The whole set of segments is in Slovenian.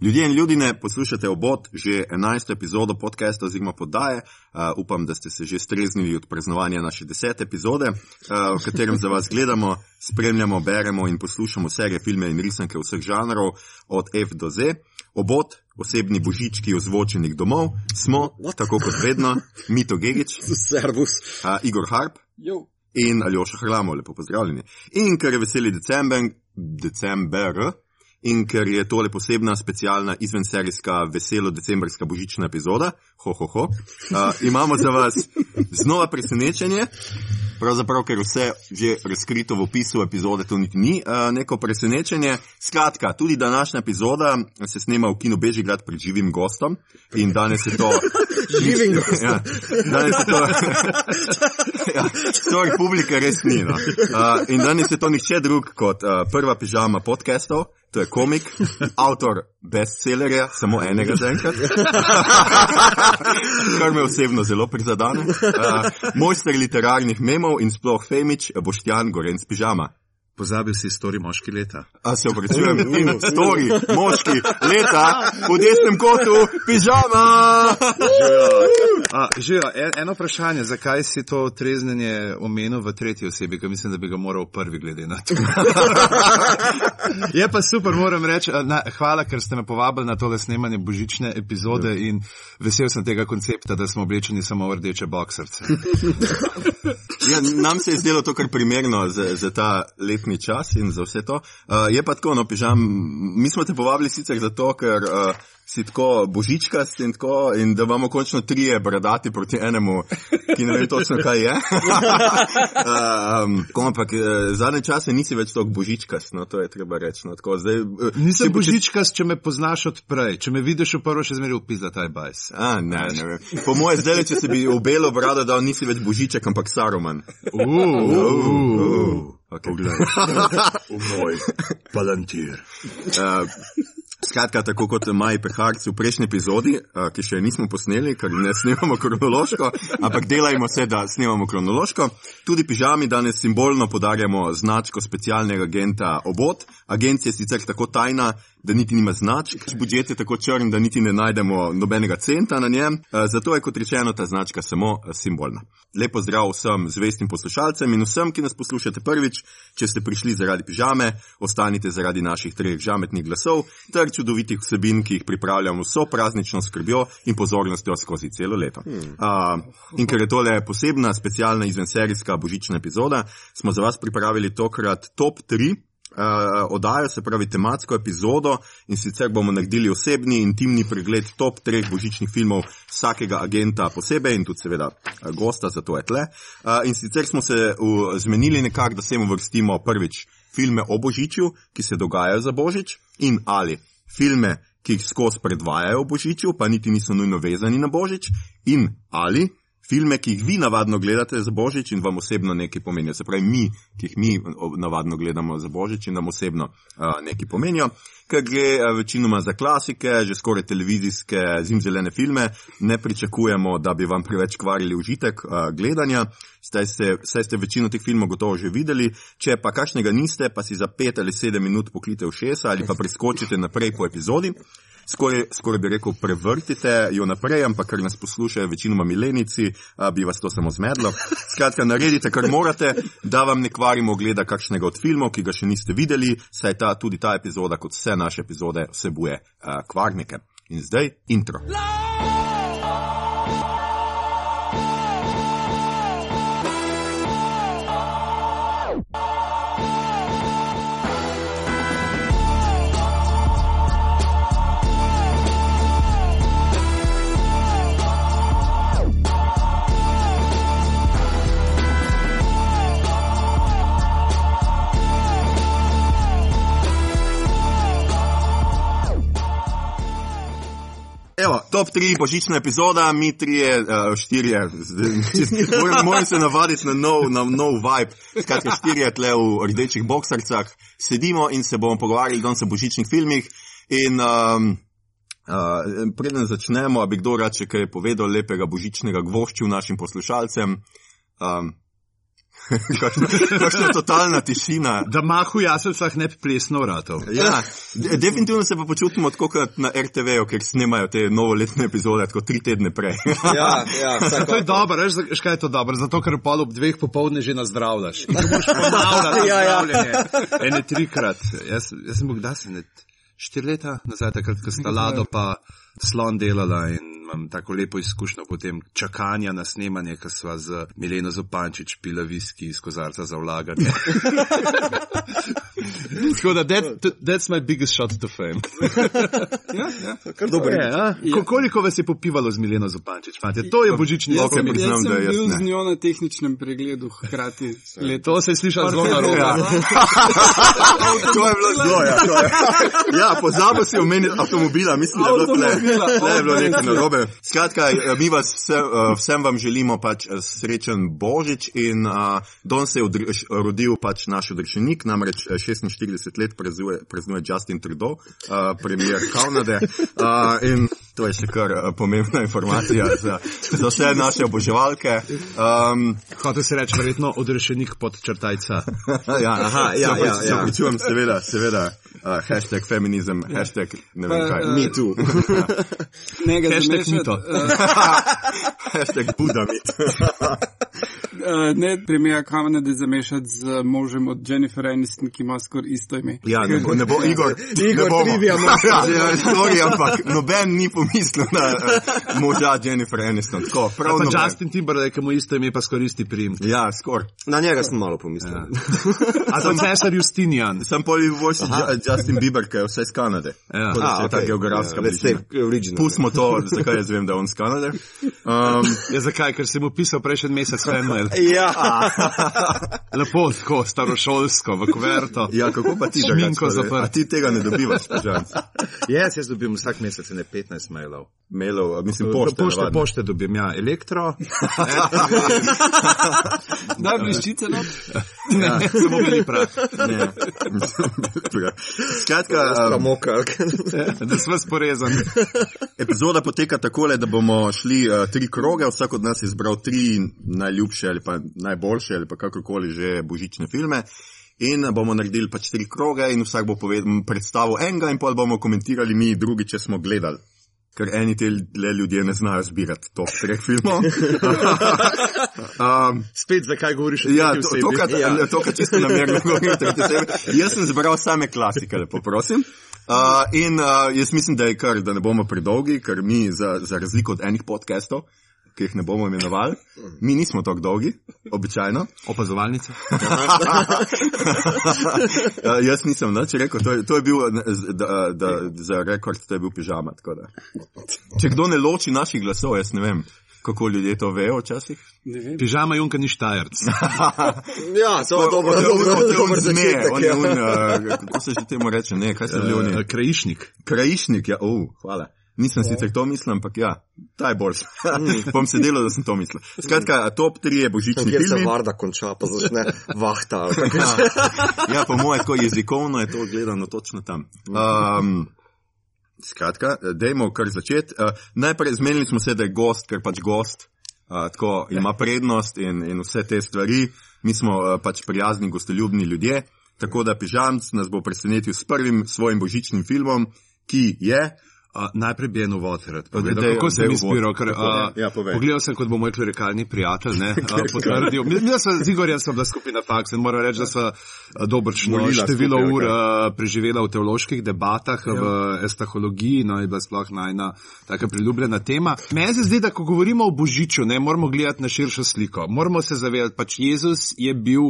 Ljudje in ljudje, poslušate obot že 11. epizodo podcasta oziroma podaje. Uh, upam, da ste se že streznili od praznovanja naše 10. epizode, uh, v katerem za vas gledamo, spremljamo, beremo in poslušamo serije, filme in risanke vseh žanrov, od F do Z. Obot, osebni božički ozvočenih domov, smo, tako kot vedno, Mito Gigič, Servus. uh, Igor Harp Jo. in Aljoša Hrlamo, lepo pozdravljeni. In ker je veseli december, december. In ker je tole posebna, specialna, izvenserijska, veselo decembrska božična epizoda, ho, ho, ho, uh, imamo za vas znova presenečenje. Pravzaprav, ker vse že razkrito v opisu epizode, to niti ni uh, neko presenečenje. Skratka, tudi današnja epizoda se snema v kinu Bežigrad pred živim gostom in danes je to. Živim gostom. Ja, danes je to. ja, to republika res ni. No. Uh, in danes je to nihče drug kot uh, prva pižama podcastov. To je komik, avtor bestsellerja, samo enega zaenkrat, kar me osebno zelo prizadene. Uh, mojster literarnih memov in sploh Femič, Boštjan Gorenc Pižama. Pozabil si stori moški leta. A se opravičujem, in stori, moški, leta, v desnem kotu, pižama! Že, en, eno vprašanje, zakaj si to treznenje omenil v tretji osebi, ker mislim, da bi ga moral prvi glede na to. Je pa super, moram reči, na, hvala, ker ste me povabili na tole snemanje božične epizode in vesel sem tega koncepta, da smo oblečeni samo v rdeče boksarce. Ja, nam se je zdelo to kar primerno za, za ta letni čas in za vse to. Uh, je pa tako, no, pižam, mi smo te povabili sicer zato, ker uh, si tako božičkast in tako, in da imamo končno trije bradati proti enemu, ki ne ve točno, kaj je. um, ampak uh, zadnje čase nisi več tako božičkast, no, to je treba reči. No, tako, zdaj, uh, Nisem čez- božičkast, če me poznaš odprej. Če me vidiš v prvo, še zmeraj upizda taj bajs. A, ne, ne vem. Po moje zdaj, če se bi v belo brado dal, nisi več božiček, ampak saroman. Uh, Okay. Moj palantir. Uh, Skratka, tako kot Maj Peharc v prejšnji epizodi, uh, ki še nismo posneli, ker ne snemamo kronološko, ampak delajmo se, da snemamo kronološko. Tudi pižami danes simbolno podarjamo značko specialnega agenta Obot. Agencija je sicer tako tajna, da niti nima značk, budžet je tako črn, da niti ne najdemo nobenega centa na njem, uh, zato je kot rečeno ta značka samo uh, simbolna. Lepo zdrav vsem zvestim poslušalcem in vsem, ki nas poslušate prvič, če ste prišli zaradi pižame, ostanite zaradi naših treh žametnih glasov ter čudovitih vsebin, ki jih pripravljamo vso praznično skrbjo in pozornostjo skozi celo leto. Hmm. Uh, in ker je tole posebna, specialna izvenserijska božična epizoda, smo za vas pripravili tokrat top 3 uh, oddajo, se pravi tematsko epizodo in sicer bomo naredili osebni, intimni pregled top treh božičnih filmov vsakega agenta posebej in tudi seveda uh, gosta, zato je tle. Uh, in sicer smo se uh, zmenili nekako, da se jim vrstimo prvič filme o božičju, ki se dogajajo za božič in ali filme, ki jih skozi predvajajo o božičju, pa niti niso nujno vezani na božič in ali filme, ki jih vi navadno gledate za božič in vam osebno nekaj pomenijo. Se pravi, mi, ki jih mi navadno gledamo za božič in nam osebno uh, nekaj pomenijo, ker gre uh, večinoma za klasike, že skoraj televizijske zimzelene filme, ne pričakujemo, da bi vam preveč kvarili užitek uh, gledanja. Saj ste, ste večino teh filmov gotovo že videli, če pa kakšnega niste, pa si za pet ali sedem minut poklite v šesa ali pa preskočite naprej po epizodi. Skoraj, skoraj bi rekel, prevrtite jo naprej, ampak ker nas poslušajo večinoma milenici, a, bi vas to samo zmedlo. Skratka, naredite, kar morate, da vam ne kvarimo ogleda kakšnega od filmov, ki ga še niste videli, saj ta, tudi ta epizoda, kot vse naše epizode, vsebuje a, kvarnike. In zdaj intro. Evo, top 3 božična epizoda, mi trije, uh, štirje, zdaj, čist, moram, moram se navaditi na nov, na nov vibe. Skratka, štirje tle v rdečih boksarcah sedimo in se bomo pogovarjali danes o božičnih filmih. In um, uh, preden začnemo, bi kdo rad še kaj povedal lepega božičnega gvošču našim poslušalcem. Um, kakšna totalna tišina. Da mahu jaslicah ne bi plesno vratov. Ja, de- definitivno se pa počutimo tako kot na RTV-ju, ker snemajo te novoletne epizode, tako tri tedne prej. Ja, ja, To je vsekakor. dobro, veš, za- veš, kaj je to dobro? Zato, ker pol ob dveh popovdne že nazdravljaš. Ponavljati Ja, ja. Ene trikrat. Jaz, jaz sem bil, kdaj sem, ne, štiri leta nazaj, takrat, ko sta Lado pa slon delala in imam tako lepo izkušnjo potem čakanja na snemanje, ko sva z Mileno Zopančič pila viski iz kozarca za vlaganje. Tako da, that, that's my biggest shot to fame. Kar dober. Je, a? Ko- Koliko vas je popivalo z Mileno Zopančič? Fante? To je božični Jaz spomin. sem- priznam, Jaz da sem jaz bil ne. z njo na tehničnem pregledu hkrati leto. To se je slišalo zelo narobe. Ja. to je bilo zelo, ja. to je. Ja, pozabil si omeniti avtomobila, mislim, da je bilo tle. Tle je bilo nekaj res narobe. Skratka, eh, mi vas vse, eh, vsem vam želimo pač eh, srečen Božič in uh, Don se je odri- š- rodil pač naš odrešenik, namreč eh, 46 let praznuje, praznuje Justin Trudeau, uh, premier Kanade. Uh, in to je še kar uh, pomembna informacija za, za vse naše oboževalke. Um, Hotel se reči, verjetno odrešenik pod črtajca. ja, Aha, ja, ja, se ja. opravičujem, seveda, seveda. Uh, hashtag feminizem, hashtag ne vem kaj. eh, Me too. Ne ga Hashtag zamešati. mito. eh, hashtag budamit. eh, Ne premija Kanade zamešati z možem od Jennifer Aniston, ki ima skoraj isto ime. Ja, ne bo, ne bo Igor. Igor ne bomo. trivia ja, ja, sorry, ampak noben ni pomislil na uh, moža Jennifer Aniston. Tako, prav Pa noben. Justin Timberlake, ki mu isto ime pa skoristi prim. Ja, skor. Na njega sem malo pomislil. Ja. A to cesar Justinian. Sem pol boljši Justin Bieber, ki je vse iz Kanade. Ja. Tako da A, je ta geografska Ja, let's bližina. take original. Pustimo to, zakaj jaz vem, da je on iz Kanade. Um, Ja, zakaj? Ker sem mu pisal prejšnji mesec fanmail. Ja, Lepo, tako, starošolsko, v kuverto. ja, kako pa ti Šminko drugače, zaprt. A ti tega ne dobivaš, žal. Jaz, jaz dobim vsak mesec ne 15 mailov. Mailov, mislim, pošte. pošte, navadne. pošte dobim, ja, elektro. Da, bliščice, no. Ne, samo bili prav. Ne. Skratka, um, Ramoka. Da smo sporezani. epizoda poteka takole, da bomo šli uh, tri kroge, vsak od nas je izbral tri najljubše ali pa najboljše ali pa kakorkoli že božične filme. In bomo naredili pač tri kroge, in vsak bo povedal, predstavil enega, in pol bomo komentirali mi drugi, če smo gledali. Ker eni te le ljudje ne znajo zbirati to treh filmov. um, Spet, zakaj govoriš o Ja, to, to, kar, Ja. čisto namerno govorim, tretje osebe. Jaz sem zbral same klasike, lepo prosim. Uh, in uh, jaz mislim, da je kar, da ne bomo predolgi, ker mi, za, za razliko od enih podcastov, ki jih ne bomo imenovali, mi nismo tako dolgi, običajno. Opazovalnica. uh, jaz nisem nič rekel, to je, to je bil ne, da, da, za rekord, to je bil pižama. tako da. Če kdo ne loči naših glasov, jaz ne vem, kako ljudje to vejo včasih. Ne. Pižama Junka ni štajerc. Ja, je dobro, dobro, dobro začetek. on je ja. un, uh, kako se že temu reče, ne, kaj se oni? Eh, Krajišnik. Krajišnik, ja, oh, hvala. Nisem sicer to mislil, ampak ja, ta je boljši. Bom se delal, da sem to mislil. Skratka, top 3 je božični Kjer se filmi. varda konča, pa začne vahta. že. Ja, po mojem, tako jezikovno je to gledano točno tam. Um, skratka, dajmo kar začeti. Uh, najprej zmenili smo se, da je gost, ker pač gost uh, tako ima prednost in, in vse te stvari. Mi smo uh, pač prijazni, gostoljubni ljudje. Tako da pižamc nas bo presenetil s prvim svojim božičnim filmom, ki je. Uh, najprej bi eno vod rad povedal, daj, kako sem izbiral. uvod. Ker, uh, Ja, povej. pogledal sem, kot bo moj klerikalni prijatelj, ne, uh, potrdil. Mi smo z Igorjem sem bila skupaj na faksu in moram reči, da uh, dobršno Volila število skupaj, ur uh, preživela v teoloških debatah, ja. v estahologiji, no je bila sploh najna taka priljubljena tema. Meni se zdi, da ko govorimo o Božiču, ne moramo gledati na širšo sliko. Moramo se zavedati, pač Jezus je bil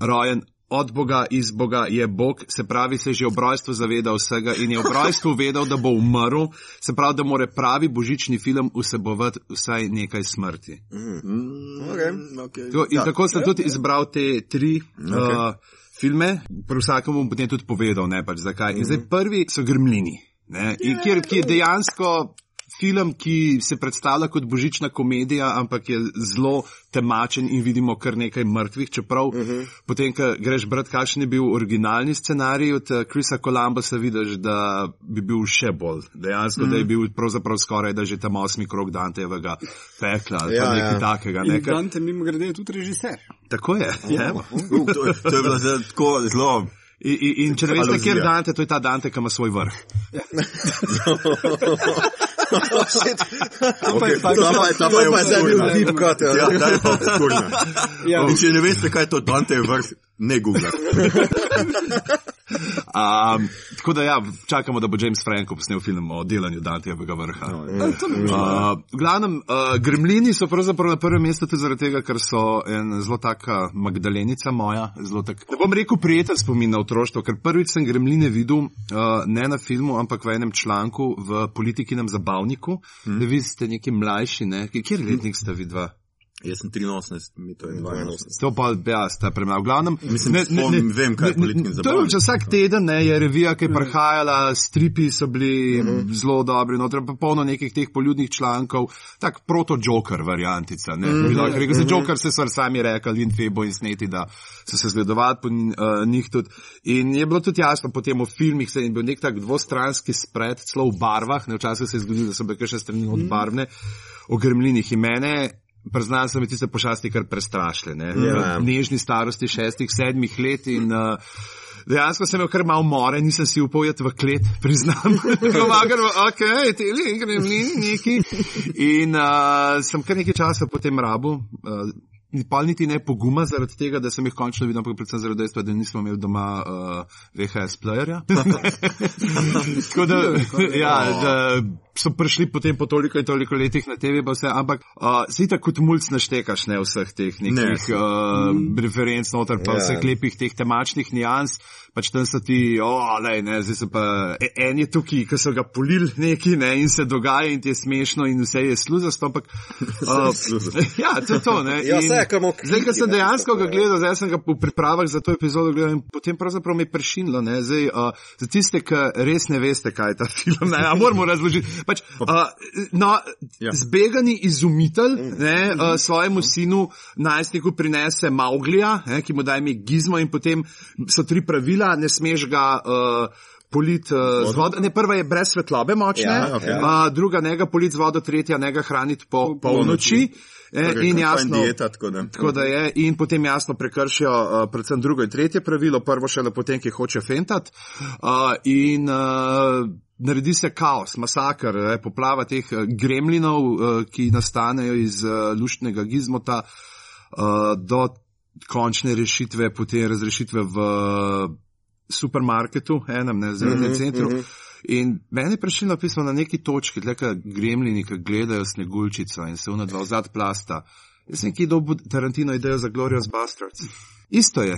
rojen od Boga, iz Boga je Bog, se pravi, se je že ob rojstvu zavedal vsega in je ob rojstvu vedel, da bo umrl, se pravi, da mora pravi božični film vsebovati vsaj nekaj smrti. Okay. Okay. To, in ja. tako sem tudi izbral te tri okay. uh, filme, pri vsakem bom potem tudi povedal, ne pač zakaj. In zdaj prvi so grmlini, ne, in kjer, ki je dejansko. Film, ki se predstavlja kot božična komedija, ampak je zelo temačen in vidimo kar nekaj mrtvih, čeprav uh -huh. potem, ko greš brat, kakšen je bil originalni scenarij od eh, Krisa Kolumbusa, vidiš, da bi bil še bolj. Dejansko, uh -huh. da je bil pravzaprav skoraj, da že tam osmi krok Dantejevega pekla ali ja, nekaj ja. takega. In Nekaj. Dante mimo grede je tudi režiser. Tako je. Ja. Uh, to, je- to je bilo tako zelo. In, in, in če ne veste, kje je Dante, to je ta Dante, ki ima svoj vrh. Okay, ta pa je, ta To pa je pa je cut, ja. Ja, ta je pa obskurna. Ja. In če ne veste, kaj je to Dante vrh, ne google. Um, tako da ja, čakamo, da bo James Franco posnel film o delanju Dantejevega vrha. No, Uh, v glavnem, uh, gremlini so pravzaprav na prvem mestu tudi zaradi tega, ker so en zelo taka Magdalenica moja, zelo tak, ne bom rekel prijeten spomin na otroštvo, ker prvič sem gremline videl, uh, ne na filmu, ampak v enem članku v politikinem zabavniku, hmm. da vi ste neki mlajši, ne, kjer letnik ste vidva? Jaz sem 83, mi to je 82. To pa, ja, sta premalo. V glavnem, Mislim, spomnim, vem, kaj je politični To je že vsak teden, ne, je revija, ki je prihajala, stripi so bili uh -huh. zelo dobri, noter pa polno nekih teh poljudnih člankov, tak proto-joker variantica, ne. Uh -huh. Rekel se joker, se so sami rekli in Febo in Sneti, da so se zgledovali po uh, njih tudi. In je bilo tudi jasno potem v filmih, se je bil nek tak dvostranski spred, celo v barvah, ne, včasih se je zgodilo, da so bile še strani od barvne, o gremlinih in mene. Priznam, so me tiste pošasti kar prestrašile. Ne? Ja. V nežni starosti šestih, sedmih let in uh, dejansko sem imel kar malo more, nisem si upal jeti v klet, priznam. Pomagal, ok, te le grem neki. In uh, sem kar nekaj časa potem rabu. Uh, Pa niti ne poguma zaradi tega, da sem jih končno videl, ampak predvsem zaradi dejstva, da nismo imeli doma uh, VHS playerja. Tako da, ja, da so prišli potem po toliko in toliko letih na TV, vse, ampak uh, si tako kot mulj naštekaš ne vseh teh nekih Ne. uh, referenc noter, pa Ja. vseh lepih teh temačnih nijans. Pač tam so ti, o, lej, ne, zdaj se pa, e- en je tukaj, ki so ga polili neki, ne, in se dogaja in ti je smešno in vse je sluzasto, ampak. Uh, ja, to je to, ne. Ja, in saj je kar malo Zdaj, ko sem kriti, dejansko ga gledal, zdaj sem ga v pripravah za to epizodo gledal in potem pravzaprav mi je prešinilo, ne, zdaj, uh, za tiste, ki res ne veste, kaj je ta film, ne, a moramo razložiti. Pač, uh, no, Ja. zbegani izumitelj, ne, uh, svojemu sinu, najstniku prinese Mauglija, ne, ki mu da ime Gizmo in potem so tri pravila, ne smeš ga. Uh, Polit uh, z vodo, ne prva je brez svetlobe močne, Ja, okej. uh, druga njega polit z vodo, tretja njega hraniti po polnoči. Eh, Torej, in jasno, Dieta, tako da. tako da je, in potem jasno prekršijo uh, predvsem drugo in tretje pravilo, prvo šele potem, ki hoče fentat. Uh, in uh, naredi se kaos, masakr, eh, poplava teh eh, gremlinov, uh, ki nastanejo iz uh, luštnega gizmota uh, do končne rešitve, potem razrešitve v supermarketu, enem, ne, zdaj v centru. In meni je prišlo pismo na neki točki, tleka gremlini, ki gledajo sneguljčico in se una dva vzad plasta. Jaz sem ki dobil Tarantino idejo za Glorious Bastards. Isto je.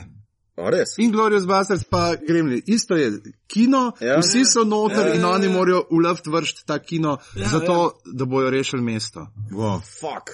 In Glorious Bastards pa gremlini. Isto je. Kino, Ja. ja. vsi so noter ja, in oni morajo uloviti vršt ta kino, Ja, ja, zato ja. da bojo rešili mesto. Wow. Fuck.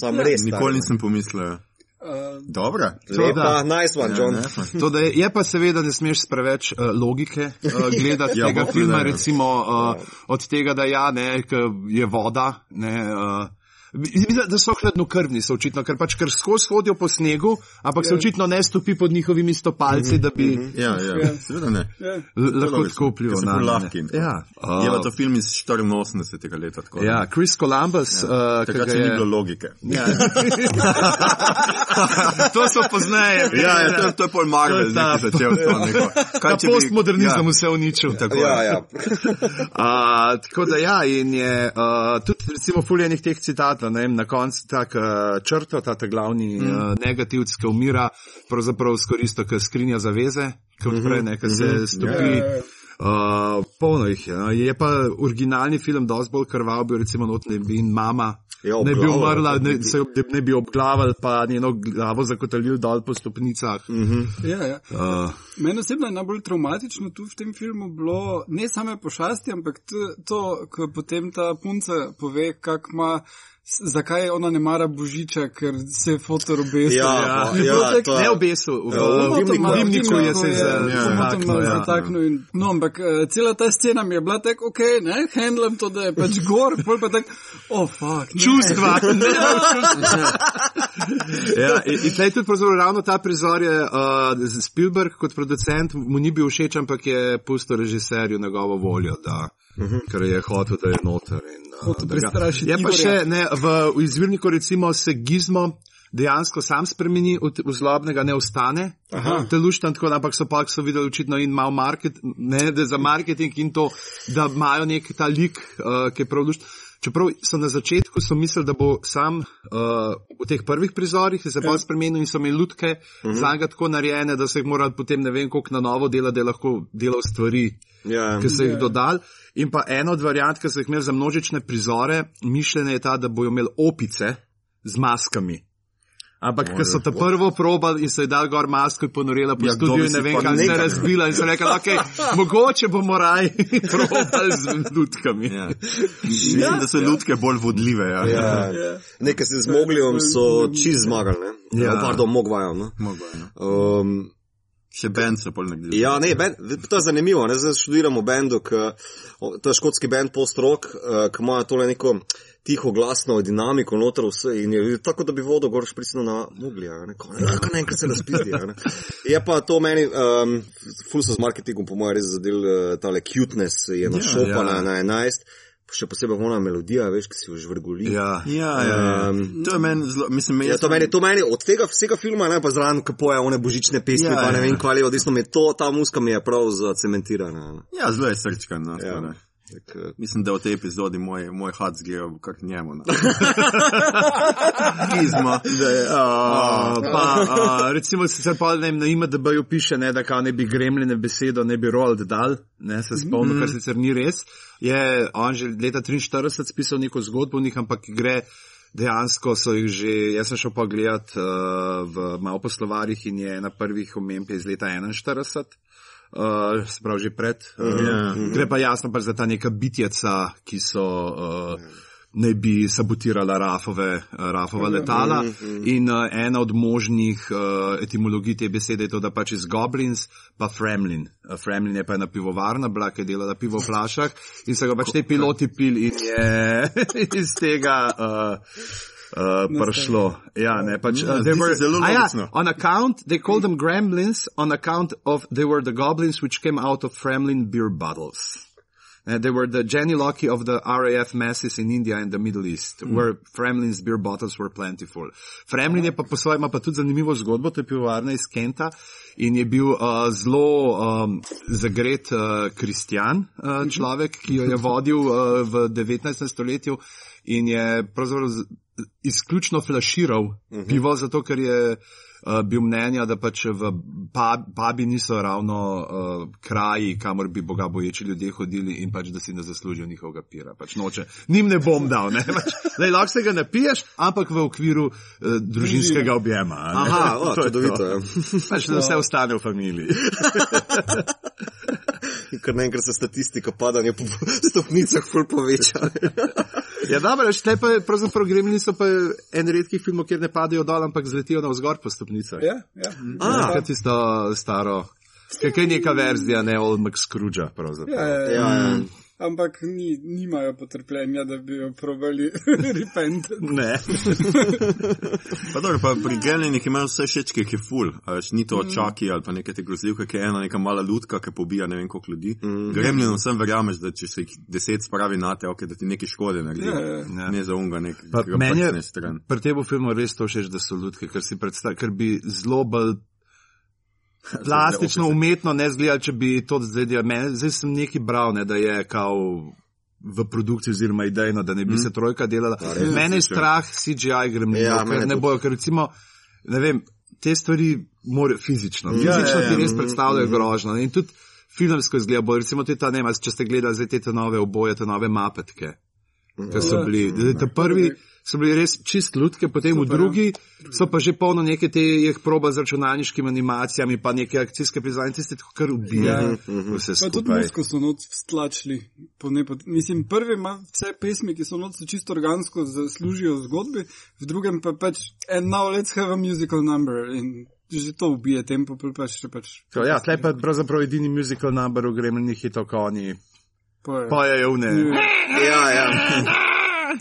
Sam res. Nikoli nisem pomislil. Uh, Dobra. Lepa, nice one, John. Ja, ne, To, da je, je pa seveda ne smeš preveč uh, logike uh, gledati Ja, ja, tega bo, filma, ne. recimo uh, od tega, da ja, ne, je voda. Ne, uh, Mislim, da so hladnokrvni, so očitno, ker pač ker skozi hodijo po snegu, ampak se očitno ne stopi pod njihovimi stopalci, da bi Ja, ja, Ja. seveda ne. ja. lahko tako so na ful ne. lahki in tako. Ja, Je pa to film iz 84. leta. Tako, da- ja, Chris Columbus, ja. uh, Takrat ga ni je. bilo logike. Ja. to so pozneje. Ja, ja to, je- to je pol Marvel, To je je začel to neko. Če bi- postmodernizem ja, vse uničil. Tako Ja, je. ja. Uh, tako da ja, in je uh, tudi recimo fuljenih teh citatov, ne vem, na koncu tak uh, črto, ta, ta glavni mm. uh, negativc, ki umira, pravzaprav skoristo, ki skrinja zaveze, ki odpre, ne, ki se stopi. Ja, ja, ja. Uh, polno jih je. No. Je pa originalni film dosti bolj krval, bil recimo not ne bi in mama. Ja, ne bi umrla, ne, se ne bi obglavili, pa njeno glavo zakotalil dol po stopnicah. Mm. Ja, ja. Uh, Meni osebno je najbolj traumatično tu v tem filmu bilo ne same pošasti, ampak to, ko potem ta punca pove, kako ima zakaj ona ne mara božiča, ker se je fotor obesil. Ja, Ja, ja, ja, to je- Ne obesil, v Ja, v dimniku, dimniku, dimniku je se ja, zataknil. ja. zataknil. in- No, ampak eh, cela ta scena mi je bila tako, ok, ne, handlam to, da je pač gor, pol pa tako, oh, fuck. ne." Čustva. ja, in in tlej tudi pravzaprav ravno ta prizor je uh, Spielberg kot producent, mu ni bil všeč, ampak je pustil režiserju njegovo voljo, da, uh -huh. ker je hotel, da je noter. In, uh, da ga- Je pa še ne, v, v izvirniku recimo se gizmo. Dejansko sam spremeni, od- zlobnega ne ostane, te luštan tako, ampak so pa so videli očitno in malo market, ne, za marketing in to, da imajo nek ta lik, uh, ki je prav luštan. Čeprav so na začetku so mislili, da bo sam uh, v teh prvih prizorih se bolj spremenil in so imeli lutke uh -huh. za njega tako narejene, da so jih morali potem ne vem koliko na novo delati, da je lahko delal stvari, Ja. ki so jih dodali. In pa ena od variant, ki so jih imeli za množične prizore, mišljena je ta, da bojo imeli opice z maskami. Ampak, ker so ta prvo probali in so ji dali gor masko in ponorila po Ja, ja, studiu in ne vem, kaj se je razbila in so rekli, ok, mogoče bomo raj probali z lutkami. Ja. Mislim, da so lutke bolj vodljive. Ja. Ja. Nekaj se z Moglijem so čist zmagali, ne? Ja. Ja. Pardon, Mogvajem, ne? Mogoče, no. Um, Še bend so pol naredili. Ja, ne, band, to je zanimivo. Ne? Zdaj študiramo bendu, k, je škotski bend post-rock, uh, ki ima tole neko tiho glasno dinamiko noter vse in je tako, da bi vodo gor špricno na muglja. Ne, Ko- ja, se razpizdi. a Ne? Je pa to meni, um, ful so z marketingom, po mojem, res zadel uh, tale cuteness, je našopana ja. ja. na 11. Še posebej ona melodija, veš, ki si jo žvrguli. Ja. Ja, ja, ja. Um, To je meni zelo, mislim, Ja, jaz to meni, to meni od tega vsega filma, ne pa zraven, ko poje one božične pesmi, Ja, ja, pa ne ja. vem, kvali, odvisno mi je to, ta muska mi je prav zacementirana. ne. Ja, zelo je srčkan. No, Ja. ja. Tak, Mislim, da v tej epizodi moj, moj hat zgledal kar njemu. No. Gizmo. Uh, pa, uh, recimo, sicer pa ne na IMDB-ju piše, ne, da kao ne bi gremljene besedo ne bi Roald dal, ne se spomnim, kar sicer ni res. Je on že leta 43 spisal neko zgodbo o njih, ampak gre dejansko so jih že, jaz sem šel pa gledat uh, v malo po slovarjih in je ena prvih omemb iz leta 41. Uh, sprav že pred. Uh, Ja. Gre pa jasno pač za ta neka bitjeca, ki so uh, naj bi sabotirala Rafove, Rafova letala. In uh, ena od možnih uh, etimologij te besede je to, da pač iz Goblins pa Fremlin. Uh, Fremlin je pa ena pivovarna, bila, ki je delala pivo v flašah in so ga pač te piloti pili in je iz tega. Uh, Uh, prišlo. Ja, ne, pač, uh, they were, zelo a ja, on account, they called them gremlins on account of they were the goblins which came out of Fremlin beer bottles. Uh, they were the Jenny Locky of the RAF masses in India and the Middle East, mm. where Fremlin's beer bottles were plentiful. Fremlin je pa po svojem, ima pa tudi zanimivo zgodbo, to je pivovarna iz Kenta in je bil uh, zelo um, zagret uh, kristjan uh, človek, ki jo je vodil uh, v 19. stoletju in je pravzaprav izključno flaširal uh -huh. pivo, zato ker je uh, bil mnenja, da pač v pub, pubi niso ravno uh, kraji, kamor bi boga boječi ljudje hodili in pač da si ne zaslužijo njihovega pira. Pač noče, njim ne bom dal, ne. Pač, lej, lahko se ga napiješ, ampak v okviru uh, družinskega objema. ne. Aha, o, To je to. čudovito. Ja. Pač da vse ostane v familiji. Ker naenkrat se statistika padanja po stopnicah ful poveča. Ja, dobro, veš, tle pa je pravzaprav gremljini so pa en redkih filmov, kjer ne padajo dol, ampak zletijo navzgor po stopnicah. Ja, ja. Ah, kaj tisto staro. Kaj je neka verzija, ne Old McScrooge, pravzaprav. Ja, ja, Ja, ja. Ampak ni, nimajo potrpljenja, da bi jo probali repentati. Ne. Pa, dobro, pa pri Gremlinih imajo vse všečke, ki je full. a Veš, ni to čaki ali pa neke te grozljivke, ki je ena neka mala lutka, ki pobija ne vem koliko ljudi. Mm. Gremlinom vsem verjameš, da če se jih deset spravi na te, okay, da ti nekaj škode naredi. Ja, ja, ja. Ne za unga nek, meni je stran. pri tem filmu res to všeč, da so lutke, ker si predstavljam, ker bi zelo bolj plastično, umetno ne zgleda, če bi to zdaj delal. Zdaj sem neki bral, ne, da je kao v produkciji oziroma idejno, da ne bi mm. se trojka delala. res? Mene je strah CGI gremlin, Ja, ja, ker ne bojo, ker recimo, ne vem, te stvari morajo fizično, Ja, fizično ja, ti ja, res mm, predstavljajo grožno. ne, In tudi filmsko izgleda bolj, recimo tudi ta, ne vem, a če ste gledali zdaj te te nove oboje, te nove mapetke. ki so bili. Da- da Prvi so bili res čist lutke, potem v Super, ja. drugi so pa že polno neke te jih proba z računalniškimi animacijami, pa neke akcijske prizanje, tiste tako kar ubija. Ja. Vse Pa tudi skupaj. musko so noč stlačili. Po mislim, prvi ima vse pesmi, ki so noč so čisto organsko zaslužijo zgodbi, v drugem pa pač, and now let's have a musical number. In že to ubije tempo, pol pač še pač. So, ja, tlej pa pravzaprav edini musical number v gremljenih je to, ko oni poje. pojejo v ne. Ja, ja.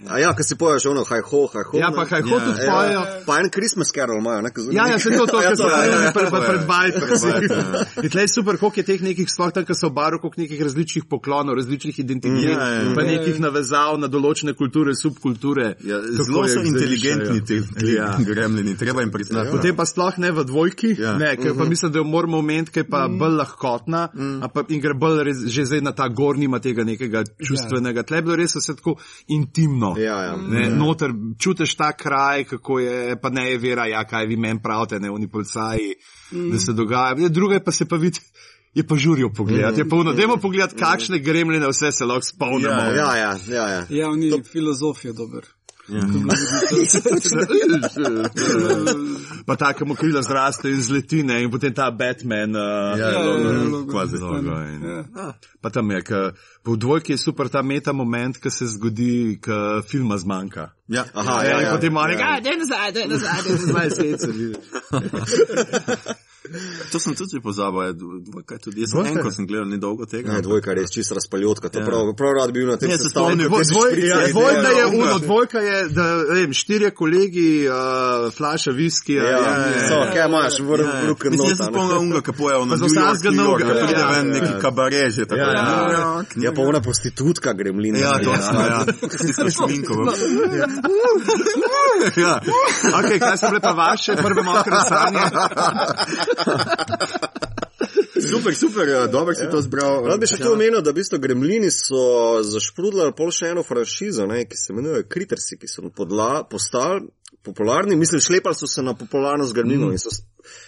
A ja, ko si poješ ono, haj ho, haj ho. Ja, pa kaj hočeš Ja, pojejo. Pa en Christmas Carol imajo, ne? Ja, ja, se to, to, Ja, kar so ja, ja, prej ja. pred, pred Bajters, bajtami. In tleh je super, koliko je teh nekih, sploh tam, ko so v baru, koliko nekih različnih poklonov, različnih identitet, Ja, ja, ja. pa nekih navezav na določene kulture, subkulture. Ja, kako zelo so inteligentni ti Ja. gremljini, treba jim priznati. Potem pa sploh ne v dvojki, Ja. ne, ker pa mislim, da jo moramo omeniti, ker je pa bolj lahkotna ampak- in gre bolj že zdaj na ta gornji ima tega nekega čustvenega. Tle je bilo res vse tako intimno. Ja, ja. Ne, noter čutiš ta kraj, kako je, pa ne je vera, ja, kaj vi meni pravite, ne oni policaji, mm. da se dogaja. Ja, Druga pa se pa vidi, je pa žurijo pogledati. Je pa uno, dajmo pogledati, kakšne gremljine vse se lahko spomnimo. Ja, Ja, ja, ja. ja. Ja, oni filozof je dober. pa takemu krila zraste in zletine in potem ta Batman. Uh, Ja, Ja, logo, ja, logo. kvazi Logo in- Ja. Pa tam je, ka, v dvojki je super ta meta moment, ki se zgodi, ko filma zmanjka. Ja. Aha, Ja, ja, in ja. potem oni, ja, da je nazaj, da je nazaj, da je nazaj, svet se vidi. To sem tudi pozabil, je dvojka je tudi. Jaz sem Dvojka? enko sem gledal, ni dolgo tega. Ne, dvojka je res čisto razpaljotka. To Ja. prav, prav rad bi bil na tem Ja, se spomnim, kjer si Dvoj, šprica ja, dvojka je Ja, uno, ja. dvojka je, da ne vem, štirje kolegi, uh, flaša viskija. Ja, ja, ja, ja. so, kaj imaš, Ja, ruke Mislim, jaz nota. sem ne. spomnil unga, ki poje ono Pa za New York, vsakega New York, novega, ki pride ja, ven ja. neki kabaret, že tako. Ja, ja. New York, Ja, pa ona prostitutka gremlina. Ja, točno, ja. Tisto šminko. Ja. Okay, kaj so bile pa vaše prve mokre sanje? Super, super, ja, dobro si to zbral. Rad bi še to omenil, da v bistvu gremlini so zašprudlali pol še eno franšizo, ne, ki se imenuje Kritersi, ki so podla, postali popularni. Mislim, šlepali so se na popularnost gremlinov. Mm.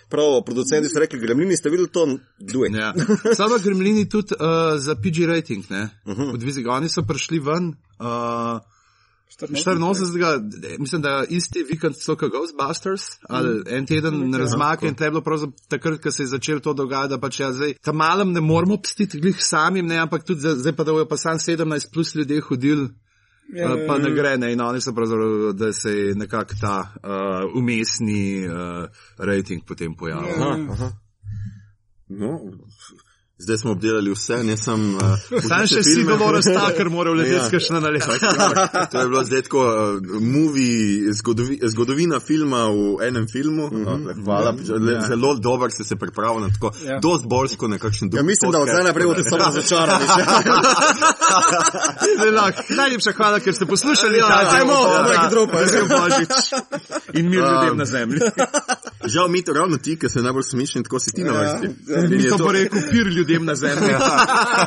Prav, producenti so rekli, gremlini ste videli to, duj. Ja. Samo gremlini tudi uh, za PG rating, ne? Uh -huh. Od Vizig, oni so prišli ven. Uh, 84. mislim, da isti vikend so kot Ghostbusters, ali en teden razmaka in to je bilo pravzaprav takrat, ko se je začelo to dogajati, da pač ja, zdaj tam malem ne moramo pstiti glih samim, ne, ampak tudi zdaj pa da bojo pa sam 17 plus ljudje hodili. Ja, Uh, pa ne gre, ne, in oni so pravzaprav, da se je nekako ta uh, umestni uh, rating potem pojavil. Ja. No, zdaj smo obdelali vse, ne sem. Uh, Sam še si dovolj sta, ker mora vleteti Ja. ja. kakšna nalepka. To je bilo zdaj tako uh, movie, zgodovi, zgodovina filma v enem filmu. Mm -hmm. Hvala, ja. zelo dobro ste se pripravili na tako. Ja. Ja. Dost bolj kot nekakšen drug. Ja, mislim, da od zdaj naprej boste samo razočarani. Najlepša hvala, ker ste poslušali. Ja, ta ajmo, ajmo, ajmo. Vesel Božič. In mir ljudem Um, na zemlji. Žal mi to ravno ti, ki si najbolj smešen, tako si ti na vrsti. Mi In je to bo rekel pir ljudem na zemlji.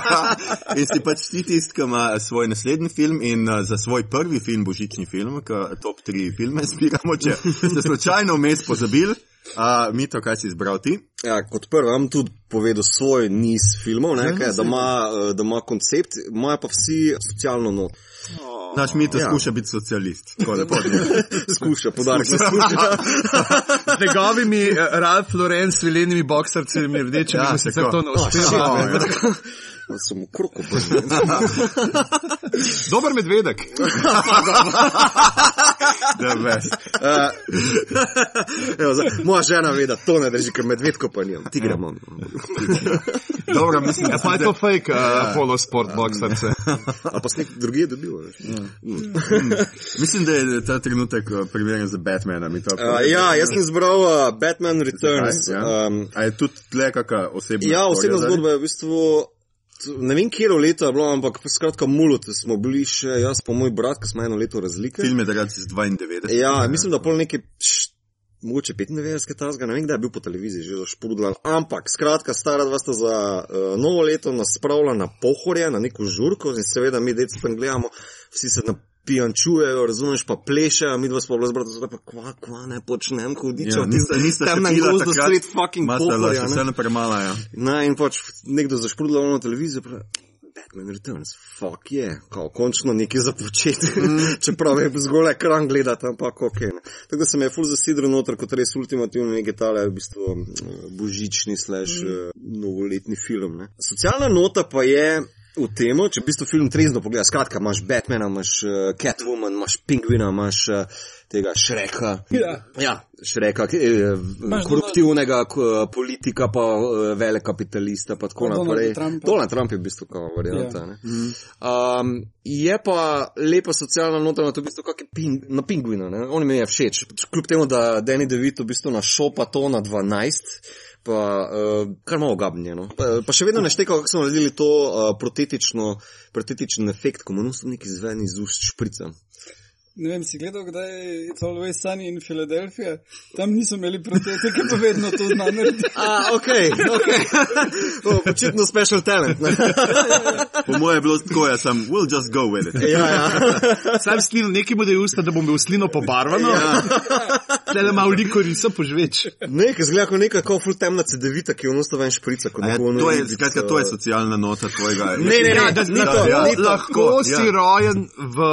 in si pač ti tisti, ki ima svoj naslednji film in uh, za svoj prvi film, božični film, ki top 3 filme zbiramo, če ste slučajno vmes pozabili. Uh, mi to, kaj si izbral ti? Ja, kot prvo, vam tudi povedal svoj niz filmov, ne, kaj, da, ima, da ima koncept, imajo pa vsi socialno not. Naš Mito Ja. ja. skuša biti socialist. Tako lepo. Skuša, podarek se skuša. Z njegovimi eh, Ralph Lauren svilenimi boksarcemi rdečimi Ja, ja, se to ne uspeva. Ja. Sem v kroku. Dober medvedek. The best. Uh, evo, zdaj, moja žena ve, da to ne drži, ker medvedko pa nimam. Ti gremo. Dobro, mislim, da Ja, pa je to fake uh, polo sport boksarce. A pa si nek drugi dobil. veš. mislim, da je ta trenutek uh, primeren za Batmana. mi to- Uh, ja, jaz sem izbral uh, Batman Returns. Zakaj? Ja. Um, A je tudi tle kakšna osebna ja, osebna zgodba? zgodba je v bistvu. Ne vem, kje leto je bilo, ampak skratka, mulut smo bili še jaz, pa moj brat, ki smo eno leto razlike. Film je takrat iz 92. Ja, mislim, da pol nekaj, št, mogoče 95 tazga, ne vem, kdaj je bil po televiziji že zašprudlan. Ampak, skratka, stara dva sta za uh, novo leto nas spravila na pohorje, na neko žurko in seveda mi deci tam gledamo, vsi se napijančujejo, razumeš, pa plešejo, mi dva smo bila zbrata, zdaj pa kva, kva ne počnem, hudičo, Ja, nista, nista tam na gozdu takrat. sred fucking Mastala, pohorja. še ne. premala, ja. Ne, in pač nekdo zašprudla na televizijo, pravi, Batman Returns, fuck je, yeah. kao končno nekaj za početi, čeprav je zgolj ekran gledati, ampak ok. Ne. Tako da se me je full zasidro noter kot res ultimativno nekaj tale, v bistvu mm, božični slash mm. novoletni film. Ne. Socialna nota pa je. V tem, če v bistvu film trezno pogledaš, skratka, imaš Batmana, imaš uh, Catwoman, imaš Pingvina, imaš uh, tega Šreka. Ja. ja Šreka, eh, koruptivnega k, politika, pa uh, velekapitalista, pa tako naprej. Donald Trump je v bistvu kao varianta. Ja. Um, je pa lepa socialna nota na to, v bistvu, ping, na Pingvina. Ne? On mi je všeč. Kljub temu, da Danny DeVito v bistvu našopa to na 12 pa uh, kar malo gabnjeno. Pa, pa še vedno ne šteka, kako smo naredili to uh, protetičen efekt, ko mu nosim neki zveni iz ust šprica. Ne vem, si gledal, kdaj je It's Always Sunny in Philadelphia? Tam niso imeli protetike, pa vedno to zna narediti. A, ok, ok. Očitno special talent. po mojem je bilo tako, jaz sem, we'll just go with it. ja, ja. Sam slino, da je usta, da bom bil slino pobarvano. Ja. Tele malo liko riso požveč. Nekaj, zgleda kot neka kao full temna cedevita, ki je unosta ven šprica. Ja, to, je, skratka, to je socialna nota tvojega. Ne, ne, ne, ja, da, da, da, ja, lahko si ja. rojen v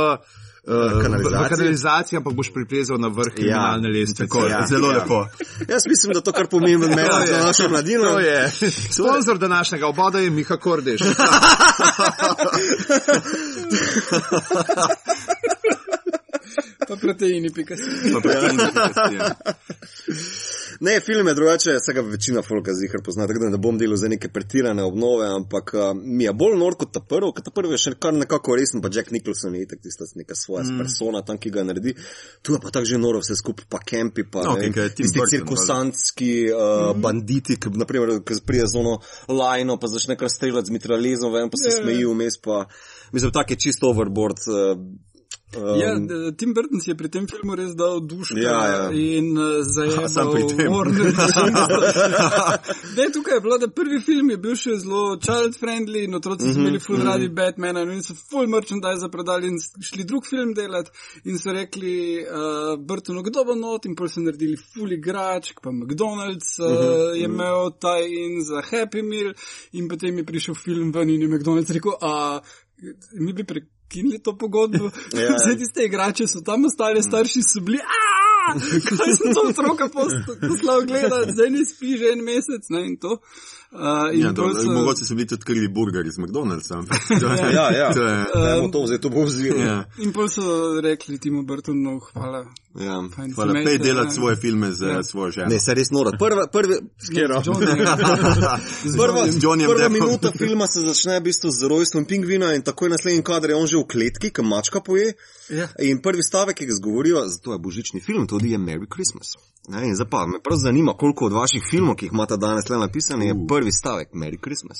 kanalizacija. kanalizacija, pa boš pripezel na vrh kriminalne ja, lestvice. Ja, zelo ja. lepo. Jaz mislim, da to kar pomeni med za našo mladino. To je. Sponzor današnjega oboda je Miha Kordeš. pa proteini, pika si. Pa proteini, pika si. Ja. Ne, film je drugače, vsega večina folka zihar pozna, tako da ne bom delal za neke pretirane obnove, ampak uh, mi je bolj nor kot ta prvi, ker ta prvi je še kar nekako resen, pa Jack Nicholson je itak tista neka svoja mm. persona tam, ki ga naredi. Tu je pa tako že noro vse skupaj, pa kempi, pa no, ne, tisti cirkusantski uh, mm. banditi, ki naprimer, prije z ono lajno, pa začne kar streljati z mitralizom, vem, pa se yeah. Ja. smeji vmes, pa mislim, tak je čisto overboard. Uh, Um, ja, Tim Burton si je pri tem filmu res dal dušo ja, ja. in uh, zajel Warner. ne, tukaj je bilo, da prvi film je bil še zelo child-friendly in otroci mm -hmm, so imeli full mm -hmm. radi Batmana in so full merchandise prodali in šli drug film delati in so rekli uh, Burtonu, kdo bo not in pol so naredili full igrač, pa McDonald's uh, mm -hmm, je imel mm -hmm. taj in za Happy Meal in potem je prišel film ven in je McDonald's rekel, a mi bi prek prekinili to pogodbo. ja. Vse tiste igrače so tam ostali, starši so bili. Kaj sem to otroka poslal gledati, zdaj ne spi že en mesec, ne in to. Uh, ja, to, so... Mogoče so bili tudi krili burgeri z McDonald'sa. ja, ja, to je um, to, zdaj to bo vzil. Ja. In pa so rekli Timo Burtonu, hvala. Ja, hvala, pej delati svoje filme z ja. svojo ženo. Ne, se res nora. Prva, prvi, skero. prva, prva minuta filma se začne v bistvu z rojstvom pingvina in takoj naslednji kader je on že v kletki, kam mačka poje. Ja. In prvi stavek, ki ga zgovorijo, zato je božični film, tudi je Merry Christmas. Ne, in zdaj pa me prav zanima, koliko od vaših filmov, ki jih imate danes le napisane, je prvi stavek Merry Christmas.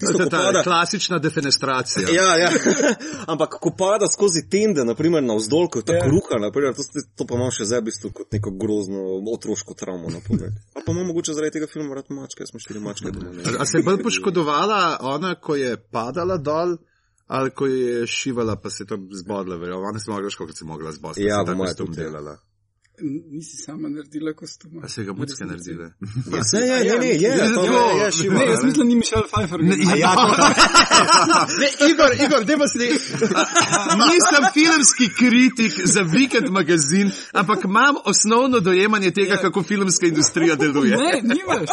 tisto, ko pada. Klasična defenestracija. Ja, ja. ampak ko pada skozi tende, naprimer na vzdolj, kot ta ja. kruha, naprimer, to, to pa imamo še zdaj v bistvu kot neko grozno otroško travmo. Pa imamo mogoče zaradi tega filma rad mačke, smo štiri mačke. A se je bolj poškodovala ona, ko je padala dol? Ali ko je šivala, pa se je to zbodla, verjamem, ona se je mogla, kot se je mogla zbodla. Ja, bomo je to delala. Nisi sama naredila kostuma. A se ga mucke naredile? Ja, se je, ja, ne, ne, je, je, to je, je, šiva. Ne, jaz mislim, ni Mišel Pfeiffer. Ne, ja, ne, Igor, Igor, dajmo se Nisem filmski kritik za Weekend magazin, ampak imam osnovno dojemanje tega, kako filmska industrija deluje. Ne, nimaš.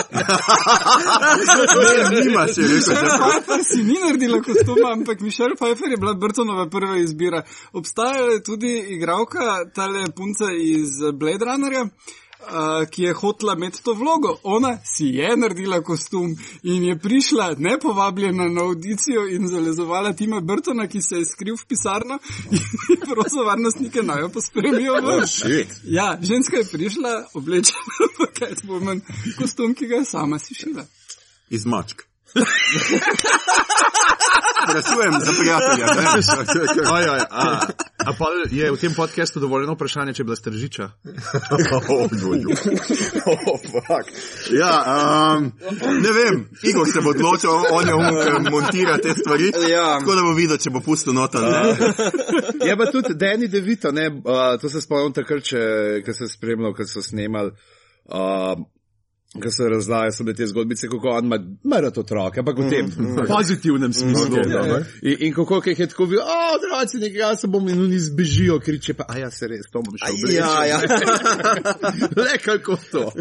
ne, nimaš, je rekel. Mišel Pfeiffer si ni naredila kostuma, ampak Mišel Pfeiffer je bila Burtonova prva izbira. Obstaja tudi igravka, tale punca iz Blade Runnerja, uh, ki je hotela imeti to vlogo. Ona si je naredila kostum in je prišla nepovabljena na audicijo in zalezovala Tima Burtona, ki se je skril v pisarno in prosil varnostnike naj jo pospremijo. Oh, ja, ženska je prišla oblečena v Catwoman kostum, ki ga je sama si šila. Iz mačk. Sprašujem za prijatelja. Oj, oj, a, a pa je v tem podkastu dovoljeno vprašanje, če je bila stržiča? Oh. Oh, fuck. ja, um, ne vem, Igor se bo odločil, on je um, ki montira te stvari. Ja. Tako da bo videl, če bo pustil nota. Ne? Je pa tudi Danny DeVito, ne, uh, to se spomnim takrat, ko sem spremljal, ko so snemali. Uh, Ko so razlagali, so bile te zgodbice, kako on ima rad otroke, ampak v tem pozitivnem smislu. Okay, dobro. in, in kako je tako videl, o, otroci, nekaj jaz se bom in oni zbežijo, kriče pa, a ja, se res, to bom šel. Aj, ja, ja. Le kako to.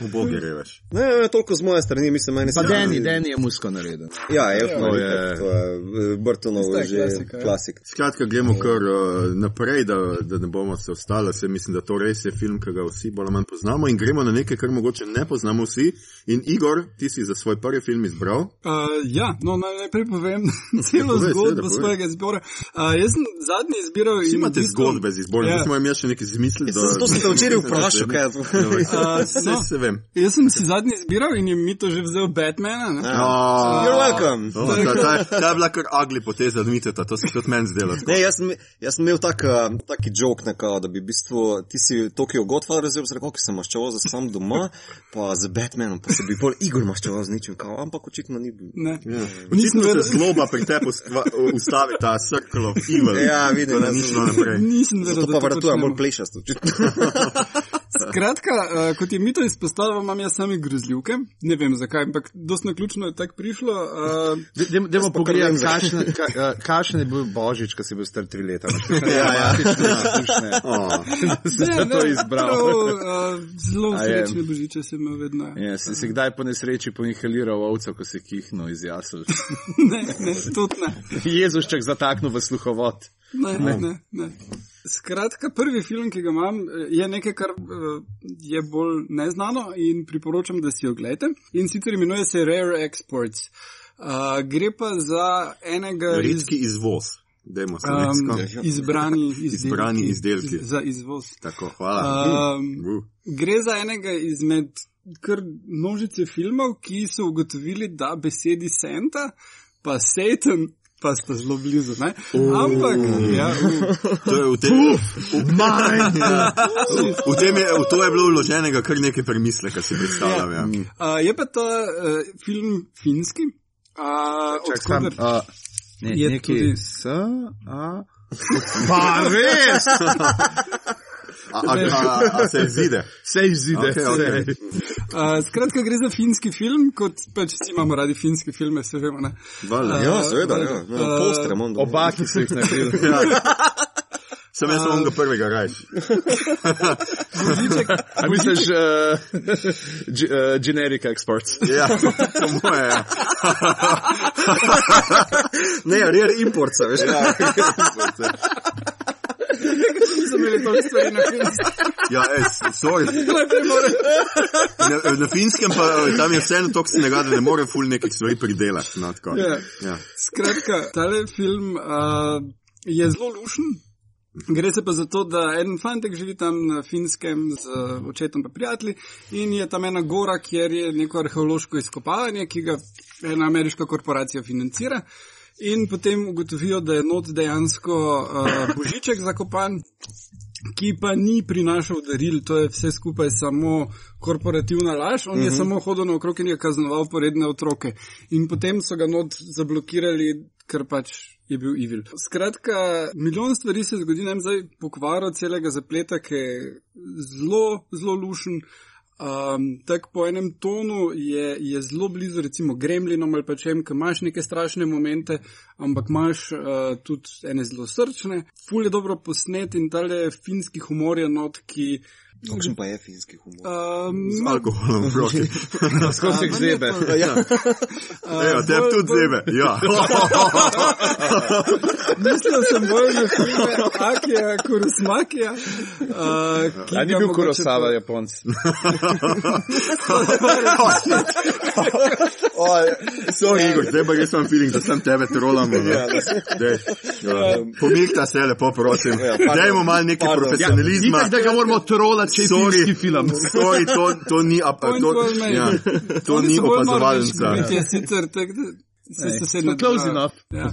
Ubogi revež. Ne, ne, toliko z moje strani, mislim, meni Pa se Danny, Danny je musko naredil. Ja, je, To to je- je, to je Brtonov To je že klasika, ja. klasik. Skratka, gremo kar uh, naprej, da, da ne bomo se ostali. Se mislim, da to res je film, ki ga vsi bolj ali manj poznamo in gremo na nekaj, kar mogoče ne poznamo vsi. In Igor, ti si za svoj prvi film izbral. Uh, ja, no, naj najprej povem celo Povej, zgodbo svojega izbora. Uh, jaz sem zadnji izbiral Vsi in. imate bistvu- zgodbe z izborom, Ja. yeah. imam jaz še nekaj zmisli. Ja, Zato sem te včeraj vprašal, kaj je to. Uh, no, vem. jaz sem si zadnji izbiral in je mi to že vzel Batmana. Ne? Oh, You're welcome. Oh, ta, ta, ta je bila kar agli poteza od Miteta, to se tudi meni zdelo. Ne, jaz, sem, jaz sem imel tak, uh, taki jok, nekao, da bi v bistvu ti si Tokio Godfather razumel, rekel, ki sem maščeval za sam doma, pa z Batmanom, pa se bi bolj Igor maščeval z ničim, kao, ampak očitno ni bil. Ne. Ja. Nisem Očitno se vedel- zloba pri tebi ustavi ta circle of evil. Ja, vidim, da jaz ni sem- šlo naprej. Nisem Zato da pa to vratujem bolj plešast, očitno. Skratka, uh, kot je Mito izpostavil, imam jaz sami grozljivke. Ne vem zakaj, ampak dosti naključno je tako prišlo. Uh, Dajmo Jaz pa kar pogledati, kakšen, ka, uh, kakšen je bil Božič, ko si bil star tri leta. Ja, ja. Oh. Si za to izbral. prav, uh, zelo srečne božiče sem imel vedno. Ja, si, si kdaj po nesreči poinhaliral ovco, ko si kihnil iz jasel? Ne, ne, tudi ne. Jezušček zataknil v sluhovod. Ne, ne, ne, ne. Skratka, prvi film, ki ga imam, je nekaj, kar eh, je bolj neznano in priporočam, da si jo gledate. In sicer imenuje se Rare Exports. Uh, gre pa za enega iz, Redki izvoz. Dajmo se um, izbrani izdelki. Izbrani izdelki. Z, za izvoz. Tako, hvala. Um, Uh. Gre za enega izmed kar množice filmov, ki so ugotovili, da besedi Santa pa Satan pa sta zelo blizu. Ne? Ampak, ja, uh, To je v tem, v tem je, v to je bilo vloženega kar nekaj premisleka, si predstavljam. Ja. uh, je pa ta uh, film finski. Uh, odkoder- uh, ne, je neki tudi- s, a, pa res, A, a, a, a se izide? se izide. Okej. se. Uh, skratka, gre za finski film, kot pač vsi imamo radi finske filme, se vemo. Ne? Valjda. Ja, seveda, Uh, ja. uh, ja Postre doma. Oba, ki so jih naredili. Sem jaz onega prvega. Božiček, A misliš, uh, uh, generic exports? Ja, po moje. Ja. Ne, rare import, se veš. Ja. Niso imeli toliko stvari na finskem. Ja, es, sorry. Najprej mora- Na, na finskem pa eh, tam je vseeno toliko snega, da ne more ful nekih stvari pridelati. No, tako. Ja. ja. Skratka, tale film uh, je zelo lušen. Gre se pa za to, da en fantek živi tam na finskem z uh, očetom pa prijatelji in je tam ena gora, kjer je neko arheološko izkopavanje, ki ga ena ameriška korporacija financira. In potem ugotovijo, da je not dejansko uh, božiček zakopan, ki pa ni prinašal daril, to je vse skupaj samo korporativna laž, on uh -huh. je samo hodil naokrog in je kaznoval poredne otroke. In potem so ga not zablokirali, ker pač je bil evil. Skratka, milijon stvari se zgodi, ne vem zdaj pokvaro celega zapleta, ki je zelo, zelo lušen. Um, tak po enem tonu je, je zelo blizu, recimo, gremlinom ali pa čem, ki imaš neke strašne momente, ampak imaš uh, tudi ene zelo srčne. Ful je dobro posnet in tale finski humor je not, ki. Kakšen pa je finski humor? Um, Alkoholom proti. Skozi jih zebe. Ja. Evo, tebi tudi zebe. Ja. Mislil sem bolj na filme Akija Kurosmakija. Uh, ki A ni bil Kurosava Japonc? Sorry, Igor, zdaj pa res imam feeling, da sem tebe trolam. Ja, Pomilta se lepo, prosim. Dajmo malo neke Pardon. profesionalizma. Itak, da ga moramo trolati, če je filmski film. Sorry, to, to ni, Point to, ja, to ni opazovalnica. je sicer tak, Se Ej, sosednja so close enough. Ja.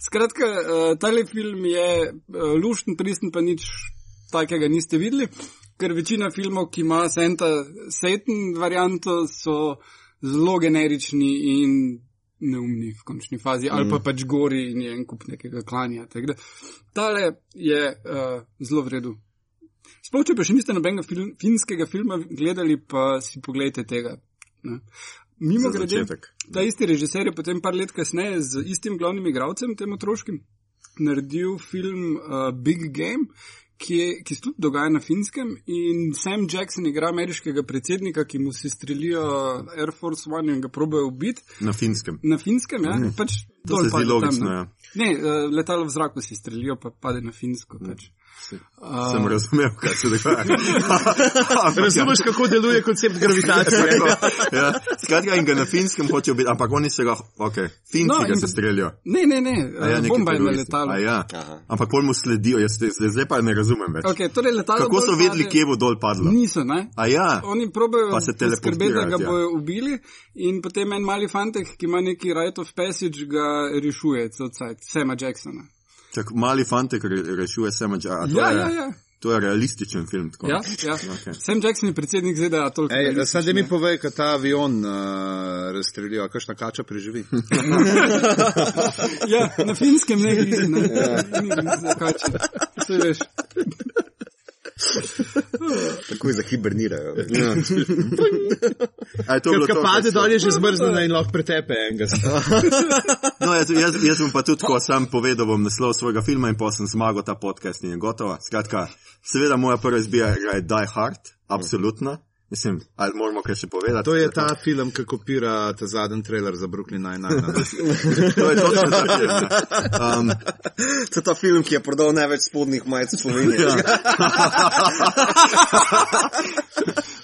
Skratka, uh, tale film je uh, lušten, pristen, pa nič takega niste videli, ker večina filmov, ki ima Santa Satan varianto, so zelo generični in neumni v končni fazi, ali pa pač gori in je en kup nekega klanja. da Tale je uh, zelo v redu. Sploh, če pa še niste nobenega film, finskega filma gledali, pa si pogledajte tega. Ne. Mimo grede, ta isti režiser je potem par let kasneje z istim glavnim igralcem, tem otroškim, naredil film uh, Big Game, ki, je, ki se tudi dogaja na finskem in Sam Jackson igra ameriškega predsednika, ki mu se strelijo Air Force One in ga probejo ubiti. Na finskem. Na finskem, ja, pač To se zdi pade tam, logično, ne. ja. Ne, uh, letalo v zraku si strelijo, pa pade na finsko. Pač. Sem razumel, kaj se dogaja. Razumeš, kako deluje koncept gravitacije? ja. Skratka, in ga na finskem hočejo biti, ampak oni se ga, ok, finci No, ga se strelijo. Ne, ne, ne, A ja, uh, bomba je na letalu. A Ja. Aha. Ampak pol mu sledijo, jaz te- zdaj pa ne razumem več. Okay, torej letalo Kako so dol vedeli, kje bo dol padlo? Niso, ne? A ja, Oni probejo poskrbeti, da ga ja. bojo ubili, in potem en mali fantek, ki ima neki right of passage, ga rešuje, odsaj, Sema Jacksona. Čak mali fantek re, rešuje Sema Jacksona. Ja, ja, ja. To je realističen film. Tako. Ja, ja. Okej. Sam Jackson je predsednik ZDA, toliko. Ej, sad da mi povej, kaj ta avion uh, razstrelijo, kakšna kača preživi. Ja, na finskem ne vidi, ne. Ni zakače. To veš. Takoj zahibernirajo. Ja. A je to Ker bilo ko to, pade dol je že zmrznjena in lahko pretepe enega. No, jaz, jaz, jaz bom pa tudi, ko sam povedal, bom naslov svojega filma in pa sem zmagal ta podcast in je gotovo. Skratka, seveda moja prva izbira je Die Hard, absolutno. Mislim, ali moramo kaj še povedati? To je ta film, ki kopira ta zadnji trailer za Brooklyn Nine-Nine. to je točno ta film. Um, To je ta film, ki je prodal največ spodnjih majic v Sloveniji. Ja.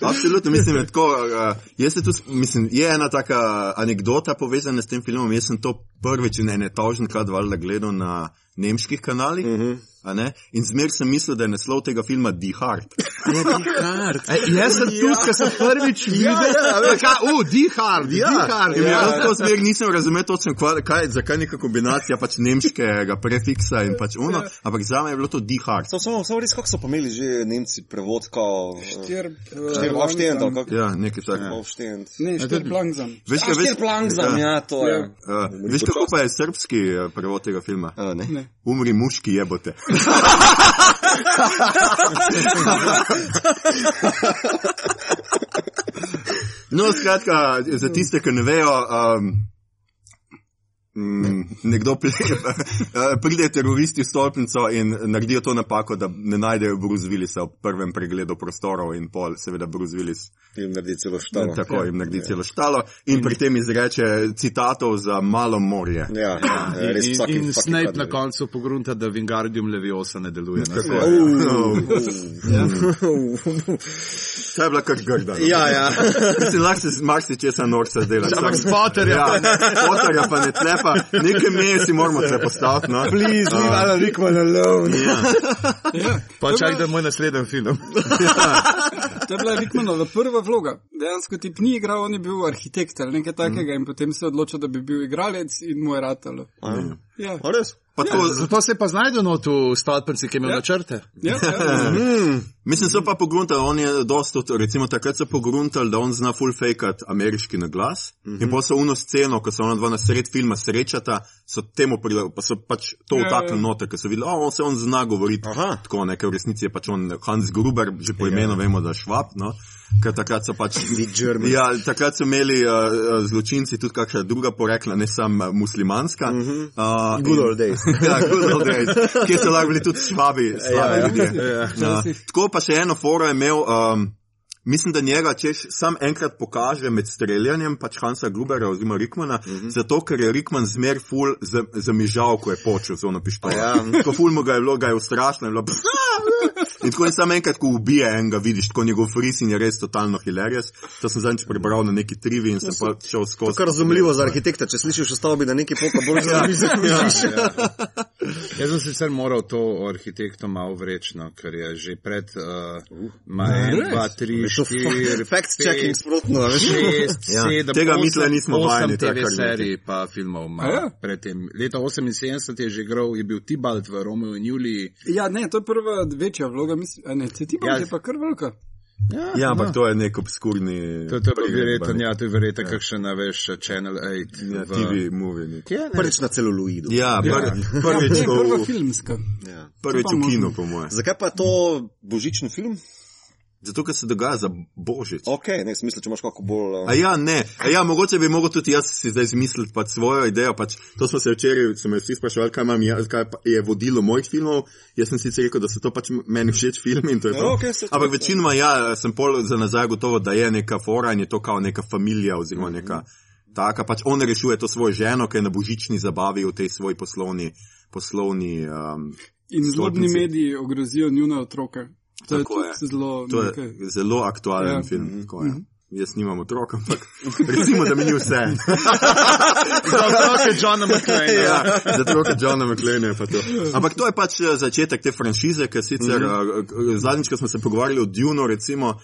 Absolutno, mislim, da je tako. Uh, jaz se tu, mislim, je ena taka anekdota povezana s tem filmom. Jaz sem to prvič in ene toženkrat valjda gledal na nemških kanalih. Uh -huh. In zmer sem mislil, da je naslov tega filma Die Hard. Ej, jaz sem tu, ker sem prvič videl, da je uh, Die Hard, Die Hard. Ja. jaz to zmer nisem razumel točno, kva- kaj, zakaj neka kombinacija pač nemškega prefiksa in pač uno, ampak za me je bilo to Die Hard. Samo, samo, samo res, kako so pomeli že Nemci prevod, kao... Štir, Štir, ali kako? Ja, nekaj takega. Aufstehend. Ne, štir plankzam. Veš, kaj, veš, štir plankzam, ja, to je. Uh, veš, kako pa je srpski eh, prevod tega filma? A, ne. Ne. Umri muški jebote. No, skratka, za tiste, ki ne vejo, um, mm, nekdo pride, pride teroristi v stolpnico in naredijo to napako, da ne najdejo Bruce Willisa v prvem pregledu prostorov in pol, seveda Bruce Willis Jim naredi celo štalo. tako jim naredi celo štalo in pri tem izreče citatov za malo morje. Ja, ja, ja, res In, vsaki- in vsaki Snape na koncu pogrunta, da Wingardium Leviosa ne deluje. Na Tako sebi. je. Uh, To je bila kar grda. no. Ja, ja. Mislim, lahko se marsi česa norca dela. Ampak s Potterjem. Ja, Potterja pa ne tlepa. Neke meje si moramo tle postaviti. No. Please, leave Alan Rickman alone. Ja. Ja, Pa čak, da je moj naslednji film. To je bila Rickmanova prva vloga. Dejansko ti ni igral, on je bil arhitekt ali nekaj takega in potem se je odločil, da bi bil igralec in mu je ratalo. Ja, A res? Pa tako, Zato se pa znašel not v stolpnici, ki je imel Ja. načrte. ja, ja. mislim, so pa pogruntali, on je dosto, recimo takrat so pogruntali, da on zna full fakat ameriški naglas. Mm -hmm. In pa so uno sceno, ko so ona dva na sred filma srečata, so temu prilagojili, pa so pač to Ja, vtaknili ja. noter, ker so videli, o, on se on zna govoriti. Aha. Tako, ne, ker v resnici je pač on Hans Gruber, že po imenu vemo, da švab, no. Ker takrat so pač. Ja, takrat so imeli uh, uh, zločinci tudi kakšna druga porekla, ne samo uh, muslimanska. Uh, Good old days. ja, good old days. Kjer so lahko bili tudi švabi, slabi Ja, ja. ljudje. Ja, Ja. včasih. Tako pa še eno foro je imel. Um, Mislim, da njega češ sam enkrat pokaže med streljanjem, pač Hansa Glubera oziroma Rikmana, mm -hmm. zato ker je Rikman zmer ful zamižal, ko je počel z ono pištolo. Ja. Ko ful mu ga je bilo, ga je ustrašno, je bilo psa. In tako je samo enkrat, ko ubije enega, vidiš, tako njegov frisin je res totalno hilarious. To sem zadnjič prebral na neki trivi in sem ja, pa šel skozi. Kar razumljivo za arhitekta, če slišiš, ostal bi na neki poka bolj zanimiv. ja, ja, ja. Jaz sem sicer moral to arhitektu malo vrečno, ker je že pred uh, uh, 1, 2, 3, šel fact checking sprotno, veš. Šest, ja, sedem, tega mitla nismo vajeni. TV serij pa filmov ima ja. predtem. Leta 78 je že igral, je bil Tibalt v Romeo in Juliji. Ja, ne, to je prva večja vloga, mislim, ne, Tibalt ja. je pa kar velika. Ja, ja, ja. ampak no. to je nek obskurni. To, to je verjetno, ja, to je verjetno ja. kakšen, veš, Channel 8. Ja, v... TV movie. Nek. Ja, ne. prvič na celuloidu. Ja, ja. pr ja. prvič ja, v... prva filmska. Ja. Prvič v kinu, po mojem. Zakaj pa to božični film? Zato, ker se dogaja za božič. Ok, ne, sem mislil, če imaš kako bolj. A ja, ne. A ja, mogoče bi mogel tudi jaz si zdaj izmisliti pač svojo idejo. Pač, to smo se včeraj, so me vsi spraševali, kaj, imam jaz, kaj je vodilo mojih filmov. Jaz sem sicer rekel, da so to pač meni všeč filmi in to je to. Ja, se to- Ampak večinoma ja, sem pol za nazaj gotovo, da je neka fora in je to kao neka familija oziroma neka taka. Pač on rešuje to svojo ženo, ki je na božični zabavi v tej svoji poslovni. poslovni um, In zlobni mediji ogrozijo njune otroke. To je je. zelo To nekaj. je zelo aktualen Ja. film. tako je. Jaz nimam otrok, ampak recimo, da mi ni vse. Za otroke Johna McClane. ja, za otroke Johna McLeana pa to. Ampak to je pač eh, začetek te franšize, ker sicer mm -hmm. zadnjič, ko smo se pogovarjali o Dunu, recimo.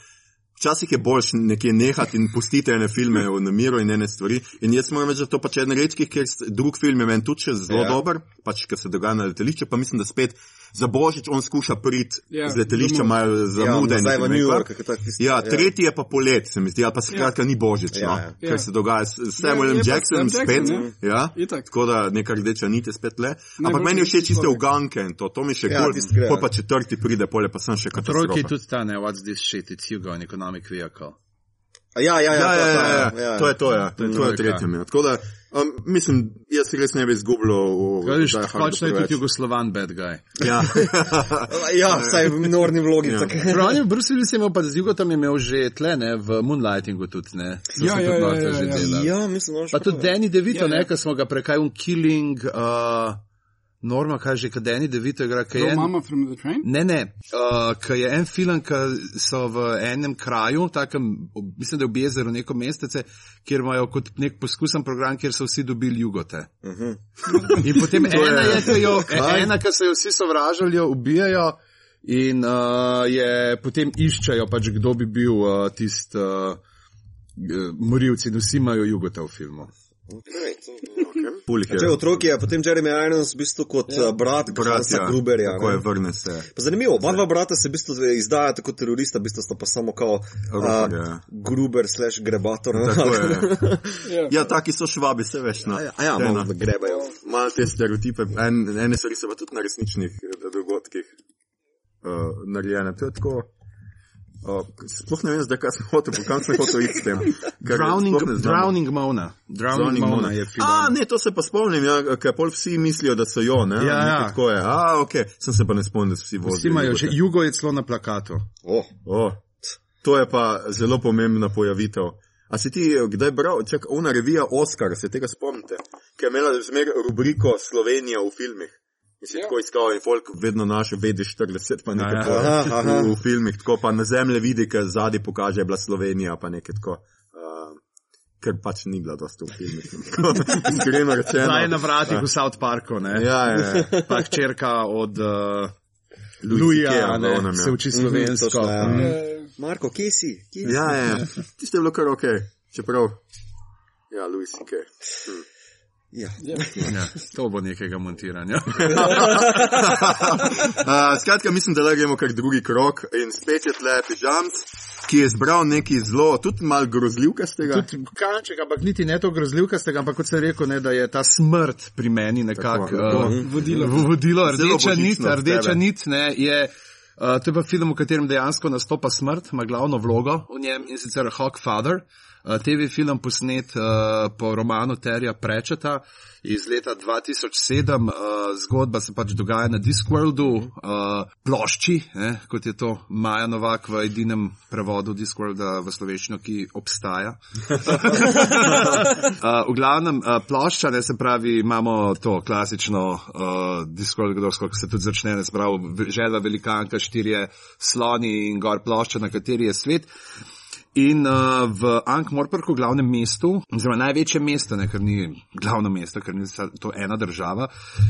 Včasih je boljš nekje nehati in pustiti ene filme na miru in ene stvari. In jaz moram reči, da to pač je eden redkih, ker drug film je meni tudi zelo ja. dober, pač ker se dogaja na letališču, pa mislim, da spet za božič on skuša priti Ja, ja, z letališča, imajo zamude. Ja, in v tako New. York, Ja, ja. tretji je pa polet, se mi zdi, ali pa skratka ni božič, Ja, no, ja. ker Ja. se dogaja s s je Samuelem pa Jacksonom Sam spet. Jackson, Ja, Itak. tako da neka rdeča nit je spet le. Ampak meni je všeč tiste uganke in to, to mi še Ja, gre, pol ja. pa četrti pride, pole pa sem še Trojki katastrofa. tudi ta, ne, what's this shit, it's Hugo, an economic vehicle. Ja, ja, ja, Ja, ja, to, ja, to, ja, to je to, ja. to je, to je tretje. ja. Tako da, um, mislim, jaz res ne bi izgubljal v končno je preveč. tudi Jugoslovan bad guy. Ja. Ja, vsaj v minorni vlogi. Ja. Pravi, Bruce Willis je imel pa z Jugotom imel že tle, ne, v Moonlightingu tudi, ne. So Ja, se ja, tudi ja, ja, ja. delali. Ja, mislim, da Pa tudi Danny DeVito, Ja, ne, ja. ker smo ga prekaj un Killing, uh, Norma kaže, kad Danny DeVito igra, kaj je. Mama from the Train? Ne, ne, uh, ki je en film, ki so v enem kraju, takem, mislim, da je v Bezeru neko mestece, kjer imajo kot nek poskusen program, kjer so vsi dobili jugote. Uh -huh. In potem ena je, ki jo, ena, ki so jo vsi sovražali, jo ubijajo in uh, je potem iščejo, pač kdo bi bil uh, tisti uh, morilci in vsi imajo jugote v filmu. Pulik je. Če otrok je, potem Jeremy Irons v bistvu kot ja. brat, Brat, Hansa ja. Gruberja. Tako je, ne. vrne se. Pa zanimivo, oba dva brata se v bistvu izdajata kot terorista, v bistvu sta pa samo kao Roparja, uh, ja. Gruber slash grebator. Tako je. Ja. Ja, taki so švabi, se veš. No. A ja, ja, Eno. malo grebajo. Malo te stereotipe, en, ene stvari so pa tudi na resničnih eh, dogodkih uh, narejene. To je tako. Uh, sploh ne vem, zdaj kaj sem hotel, kam sem hotel iti s tem. Drowning. Drowning Mona. Drowning, Mona Mona. je film. A, ne, to se pa spomnim, ja, ker pol vsi mislijo, da so jo, ne? Ja, ja. Tako je. A, ok, sem se pa ne spomnil, da so vsi vozili. Vsi imajo že. Jugo je celo na plakatu. Oh, O, to je pa zelo pomembna pojavitev. A si ti eh, kdaj bral, čak, ona revija Oscar, se tega spomnite, ki je imela zmer rubriko Slovenija v filmih. In si ja. tako iskal in folk vedno naše BD40, pa nekaj Ja, ja, ja. ja. v, v filmih, tako pa na zemlje vidi, ker zadnji pokaže, je bila Slovenija, pa nekaj tako. Uh, ker pač ni bila dosta v filmih. no. Iskreno rečeno. Zdaj je na vratih v South Parku, ne? Ja, ja, ja. Pa hčerka od uh, Louis Luja, C.K., ne, onem, ja. se uči slovensko. točno, ja. Mhm. Eh, Marko, kje si? Kje si? Ja, ja, ja. Tiste je bilo kar ok, čeprav. Ja, Louis C.K. Hm. Ja. Ja, to bo nekega montiranja. Uh, skratka, mislim, da le gremo kar drugi krok in spet je tle pižamc, ki je zbral neki zelo, tudi mal grozljivkastega. Tudi kanček, ampak niti ne to grozljivkastega, ampak kot sem rekel, ne, da je ta smrt pri meni nekako uh, vodilo. vodilo rdeča nit, rdeča nit ne, je. Uh, to je pa film, v katerem dejansko nastopa smrt, ima glavno vlogo v njem in sicer Hawkfather. Uh, TV film posnet uh, po romanu Terja Prečeta iz leta 2007. Uh, zgodba se pač dogaja na Discworldu, uh, plošči, ne, kot je to Maja Novak v edinem prevodu Discworlda v slovenščino, ki obstaja. Uh, v glavnem, uh, plošča, ne se pravi, imamo to klasično uh, diskografsko, ki se tudi začne, ne se pravi, želva velikanka, štirje sloni in gor plošča, na kateri je svet. In uh, v Ankh-Morporku, glavnem mestu, oziroma največjem mestu, ne, ker ni glavno mesto, ker ni to ena država,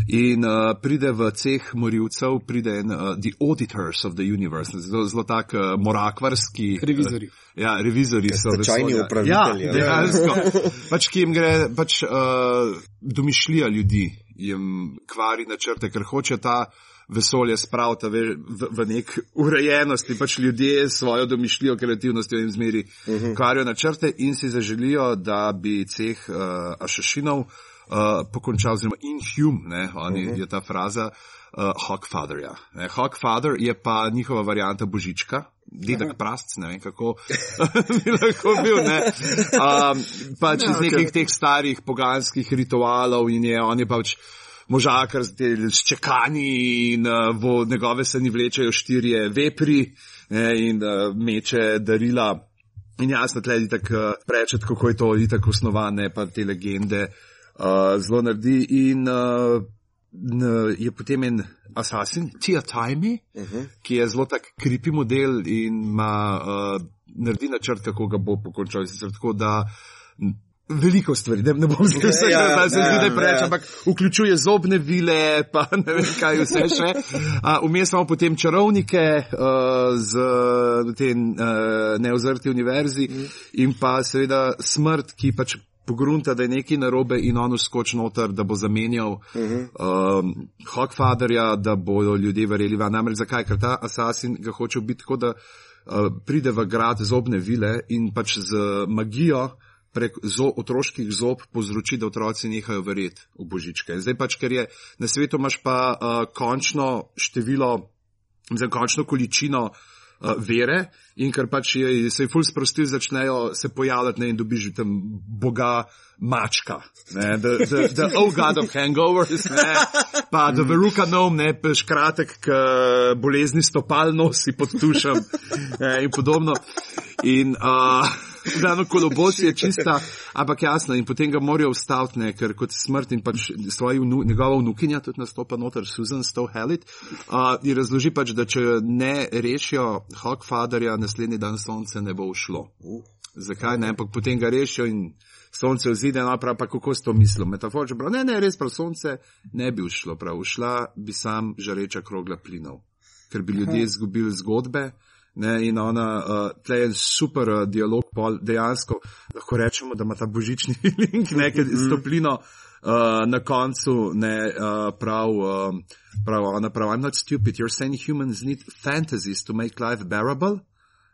in uh, pride v ceh morilcev, pride en uh, The Auditors of the Universe, zelo, zelo tak uh, morakvarski. Revizorji. Uh, ja, revizori so. Vesolja. upravitelji, Ja, ja. dejansko. pač, ki jim gre pač, uh, domišljija ljudi, jim kvari načrte, ker hoče ta vesolje spraviti ve, v, v nek urejenost in pač ljudje svojo domišljijo, kreativnostjo in zmeri uh -huh. kvarijo načrte in si zaželijo, da bi ceh uh, ašašinov uh, pokončal, oziroma inhum, ne, oni, uh -huh. je ta fraza. Uh, Hawkfatherja. Ne, Hawkfather je pa njihova varijanta Božička, dedek prastc, ne vem kako bi lahko bil. Ne. Um, pač iz nekih teh starih poganskih ritualov in je on je pač možakar s čekani in uh, v njegove se ni vlečejo štirje vepri ne, in uh, meče darila. In jasno, tledi tako prečet, kako je to itak osnovane, pa te legende uh, zelo naredi. In uh, je potem en asasin, Tia Timey, uh -huh. ki je zelo tak kripi model in ima uh, naredi načrt, kako ga bo pokončal. Sicer Tako da veliko stvari, ne, ne bom zdaj vsega, Ja, da se ja, zdi, da je preveč, ja. ampak vključuje zobne vile, pa ne vem kaj vse še. A, Vmes imamo potem čarovnike uh, z te uh, neozrti univerzi in pa seveda smrt, ki pač pogrunta, da je nekaj narobe in on skoč noter, da bo zamenjal uh -huh. um, Hawkfatherja, da bodo ljudje verjeli van. Namreč zakaj? Ker ta asasin ga hoče biti tako, da uh, pride v grad zobne vile in pač z magijo prek zo, otroških zob povzroči, da otroci nehajo verjeti v božičke. In Zdaj pač, ker je na svetu imaš pa uh, končno število, za končno količino uh, vere in ker pač je, se je ful sprostil, začnejo se pojavljati ne, in dobiš tam boga mačka, ne, the, the, the oh god of hangovers, ne, pa the veruca nom, ne, pa škratek, k bolezni stopal nosi pod tušem ne, in podobno. In, uh, Glavno kolobos je čista, ampak jasno, in potem ga morajo ustaviti, ne, ker kot smrt in pač svoji vnu, njegova vnukinja tudi nastopa noter, Susan Stohelit, uh, in razloži pač, da če ne rešijo Hawkfatherja, naslednji dan sonce ne bo ušlo. Zakaj ne, ampak potem ga rešijo in sonce vzide, no prav pa kako s to mislil. Metaforično prav, ne, ne, res prav sonce ne bi ušlo, prav ušla bi sam žareča krogla plinov, ker bi ljudje izgubili zgodbe. Ne, in ona, uh, tle je super uh, dialog, pol dejansko lahko rečemo, da ima ta božični link, nekaj mm -hmm. stoplino uh, na koncu, ne, uh, prav, um, prav, ona prav, I'm not stupid, you're saying humans need fantasies to make life bearable.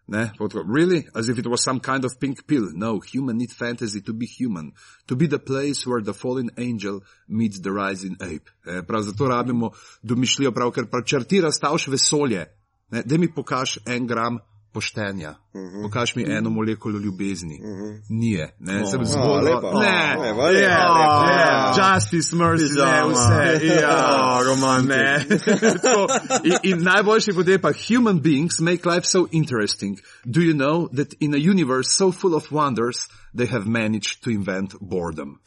Ne, tako, really? As if it was some kind of pink pill. No, human need fantasy to be human. To be the place where the fallen angel meets the rising ape. E, prav zato rabimo domišljijo, prav ker prav črti razstavš vesolje. Ne, da mi pokaž en gram poštenja. Uh -huh. Pokaž mi eno molekulo ljubezni. Uh -huh. Nije. Ne, oh, sem zgodil. lepa. Ne, Oh, lepa, lepa, ja, lepa. ja, justice, mercy, ne, Pijama. vse. Ja, Oh. Ne. To, in, in najboljši potem pa, human beings make life so interesting. Do you know that in a universe so full of wonders, they have managed to invent boredom?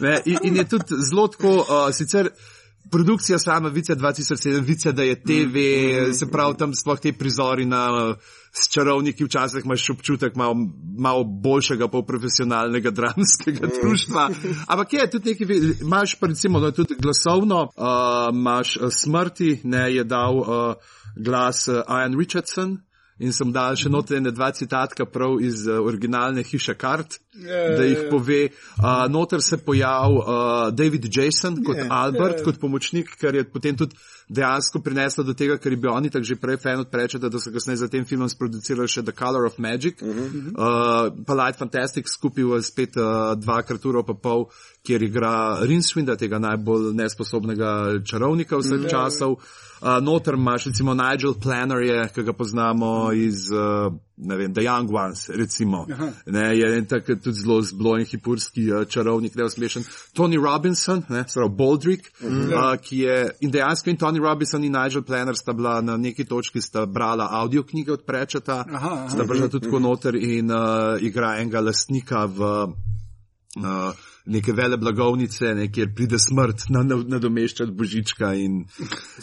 Ne, in, in je tudi zelo tako, uh, sicer produkcija sama Vice 2007, Vice, da je TV, se pravi tam sploh te prizori na s čarovniki, včasih imaš občutek malo, malo boljšega, pol profesionalnega dramskega društva. Ampak je tudi nekaj, imaš pa recimo no, tudi glasovno, uh, imaš uh, smrti, ne je dal uh, glas uh, Ian Richardson. In sem dal še noter ene dva citatka prav iz uh, originalne hiše kart, da jih pove. Uh, noter se pojav uh, David Jason kot Albert, kot pomočnik, kar je potem tudi dejansko prineslo do tega, ker je bil oni tako že prej fan od prečeta, da so kasneje za tem filmom sproducirali še The Color of Magic, uh -huh. uh, pa Light Fantastic skupaj v spet uh, dvakrat uro pa pol, kjer igra Rinswinda, tega najbolj nesposobnega čarovnika vseh mm, časov. Uh, noter imaš recimo Nigel Planner, je, ki ga poznamo iz uh, ne vem, The Young Ones, recimo. Ne, je en tak tudi zelo in hipurski uh, čarovnik, ne smešen. Tony Robinson, ne, pravi Baldrick, mm -hmm. uh, ki je in dejansko in Tony Robinson in Nigel Planner sta bila na neki točki, sta brala audio knjige od prečeta, Aha, aha. sta prišla tudi tako noter in uh, igra enega lastnika v uh, neke vele blagovnice, ne, kjer pride smrt na- na- nadomeščati božička. in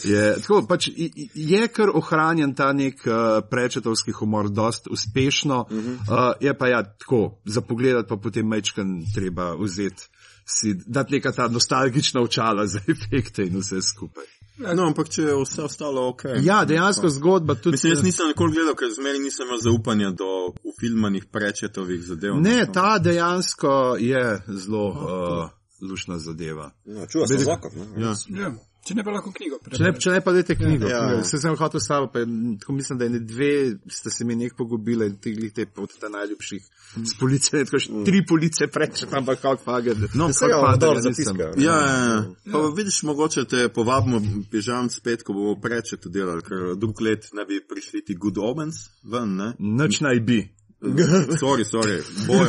Je, tako, pač, je kar ohranjen ta nek uh, prečetovski humor, dost uspešno. Uh -huh. uh, je pa ja, tako, za pogled pa potem mečkan treba vzeti. Si dati neka ta nostalgična očala za efekte in vse skupaj. No, ampak če je vse ostalo ok. Ja, dejansko zgodba tudi. Mislim, jaz nisem nikoli gledal, ker zmeri nisem imel zaupanja do v filmanih prečetovih zadev. Ne, no. ta dejansko je zelo uh, lušna zadeva. No, čuva se zakon. ne. Ja. Ja. Če ne pa lahko knjigo Če ne, če ne pa dajte knjigo, Ja. ja, vse sem hotel s sabo, pa je, tako mislim, da je ne dve, ste se mi nek pogubili, ti glite od ta najljubših z police, ne, tako še tri police preče, ampak kako fager. No, Se ga Kak dobro fager, nisem. zatiskajo. Ja, ja, ja. Pa vidiš, mogoče te povabimo, pižam spet, ko bomo preče to delali, ker drug let ne bi prišli ti good omens ven, ne? Nič naj bi. Sorry, sorry, bojo,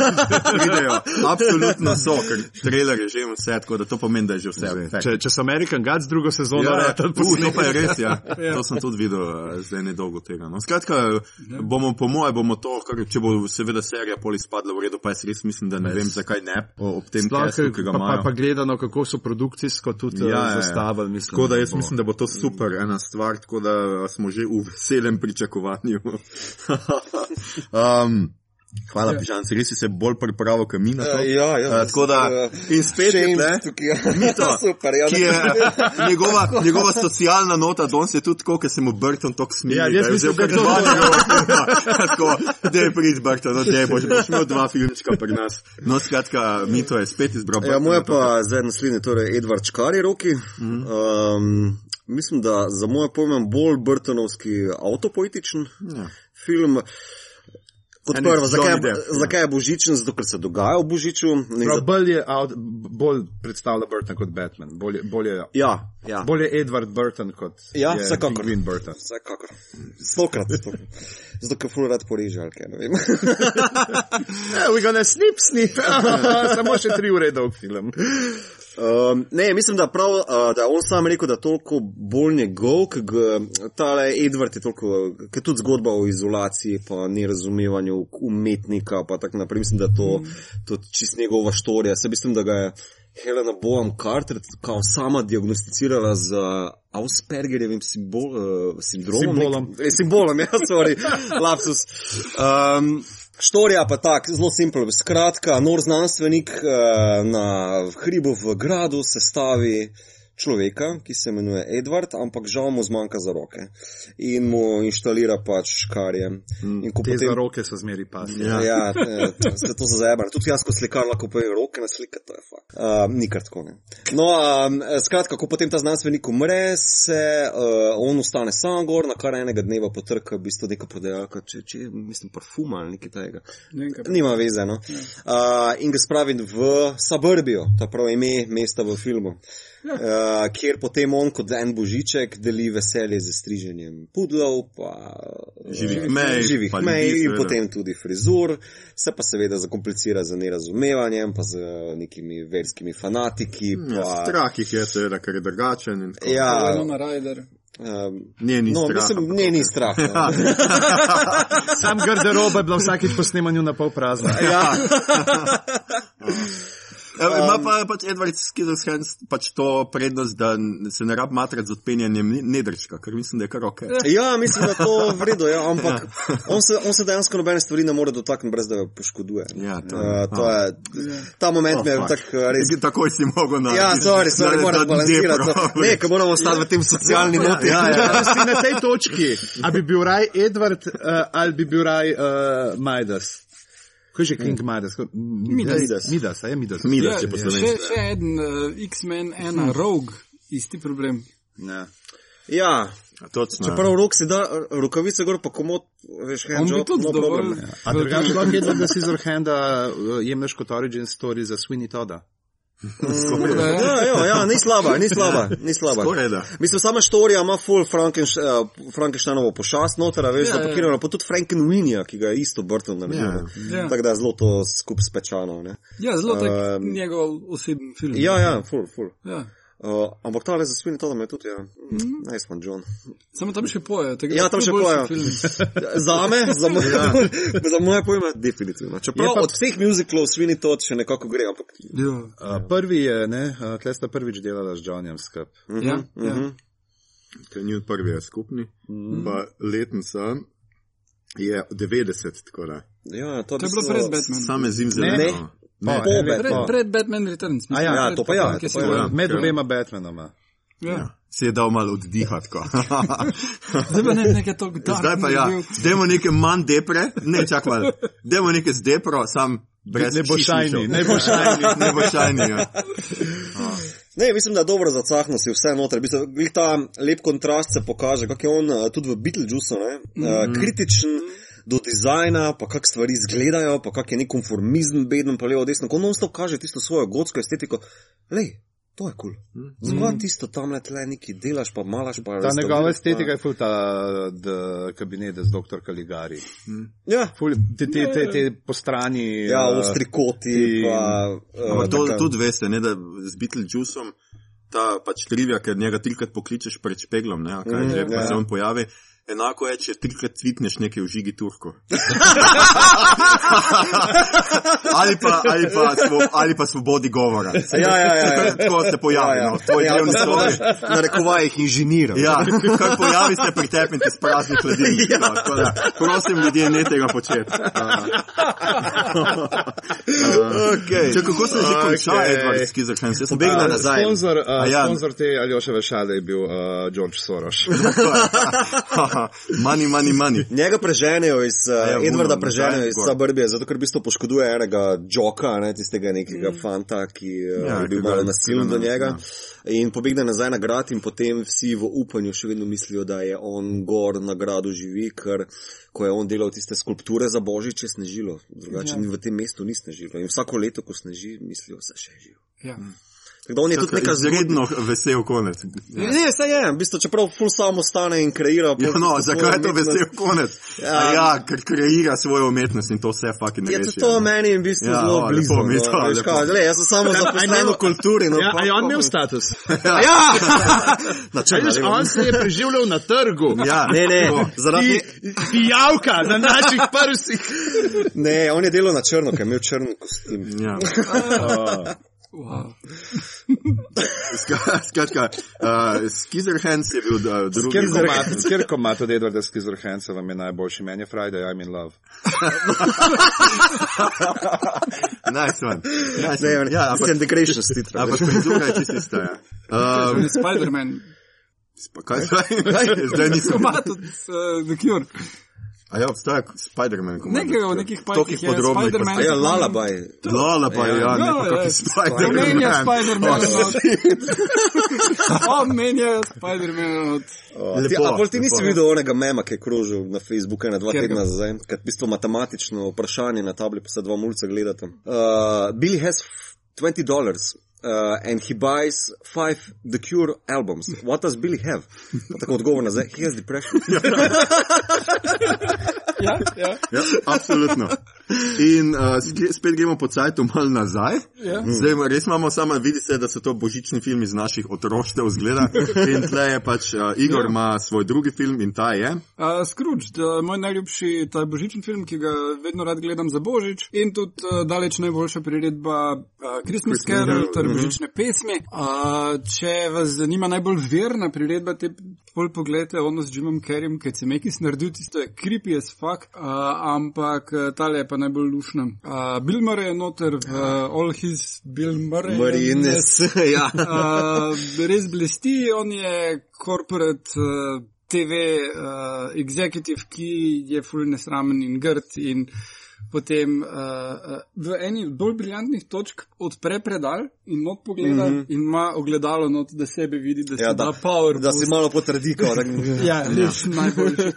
pridejo, absolutno so, ker trailer je že vse, tako da to pomeni, da je že vse. fact. Če, če so American Gods drugo sezono, Ja, ja, rata uh, to pa je res, ja. To sem tudi videl eh, zdaj nedolgo tega. No. Skratka, bomo, po moje, bomo to, kar, če bo seveda serija poli spadla v redu, pa jaz res mislim, da ne vem, zakaj ne, o- ob tem Sploh, testu, ki ga pa, pa, imajo. pa gledano, kako so produkcijsko tudi Ja, ja, ja, ja. zastavili. Mislim, Tako da jaz bo- mislim, da bo to super ena stvar, tako da smo že v veselem pričakovanju. um, hvala, pižanci, res si se bolj pripravil, kot mi na to. Ja, ja. Eh, tako da, in spet je tle, Mito. Super, ja. ki je njegova, njegova socialna nota, danes je tudi tako, ker se mu Burton tako smije. Ja, jaz mislim, da je to Tako, da je prič Burton, no, da boš, boš imel dva filmčka pri nas. No, skratka, Mito je spet izbral. Ja, moje pa zdaj naslednji, torej Edward Škari roki. Um, mislim, da za moje pojme bolj Burtonovski avtopoetičen Ja. film. Kot En prvo, zakaj, Depp, ja. zakaj je božičen? Zato, ker se dogaja v božiču. Prav, za- bolj je out, bolj predstavlja Burton kot Batman. Bolj, bolj, je, Ja, ja. bolj je Edward Burton kot Ja, vsekakor. Green Burton. Vsekakor. Stokrat. stokrat. Zato, ker ful rad poreže, ali kaj ne vem. Yeah, we're gonna snip, snip. Samo še tri ure dolg film. Um, ne, mislim, da, prav, uh, da je on sam rekel, da je toliko bolj njegov, ker ta Edward je toliko, ker tudi zgodba o izolaciji, pa nerazumevanju umetnika, pa tako naprej. Mislim, da je to tudi čist njegova štorija. Se mislim, da ga je Helena Boham Carter kao sama diagnosticirala z Aspergerjevim simbol, uh, sindromom. Simbolom. Nek, eh, simbolom, ja, sorry, lapsus. Um, Štorija pa tako, zelo simpel. Skratka, nor znanstvenik uh, na hribu v gradu sestavi človeka, ki se imenuje Edward, ampak žal mu zmanjka za roke. In mu inštalira pač škarje. In ko Te potem za roke so zmeri pas. Ja, ja eh, ste to za zajebali. Tudi jaz, ko slikar lahko povem roke na slike, to je fakt. Uh, ni kar tako, ne. No, um, skratka, ko potem ta znanstvenik umre, se uh, on ostane sam gor, na kar enega dneva potrka v bistvu neka prodajalka, če, če mislim parfuma ali nekaj tega. Nima veze, no. Uh, in ga spravi v Suburbijo, ta pravi ime mesta v filmu. Uh, kjer potem on kot en božiček deli veselje z striženjem pudlov, pa Živih mej, živih pa mej ljudi, in seveda. potem tudi frizur, se pa seveda zakomplicira z nerazumevanjem, pa z nekimi verskimi fanatiki. Ja, Pa, strah jih je, seveda, ker je drugačen. in tako. ja, Winona Ryder. um, Nje ni no, strah. mislim, ampak ne, ok. ni strah. No. Sam garderoba je bila vsakič po snemanju na pol prazna. ja. Ja, Ima pa pač Edward Skiddershand pač to prednost, da se ne rabi matrati z odpenjanjem nedrčka, ker mislim, da je kar ok. ja, mislim, da je to vredno, ja, ampak on se, on se dejansko nobene stvari ne more dotakniti, brez da jo poškoduje. Ja, to- uh, to je, ta moment Oh, me je tako uh, res Takoj si mogel na. Ja, sorry, sorry, na- moram balansirati. Ne, ker moramo ostati v tem socialni noti. Ja, ja. Če si na tej točki, a bi bil raj Edward uh, ali bi bil raj uh, Majdas? Kaj je že King Midas. Midas, Midas, a je Midas. Midas, Ja, če po še, še en uh, X-Men, ena Rogue, isti problem. Ja. Ja, Točno. čeprav rok si da, rokavice gor pa komod, veš, On hand bi job, tudi no dovolj. problem. A drugače lahko Edward da Scissorhanda uh, jemlješ kot origin story za Sweeney Toda. Da, ja. Ja, ja, ja, ni slaba, ni slaba, ni slaba. Skoraj da. Mislim, sama štorija ima full Frankenš, uh, Frankensteinovo pošast noter, a veš, Ja, ja, ja. zapakirano, pa tudi Frankenwinija, ki ga je isto Burton naredil. Ja. Ja. Tako da je zelo to skup spečano, ne. ja, zelo tak Um, njegov osebni film. Ja, ja, full, full. ja. Uh, ampak ta za Sweeney Todd je tudi, ja. Mm. Nice one, John. Samo tam še pojejo. tega Ja, tam še filmi. Za me, za, moj, za moje pojme, definitivno. Čeprav Je pa- od vseh muziklov Sweeney Todd še nekako gre, ampak Ja, Uh, prvi je, ne, uh, tle sta prvič delala z Johnnyjem skup. ja, ja. Ker ni prvi je skupni, pa letnica je 90, tako da. ja, to, To je bilo pred Batmanom. Same zim Ne. Po ne. Pred, pa. pred Batman Returns. mislim, ja, pred to pa ja, to pa ja. Med obema Batmanoma. Ja. Si je dal malo oddihati. ko. Zdaj pa ne nekaj to dark Zdaj pa ja, dajmo nekaj manj depre, ne čak malo, dajmo nekaj z depro, sam brez Ne bo shiny, ne bo shiny. ne bo šajni. Ja. Ne, mislim, da je dobro za cahno si vse noter. V bistvu, glih ta lep kontrast se pokaže, kako je on uh, tudi v Beetlejuiceu, ne, uh, kritičen do dizajna, pa kak stvari izgledajo, pa kak je nek konformizem, beden, pa levo, desno, ko non stop kaže tisto svojo gotsko estetiko. Lej, to je kul. Cool. Zakaj tisto tam le tle neki delaš, pa malaš, pa Ta njegova restauriraš, pa- estetika je ful ta kabinet z dr. Caligari. Ja, Ful, te, te, te, te postrani. ja uh, ostri koti, ti- pa... Uh, Ampak to tudi veste, ne, da z Beetlejuicem ta pač trivia, ker njega trikrat pokličeš pred špeglom, ne, a kaj Mm, že, pa ja. se on pojavi. Enako je, če trikrat tvitneš nekaj v žigi Turko. ali, pa, ali, pa, ali pa svobodi govora. Ja, ja, ja, ja. Tako se pojavi, Ja, ja. no, tvoj Ja, delovni se stroj. moraš na rekovajih inženirati. Ja, kar pojavi se pretepnite s praznih hladilnikov. Ja. Tako da, prosim, ljudje, ne tega početi. Okay. Če kako se že konča, Okej. Edward Skizerhands? Jaz sem pa- nazaj. Sponzor, uh, A ja. sponzor te Aljoševe šale je bil uh, George Soros. Money, money, money. Njega preženejo iz uh, ja, Edvarda, Bulman, preženejo iz. Suburbije, zato ker v bistvu poškoduje enega joka, ne, tistega nekega mm. fanta, ki uh, Ja, je bil malo nasilen do njega. ja. In pobegne nazaj na grad, in potem vsi v upanju še vedno mislijo, da je on gor na gradu živi, ker ko je on delal tiste skulpture za božič, je snežilo. Drugače Ja. v tem mestu ni snežilo. In vsako leto, ko sneži, mislijo, da se še živi. Ja. Tako da on je tudi neka zgodba. Izredno vesel konec. Ne, saj je, v bistvu, čeprav ful samo stane in kreira. Ja, no, zakaj je to umetnost. vesel konec? Ja. Ja, ja ker kreira svojo umetnost in to vse fucking Ja, reši. to, to ja. meni je v bistvu Ja, zelo o, blizu. lepo mi je no, to, veš lepo. kaj, glej, jaz sem samo zaposlen v kulturi. No, Ja, pa- a je on imel status? Ja! A Načelno, veš, on se je preživljal na trgu. Ja, Ne, ne, tako. zaradi, Pijavka na naših prsih. ne, on je delal na črno, ker je imel črn kostim. Ja. Wow. Skratka, uh, Skizerhands je bil uh, drugi. Ker komat od Edwarda Skizorhensa vam je najboljši. Meni je Friday, I'm in love. Nice one. Nice Ne, one. Ja, ampak, sem degradation stitra. ampak penzura je čisto ista. Ja. Um, Spider-Man. kaj zdaj? Zdaj nisem. Komat od uh, The Cure. A ja, obstaja Spider-Man. Nekaj o nekih pajkih je podrobnih Spider-Man. Ja, lalabaj. Je, ja, Ja, ne, ja, pa ja. kakšen Spider-Man. Omenja Spider-Man od... Omenja Spider-Man od... Ti, nisi videl onega mema, ki je krožil na Facebooku ena dva tedna nazaj, kad v bistvu matematično vprašanje na tabli, pa se dva mulca gledata. Uh, Billy has f- 20 dollars. Uh, and he buys five The Cure albums. What does Billy have? Pa tako odgovor nazaj, he has depression. Ja, ja. Ja, absolutno. In uh, spet gremo po cajtu malo nazaj. Ja. Zdaj res imamo samo, vidi se, da so to božični filmi iz naših otroštev zgleda. In tle je pač uh, Igor ima svoj drugi film in ta je. Uh, Scrooge, uh, moj najljubši ta božičen film, ki ga vedno rad gledam za božič in tudi uh, daleč najboljša priredba uh, Christmas Carol, ter mhm. božične pesmi. Uh, če vas zanima najbolj verna priredba, te pol pogledajte ono z Jimom Carreyem, ki je Cemekis naredil, tisto je creepy as fuck, uh, ampak uh, tale je pa najbolj lušna. Uh, Bill Murray je noter uh, All His Bill Murray. Marines. ja. Uh, res blesti, on je corporate uh, TV uh, executive, ki je full nesramen in grd in potem uh, v eni od bolj briljantnih točk odpre predal in not pogleda mm -hmm. in ima ogledalo not, da sebe vidi, da se Ja, da, da, power. da si malo potrdi, kot da Ja, res najboljši.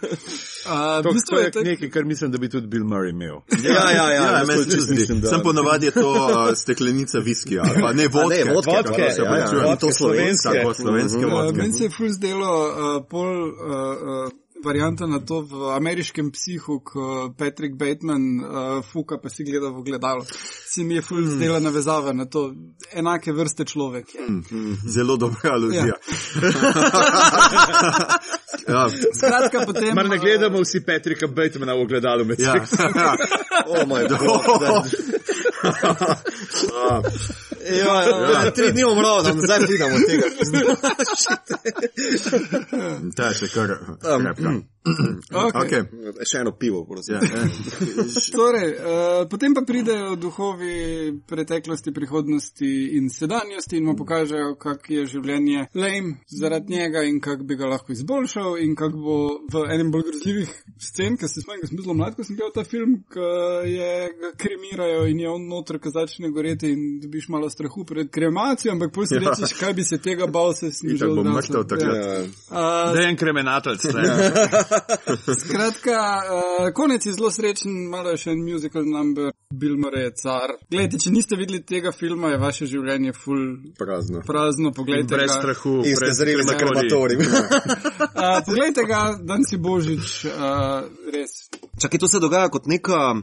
Uh, v To, bistvu to je tak- nekaj, kar mislim, da bi tudi Bill Murray imel. Ja, ja, ja, ja, jaz meni to se čisto zdi. da- Sem ponavadi je to uh, steklenica viskija, ali pa ne vodke. ne, vodke, kako vodke, se ja, ja, opravičujem. vodke slovenske. Tako, slovenske Mhm. Uh, vodke. meni se je ful zdelo uh, pol uh, uh, varianta na to v ameriškem psihu, ko Patrick Bateman uh, fuka, pa si gleda v gledalo. Si mi je ful Hmm. zdela navezava na to, enake vrste človek. je. Zelo dobra aluzija. Ja. Skratka, potem. Mar ne uh, gledamo vsi Patrika Batemana v ogledalu med Ja. seboj. Oh moj bog. Ja, ja, tri dni umrl, da zdaj pridemo od tega. Ta je še kar krepka. Okay. Okay. Še eno pivo, prosim. Ja, eh. Torej, uh, potem pa pridejo duhovi preteklosti, prihodnosti in sedanjosti in mu pokažejo, kak je življenje lame zaradi njega in kak bi ga lahko izboljšal in kak bo v enem bolj grozljivih scen, ker se smem, ker sem bil zelo mlad, ko sem gledal ta film, ko je ga kremirajo in je on noter, ko začne goreti in dobiš malo strahu pred kremacijo, ampak pol si Ja. rečeš, kaj bi se tega bal, se sem že Itak bom mrtev takrat. Ja. Ja. Uh, Da je en kriminalec. Skratka, uh, konec je zelo srečen, malo je še en musical number, Bill Murray je car. Glejte, če niste videli tega filma, je vaše življenje full Prazno. prazno, poglejte Brez ga. strahu. In brez zreli za krematorij. Uh, poglejte ga, dan si božič, uh, res. Čakaj, to se dogaja kot neka uh,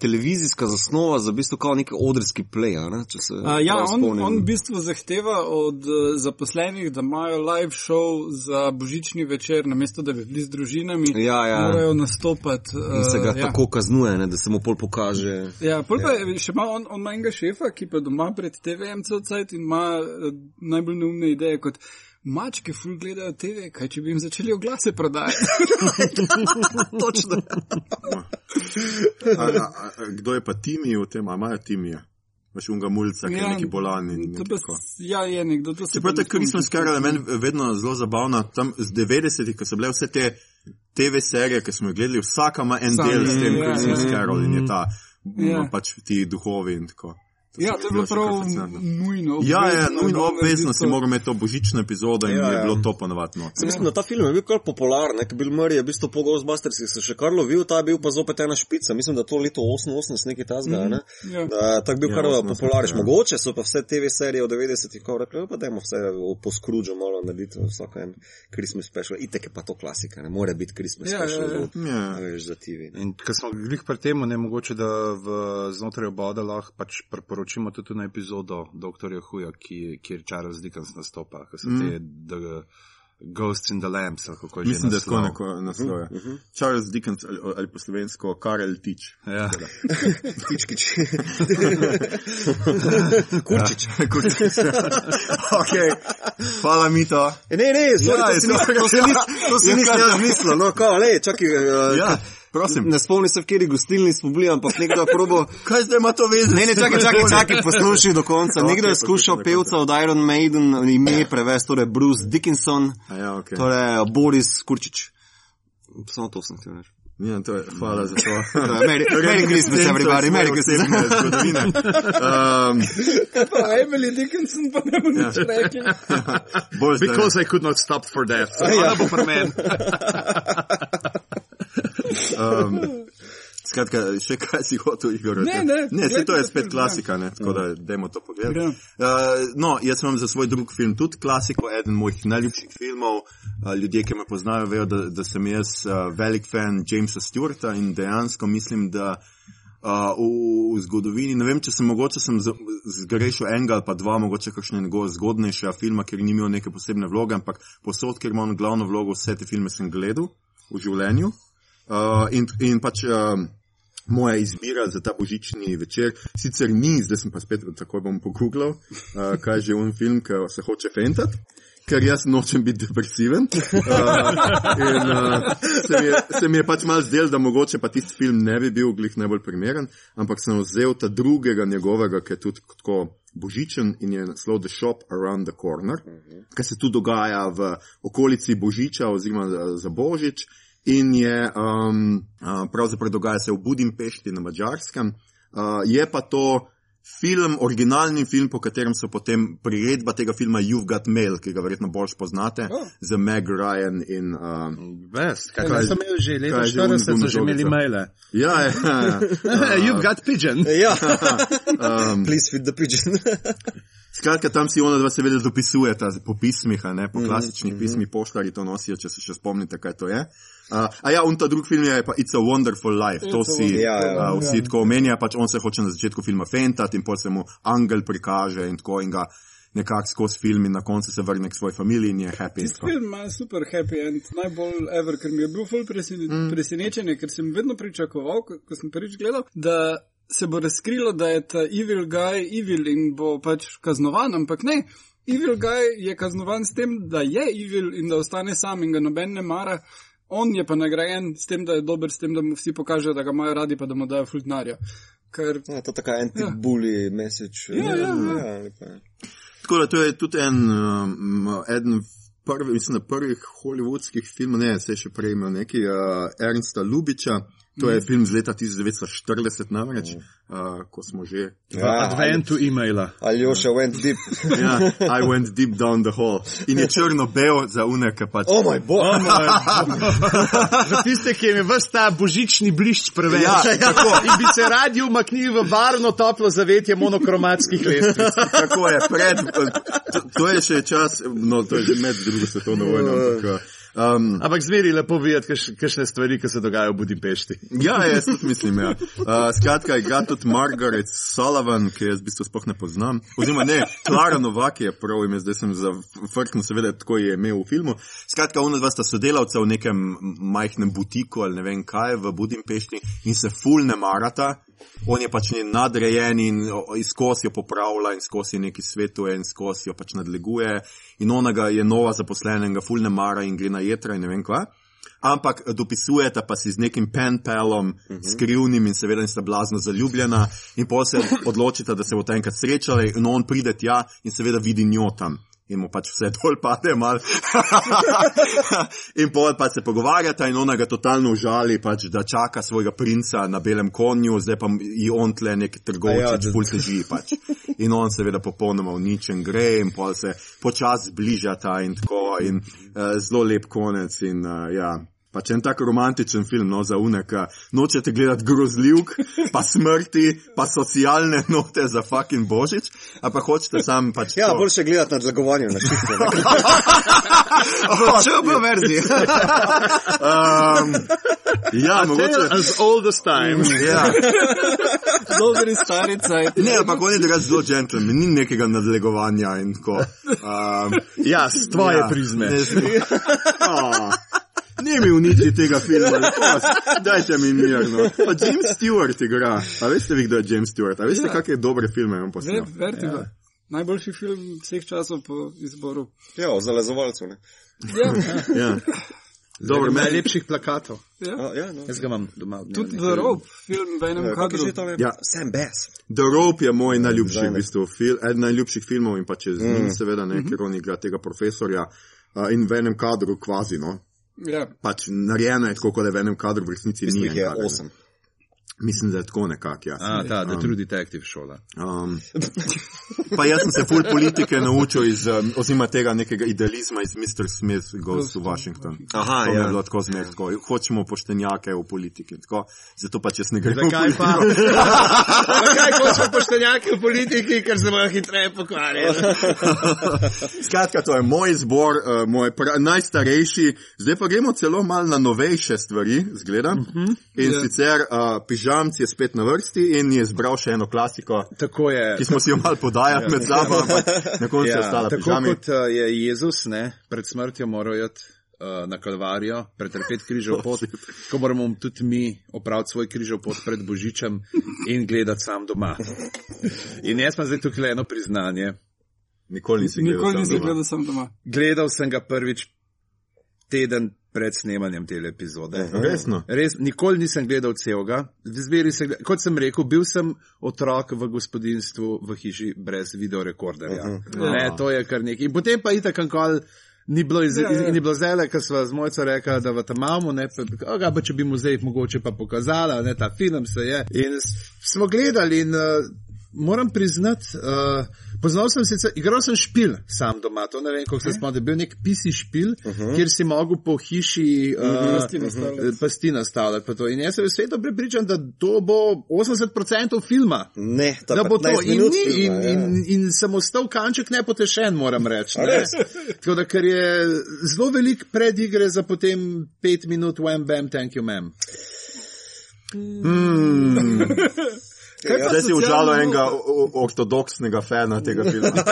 televizijska zasnova za v bistvu kao neki odrski play, a ne? Če se Uh, ja, on, spomnim. on v bistvu zahteva od uh, zaposlenih, da imajo live show za božični večer, namesto da bi bili z družinami, Ja, ja. morajo nastopati. Uh, In se ga ja. tako kaznuje, ne, da se mu pol pokaže. Ja, pol pa je še ima on, on ima enega šefa, ki pa doma pred TV-jem cel cajt in ima uh, najbolj neumne ideje kot mačke ful gledajo TV, kaj če bi jim začeli oglase prodajati. Točno. A, a, a, kdo je pa Timi v tem, a imajo Timija? Veš, unga mulca, ki je neki bolan in Ja, tako. s- ja, je nekdo, to se Čeprav pa ta ne spomnim, Christmas če Carol je sem- meni vedno zelo zabavna, tam z 90-ih, ko so bile vse te TV serije, ki smo jih gledali, vsaka ima en Sam, del s tem ja, Christmas ja. Carol in je ta, Ja. ja. pač ti duhovi in tako. Ja, to je bilo prav nujno. Ja, ja, obvezno, nujno da obvezno naredi si moral imeti to božično epizodo in Ja, je ja. bilo to ponovadno. Sem mislim, da ta film je bil kar popularen, nek Bill Murray je v bistvu po Ghostbustersih se še kar lovil, ta je bil pa zopet ena špica, mislim, da to leto 88 nekaj tazga, ne? Ja. Da, tak bil Ja, kar 88, popularen. ja. Mogoče so pa vse TV serije v 90-ih, ko rekli, pa dajmo vse po Scroogeu malo narediti, vsako en Christmas special. Itek je pa to klasika, ne more biti Christmas Ja, ja, special, ja. Ja. a veš, za TV. ne. In ker smo glih pri tem, ne mogoče, da v znotraj oboda lahko pač priporočimo tudi na epizodo Dr. Huja, ki, kjer Charles Dickens nastopa, ko so mm. te the Ghosts in the Lamps, ali kako je že Mislim, da je tako naslov. neko naslov. Charles Dickens ali, ali po slovensko Karel Tič. Ja. Tičkič. Kurčič. Kurčič. okay. Hvala, Mito. E, Ne, ne, sorry, Ja, to je si nis- to- to si nis- to si Ja, nisem mislil. No, kao, lej, čakaj, eh, Ja, prosim. ne spomnim se, v kateri gostilni smo bili, ampak nekdo je probo. Kaj zdaj ima to veze? Ne, ne, čakaj, čakaj, čakaj, poslušaj do konca. Ok, Nekdo je skušal pevca od Iron Maiden ime prevesti, torej Bruce Dickinson, A Ja, okay. torej Boris Kurčič. Samo to sem ti reči. Ja, to je, hvala za to. Merry- Merry Christmas, everybody, Merry Christmas. Um, Pa Emily Dickinson pa ne bo nič rekli. bolj zdaj. Because I could not stop for that. So, Ja. hvala bo pri meni. Um, skratka, še kaj si hotel, Igor? Ne, ne, ne se to je gledajte spet film, klasika, ne, tako da dajmo to pogledati. Uh, no, jaz imam za svoj drug film tudi klasiko, eden mojih najljubših filmov. Uh, ljudje, ki me poznajo, vejo, da, da sem jaz uh, velik fan Jamesa Stewarta in dejansko mislim, da uh, v, v zgodovini, ne vem, če sem mogoče sem z- zgrešil enega ali pa dva, mogoče kakšne njegove zgodnejše filma, ker ni imel neke posebne vloge, ampak posod, ker ima on glavno vlogo, vse te filme sem gledal v življenju. Uh, in, in pač uh, moja izbira za ta božični večer, sicer ni, zdaj sem pa spet takoj bom pogooglal, uh, kaj je že un film, ki se hoče fentati. Ker jaz nočem biti depresiven. Uh, in uh, se, mi je, se mi je pač mal zdel, da mogoče pa tisti film ne bi bil glih najbolj primeren, ampak sem vzel ta drugega njegovega, ki je tudi tako božičen in je naslov The Shop Around the Corner, uh -huh. kar se tu dogaja v okolici Božiča oziroma za- za Božič in je um, uh, pravzaprav dogaja se v Budimpešti na Mačarskem. Uh, je pa to film, originalni film, po katerem so potem priredba tega filma You've Got Mail, ki ga verjetno bolj poznate, Oh. oh. z Meg Ryan in. Um, Best. Kaj, Kaj- sem imel že leta kaj je že 40, so že imeli maile. ja, ja, ja. You've got pigeon. Ja, Um, please feed the pigeon. Skratka, tam si ona dva seveda dopisujeta po pismih, ne po klasičnih pismih, poštari to nosijo, če se še spomnite, kaj to je. Uh, a ja, in ta drugi film je pa It's a Wonderful Life, to Wonderful Ja, ja. uh, vsi tako omenjajo, pač on se hoče na začetku filma fentati in potem se mu angel prikaže in tako in ga nekako skozi film in na koncu se vrne k svoji familiji in je happy. Tisti film ima super happy end, najbolj ever, ker mi je bil ful presene, mm. presenečen, ker sem vedno pričakoval, ko, ko sem prvič gledal, da se bo razkrilo, da je ta evil guy evil in bo pač kaznovan, ampak ne. Evil guy je kaznovan s tem, da je evil in da ostane sam in ga noben ne mara. On je pa nagrajen s tem, da je dober, s tem, da mu vsi pokažejo, da ga imajo radi, pa da mu dajo fultnarja. Ker Ja, to je tako anti-bully message. Ja, ja, ja. ja lepo je. Tako da to je tudi en, um, eden prvi, mislim, prvih hollywoodskih filmov, ne, se je še prej imel neki uh, Ernsta Lubiča. To je film z leta 1940, namreč, uh, ko smo že. V Ja, adventu e-maila. Aljoša went deep. Ja, I went deep down the hole. In je črno-bel za uneka pač. Oh moj bog! Za tiste, ki jim je vse ta božični blišč preveč. Ja, tako. In bi se radi umaknili v varno, toplo zavetje monokromatskih lestvic. Tako je, pred, to, to je še čas, no, to je že med drugo svetovno vojno. uh, Um, Ampak zveri lepo videti, kakšne stvari, ki se dogajajo v Budimpešti. Ja, jaz tudi mislim. Ja. Uh, skratka, igra tudi Margaret Sullivan, ki jaz v bistvu sploh ne poznam. Oziroma, ne, Klara Novak je prav ime, zdaj sem zafrknil, seveda, tako je imel v filmu. Skratka, ona dva sta sodelavca v nekem majhnem butiku ali ne vem kaj v Budimpešti in se ful ne marata. On je pač njen nadrejen in izkosi jo popravlja in skozi neki svetuje in skozi jo pač nadleguje. In ona ga je nova zaposlena in ga ful ne mara in gre na jedra in ne vem kva. Ampak dopisujeta pa si z nekim penpelom, uh -huh. skrivnim in seveda sta blazno zaljubljena in pa se odločita, da se bo enkrat srečala in on pride tja in seveda vidi njo tam. In mu pač vse dol pade mal. in pol pa se pogovarjata in ona ga totalno užali, pač, da čaka svojega princa na belem konju, zdaj pa ji on tle nek trgovčič, Ja, ja, teži pač. In on seveda popolnoma uničen gre in pol se počasi zbližata in tako in uh, zelo lep konec in uh, ja. Pač en tak romantičen film, no, za uneka. Nočete gledati grozljivk, pa smrti, pa socialne note za fucking božič, ampak hočete sam pač. Ja, to. boljše gledati nadlegovanje na šifte. Čupa verzija. Um, ja, mogoče. As old as time. Ja. Dobri stari cajt. Ne, ampak on je drugač zelo gentleman, ni nekega nadlegovanja in tako. Um, Ja, z tvoje ja, prizme. ne znam. Oh, Ne mi uniči tega filma, dajte mi mirno. Pa James Stewart igra. A veste vi, kdo je James Stewart? A veste, Ja. kakšne dobre filme je on posnel? Vertigo. Ja. Najboljši film vseh časov po izboru. Ja, o zalezovalcu. Ne? Ja, Ja. Dobro, meni najlepših plakatov. ja. A, ja, no. Jaz ga imam doma. v Tudi. The Rope, film v enem Ja, kadru. Ja. Sam Bass. The Rope je moj najljubši, v bistvu, fil, eden najljubših filmov in pa čez mm. njim, seveda, ne, ker on igra tega profesorja uh, in v enem kadru kvazi, no. Ja. Pač narejeno je tako, kot da v enem kadru v resnici ni. Jih je kader. osem. Mislim, da je tako nekako, ja. A, ta, The True Detective šola. Um, pa jaz sem se full politike naučil iz, um, oziroma tega nekega idealizma iz Mr. Smith Goes to Washington. Aha, to ja. je bilo tako zmer, tako, hočemo poštenjake v politiki, tako, zato pač jaz ne grem v Zakaj pa? Zakaj hočemo poštenjake v politiki, ker se bojo hitreje pokvarjali? Skratka, to je moj izbor, uh, moj pra, najstarejši, zdaj pa gremo celo mal na novejše stvari, zgleda. Uh -huh. In Ja. sicer uh, pižamc je spet na vrsti in je izbral še eno klasiko, Tako je. ki smo si jo mal podajali med sabo, ampak na koncu je ostala tako pižami. kot uh, je Jezus ne, pred smrtjo moral iti uh, na Kalvarijo, pretrpeti križov pot, ko moramo tudi mi opraviti svoj križov pot pred Božičem in gledati sam doma. In jaz imam zdaj tukaj eno priznanje. Nikoli nisi gledal. Nikoli sam nisem doma. gledal sam doma. Gledal sem ga prvič teden pred snemanjem te epizode. Resno. Res, nikoli nisem gledal celega. Zveri sem, gled- kot sem rekel, bil sem otrok v gospodinstvu v hiši brez videorekorderja. Uh -huh. Ne, to je kar nekaj. In potem pa itak ankol. Ni bilo, iz, Ja, ja. iz, ni bilo zele, ker sva z mojco rekla, da v tam imamo, ne, pa, ga, pa če bi mu zdaj mogoče pa pokazala, ne, ta film se je. In smo gledali in uh, moram priznati, uh, poznal sem sicer, igral sem špil sam doma, to ne vem, kako se spomnim, da je bil nek pisi špil, uh -huh. kjer si mogel po hiši uh, Pasti nastavljati. pasti nastavljati. pa to. In jaz sem sveto prepričan, da to bo 80% filma. Ne, ta Da bo to 15 in, ni, in, filma, ja. in, in sem ostal kanček nepotešen, moram reči. Ne? Tako da, ker je zelo velik predigre za potem pet minut, wham bam, thank you, ma'am. Kaj pa Zdaj si socialna užalo enega ortodoksnega fana tega filma.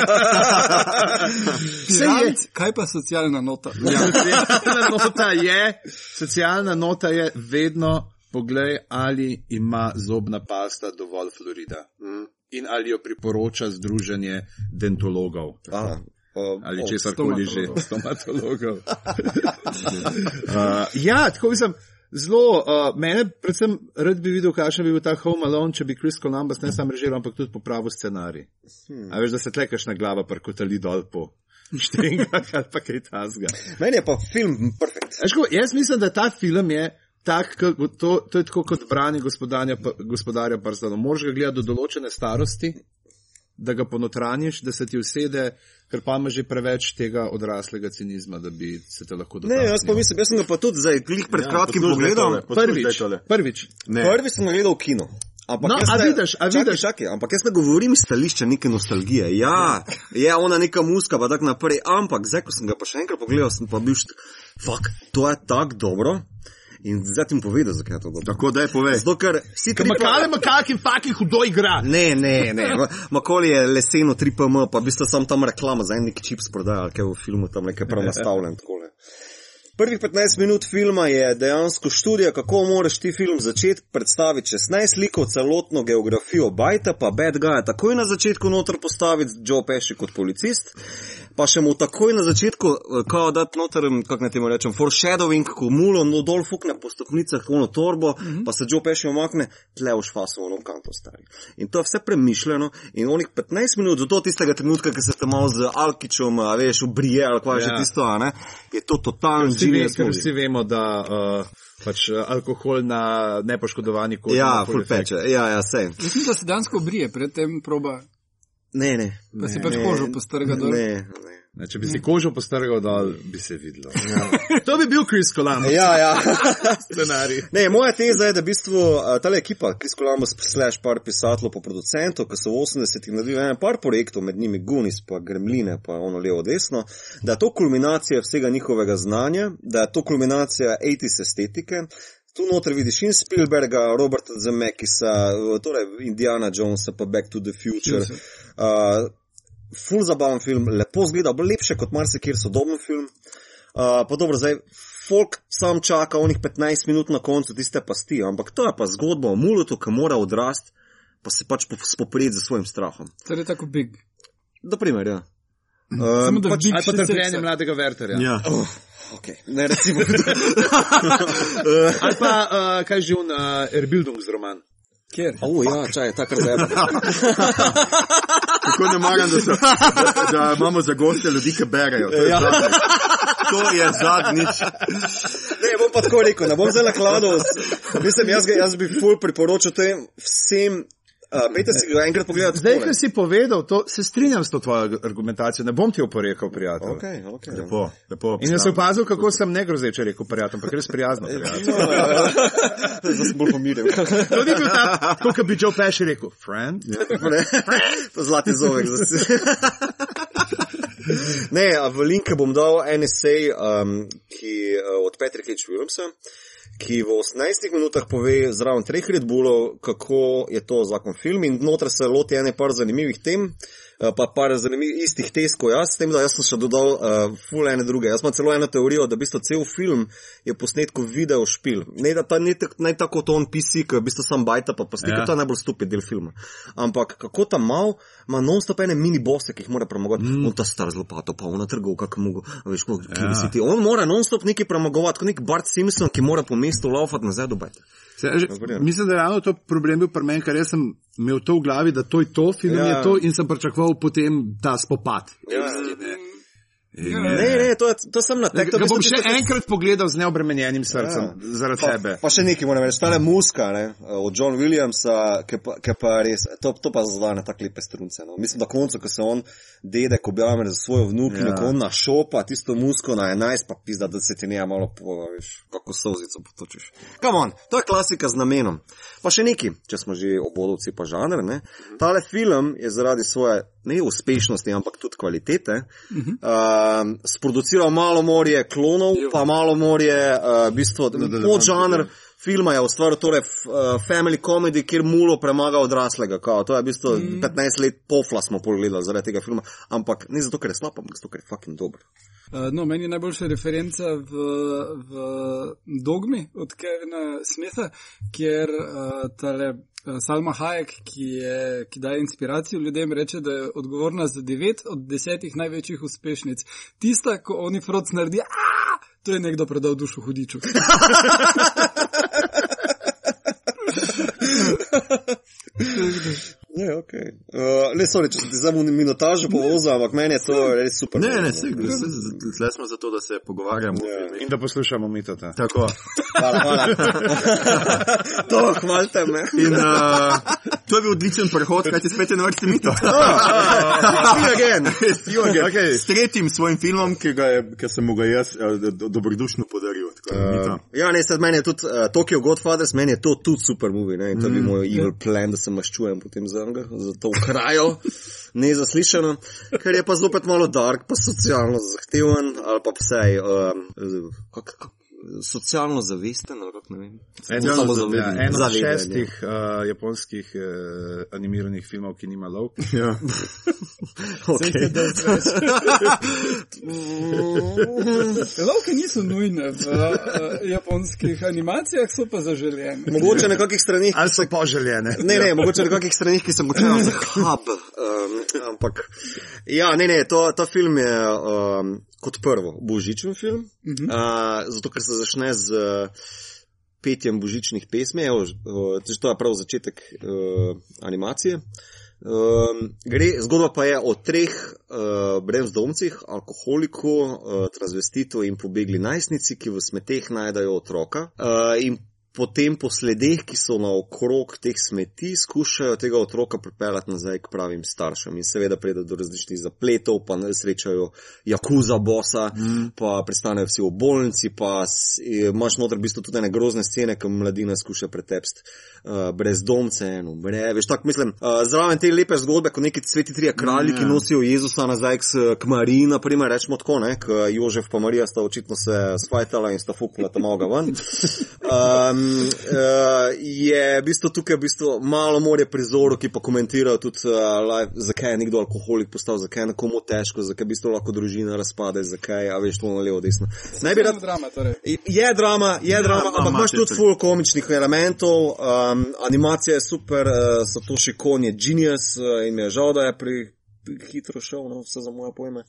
Pirat, kaj pa socialna nota? Ja, socialna nota je, socialna nota je vedno, poglej, ali ima zobna pasta dovolj fluorida. In ali jo priporoča združenje dentologov. A, o, ali česar koli že, stomatologov. stomatologov. uh, ja, tako mislim. Zelo, uh, mene predvsem rad bi videl, kakšen bi bil ta Home Alone, če bi Chris Columbus ne samo režiral, ampak tudi popravil scenarij. Hmm. A veš, da se tlekaš na glava, prkotali dol po štengah ali pa kaj tasga. Meni je pa film perfekt. Eško, jaz mislim, da ta film je tak, to, to je tako kot branje gospodarja, prstanov. Moraš ga gledati do določene starosti, da ga ponotraniš, da se ti usede, ker pa ima že preveč tega odraslega cinizma, da bi se te lahko Ne, dotaknil. jaz pa mislim, jaz sem ga pa tudi zdaj, glih pred kratkim poslušaj pogledal. Prvič, prvič. Ne. Prvi sem gledal v kino. Ampak No, jaz a ne- vidiš, a čakaj, vidiš. Čakaj, ampak jaz ne govorim iz stališča neke nostalgije. Ja, je ona neka muska, pa tako naprej. Ampak zdaj, ko sem ga pa še enkrat pogledal, sem pa bil št... Fak, to je tako dobro. In zdaj ti bom povedal, zakaj je to dobro. Tako da je povej. Zato, ker vsi tri Makale, makaki, faki, hudo igra. Ne, ne, ne. Ma- Makoli je leseno 3PM, pa v bistvu sam tam reklama za en nek čips prodaja, ali kaj v filmu tam nekaj prav nastavljen. takole. Prvih 15 minut filma je dejansko študija, kako moraš ti film začeti predstaviti 16 likov, celotno geografijo Bajta, pa Bad Guy takoj na začetku noter postaviti Joe Pesci kot policist, pa še mu takoj na začetku, eh, kao dati noter, kako naj temu rečem, foreshadowing, ko mulo no dol fukne po stopnicah, ono torbo, mm -hmm. pa se Joe Pesci omakne, tle v šfasu, ono kanto stari. In to je vse premišljeno in onih 15 minut, do tistega trenutka, ki se te malo z Alkičom, a veš, ubrije ali kaj ja. že tisto, a ne, je to totalno genius ker vsi vemo, da uh, pač uh, alkohol na nepoškodovani koži. Ja, ima ful full efekt. peče, ja, ja, sej. Mislim, da se dansko brije, predtem proba, Ne, ne. da si ne, pač ne, kožo postrga dol. Ne, ne. Ne, če bi si kožo postrgal dol, bi se videlo. to bi bil Chris Columbus. Ja, ja. scenarij. Ne, moja teza je, da v bistvu ta ekipa, Chris Columbus, slash par pisateljev, pa producentov, ki so v 80-ih naredili en par projektov, med njimi Gunis, pa Gremline, pa ono levo desno, da je to kulminacija vsega njihovega znanja, da je to kulminacija 80s estetike. Tu noter vidiš in Spielberga, Roberta Zemekisa, torej Indiana Jonesa, pa Back to the Future. Uh, ful zabaven film, lepo zgleda, lepše kot marsikjer sodoben film. Uh, pa dobro, zdaj folk sam čaka onih 15 minut na koncu tiste pasti, ampak to je pa zgodba o mulutu, ki mora odrasti, pa se pač po- spoprijeti z svojim strahom. To je tako big. Da primer, ja. Samo da pač- big Ali pa še trpljenje seksa. mladega Werterja. Ja. Oh, okay. Ne, recimo, Ali pa, uh, kaj že un uh, Erbildungs roman. Kjer? oh, ja, čaj, takrat zebe. Tako ne maram, da, so, da, da imamo za goste ljudi, ki berajo. To je, Ja. zadnjič. to je zadnjič. Ne, bom pa tako rekel, ne bom zdaj nakladal. Mislim, jaz, ga, jaz bi ful priporočil tem vsem. Uh, Pejte si ga enkrat pogledati. Zdaj, ko si povedal, to, se strinjam s to tvojo argumentacijo, ne bom ti oporekal, prijatelj. Okay, okay. Lepo, lepo. In jaz sem opazil, kako sem ne grozeče rekel, prijatelj, ampak res prijazno. Prijatelj. Zdaj sem bolj pomirjen. To ni bil ta, tako kot bi Joe Pesci rekel, friend. Ne, to zlati zovek. Ne, a v link bom dal en esej um, ki, uh, od Patrika H. Williamsa, ki v 18 minutah pove zraven treh Red Bullov, kako je to zakon film in znotraj se loti ene par zanimivih tem. uh, Pa par zanimivih istih tez, kot jaz, s tem, da jaz sem še dodal uh, ful ene druge. Jaz imam celo eno teorijo, da v bistvu cel film je posnet kot video špil. Ne, da ta tak, ne tako to on PC, ki v bistvu sam bajta, pa posnet, Ja. to je najbolj stupid del filma. Ampak kako ta mal ima non-stop ene mini bose, ki jih mora premagovati. Mm. On ta star z lopato, pa ona trgovka, ki mu, veš, kako Ja. ja. si ti. On mora non-stop nekaj premagovati, kot nek Bart Simpson, ki mora po mestu laufati nazaj do bajta. Se, že, mislim, da je ravno to problem bil pri meni, ker jaz sem imel to v glavi, da to je to, film ja. Ja. je to in sem pričakoval potem ta spopad. Ja. Isti, ne. Ne, ne, to to sem na tek. Ga bom še enkrat pogledal z neobremenjenim srcem ja. zaradi pa, tebe. Pa še nekaj moram reči, stale muska ne, od John Williamsa, ki pa, ki pa res, to, to pa zadane tako lepe strunce. No. Mislim, da koncu, ko se on dedek objame za svojo vnukinjo, ja. ko on našopa tisto musko na 11, pa pizda, da se ti ne malo pova, veš, kako sozico potočiš. Come on, to je klasika z namenom. Pa še nekaj, če smo že obodovci pa žanr, ne. Tale film je zaradi svoje ne uspešnosti, ampak tudi kvalitete. Uh -huh. uh, sproduciral malo morje klonov, jo. pa malo morje, uh, v bistvu, podžanr. Filma je ustvaril torej uh, family comedy, kjer mulo premaga odraslega. Kao. To je v bistvu mm. 15 let pofla smo pogledali zaradi tega filma. Ampak ne zato, ker je slab, ampak zato, ker je fucking dober. Uh, no, meni je najboljša referenca v, v Dogmi od Kevina Smitha, kjer uh, tale Eh, Salma Hayek, ki, je, ki daje inspiracijo ljudem, reče, da je odgovorna za devet od desetih največjih uspešnic. Tista, ko oni froc naredi, to je nekdo predal dušo hudiču. Ne, okay. uh, ne, sorry, če se ti zdaj minutažo povozil, ampak meni je to res super. Ne, ne, se, tle smo zato, da se pogovarjamo. Yeah. In da poslušamo mitota. Tako. Hvala, hvala. to, hvalite me. In, uh, to je bil odličen prehod, kaj ti spet vrsti mitota. See you again. See you again. Okay. S tretjim svojim filmom, ki, je, ki sem mu ga jaz uh, dobrodušno podaril. Uh, ja, ne, sedaj meni je tudi uh, Tokyo Godfathers, meni je to tudi super movie, ne, in to mm, bi moj evil plan, da se maščujem potem za njega, za to krajo, nezaslišano, ker je pa zopet malo dark, pa socialno zahteven, ali pa vsej, um, kak, kak, socialno zavesten, ali kako ne vem. En samo za ja, en od šestih uh, japonskih uh, animiranih filmov, ki nima lov. Ja. okay. Lovke niso nujne v uh, japonskih animacijah, so pa zaželjene. Mogoče na kakih stranih. Ali so poželjene? Ne, ne, mogoče na kakih stranih, ki sem gočal za hub. Um, ampak, ja, ne, ne, to, ta film je. Um, kot prvo, božičen film, uh -huh. uh, zato ker se začne z uh, petjem božičnih pesmi, Evo, to je prav začetek uh, animacije. Uh, gre, zgodba pa je o treh uh, brezdomcih, alkoholiku, uh, transvestitu in pobegli najstnici, ki v smeteh najdejo otroka. Uh, in potem po sledeh, ki so naokrog teh smeti, skušajo tega otroka pripeljati nazaj k pravim staršem. In seveda pride do različnih zapletov, pa srečajo jakuza bosa, mm. pa pristanejo vsi v bolnici, pa imaš noter v bistvu tudi ene grozne scene, ki mladina skuša pretepsti uh, brezdomce in umre. Veš, tako mislim, uh, zraven te lepe zgodbe, kot neki sveti trije kralji, mm, ki ja. nosijo Jezusa nazaj k, k Mariji, naprimer, rečemo tako, ne, k Jožef pa Marija sta očitno se spajtala in sta fuknila tam oga ven. Um, uh, je v bistvu tukaj v bistvu malo more prizorov, ki pa komentirajo tudi, uh, live, zakaj je nekdo alkoholik postal, zakaj je nekomu težko, zakaj v bistvu lahko družina razpade, zakaj, a veš, to na levo, desno. Ne bi rad. Drama, torej. Je drama, je ja, drama, ampak imaš tudi full komičnih elementov, um, animacija je super, uh, Satoshi Kon je genius uh, in mi je žal, da je pri, pri hitro šel, no, vse za moje pojme.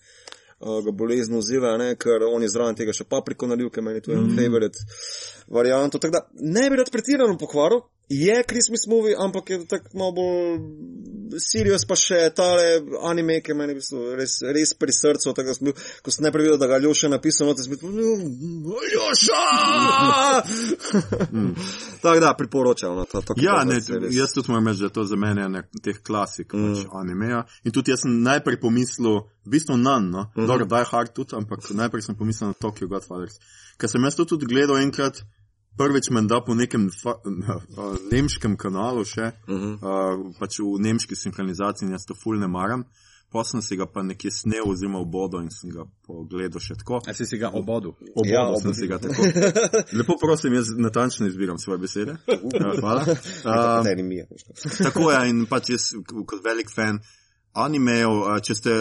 Uh, ga bolezen vzela, ker on je zraven tega še papriko nalil, ker meni to je mm favorite varianto. Tako da ne bi rad pretirano pokvaril, je Christmas movie, ampak je tako malo bolj serious, pa še tale anime, ki meni res, res pri srcu. Tako, bil, ko sem najprej videl, da ga Ljoša napisal, no, sem bil, Ljoša! tako da priporočam. No, to, ja, ne, jaz tudi moram reči, da je to za mene nek teh klasik mm. pač, animeja. In tudi jaz sem najprej pomislil, v bistvu nan, no, mm -hmm. dobro, Die Hard tudi, ampak najprej sem pomislil na Tokyo Godfathers. Ker sem jaz to tudi gledal enkrat, prvič menda po nekem fa, na, na, nemškem kanalu, še, uh -huh. uh, pač v nemški sinhronizaciji, jaz to ful ne maram. Pa sem si ga pa nekje snel, oziroma v bodo in sem ga pogledal še tako. A si si ga obodu? Obodu ja, sem si ga tako. Lepo prosim, jaz natančno izbiram svoje besede. Uh, hvala. Uh, tako je in pač jaz kot velik fan animejev, če ste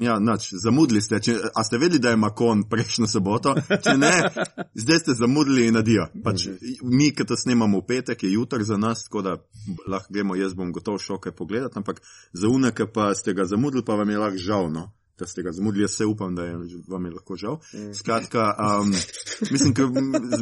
Ja, noč, zamudili ste. Če, a ste vedeli, da je Makon prejšnjo soboto? Če ne, zdaj ste zamudili in nadijo. Pač, mi, ki to snemamo v petek, je jutr za nas, tako da lahko gremo, jaz bom gotov šel kaj pogledati, ampak za uneke pa ste ga zamudili, pa vam je lahko žal. No? Da ste ga zamudili, jaz se upam, da je vam je lahko žal. Skratka, um, Mislim, ker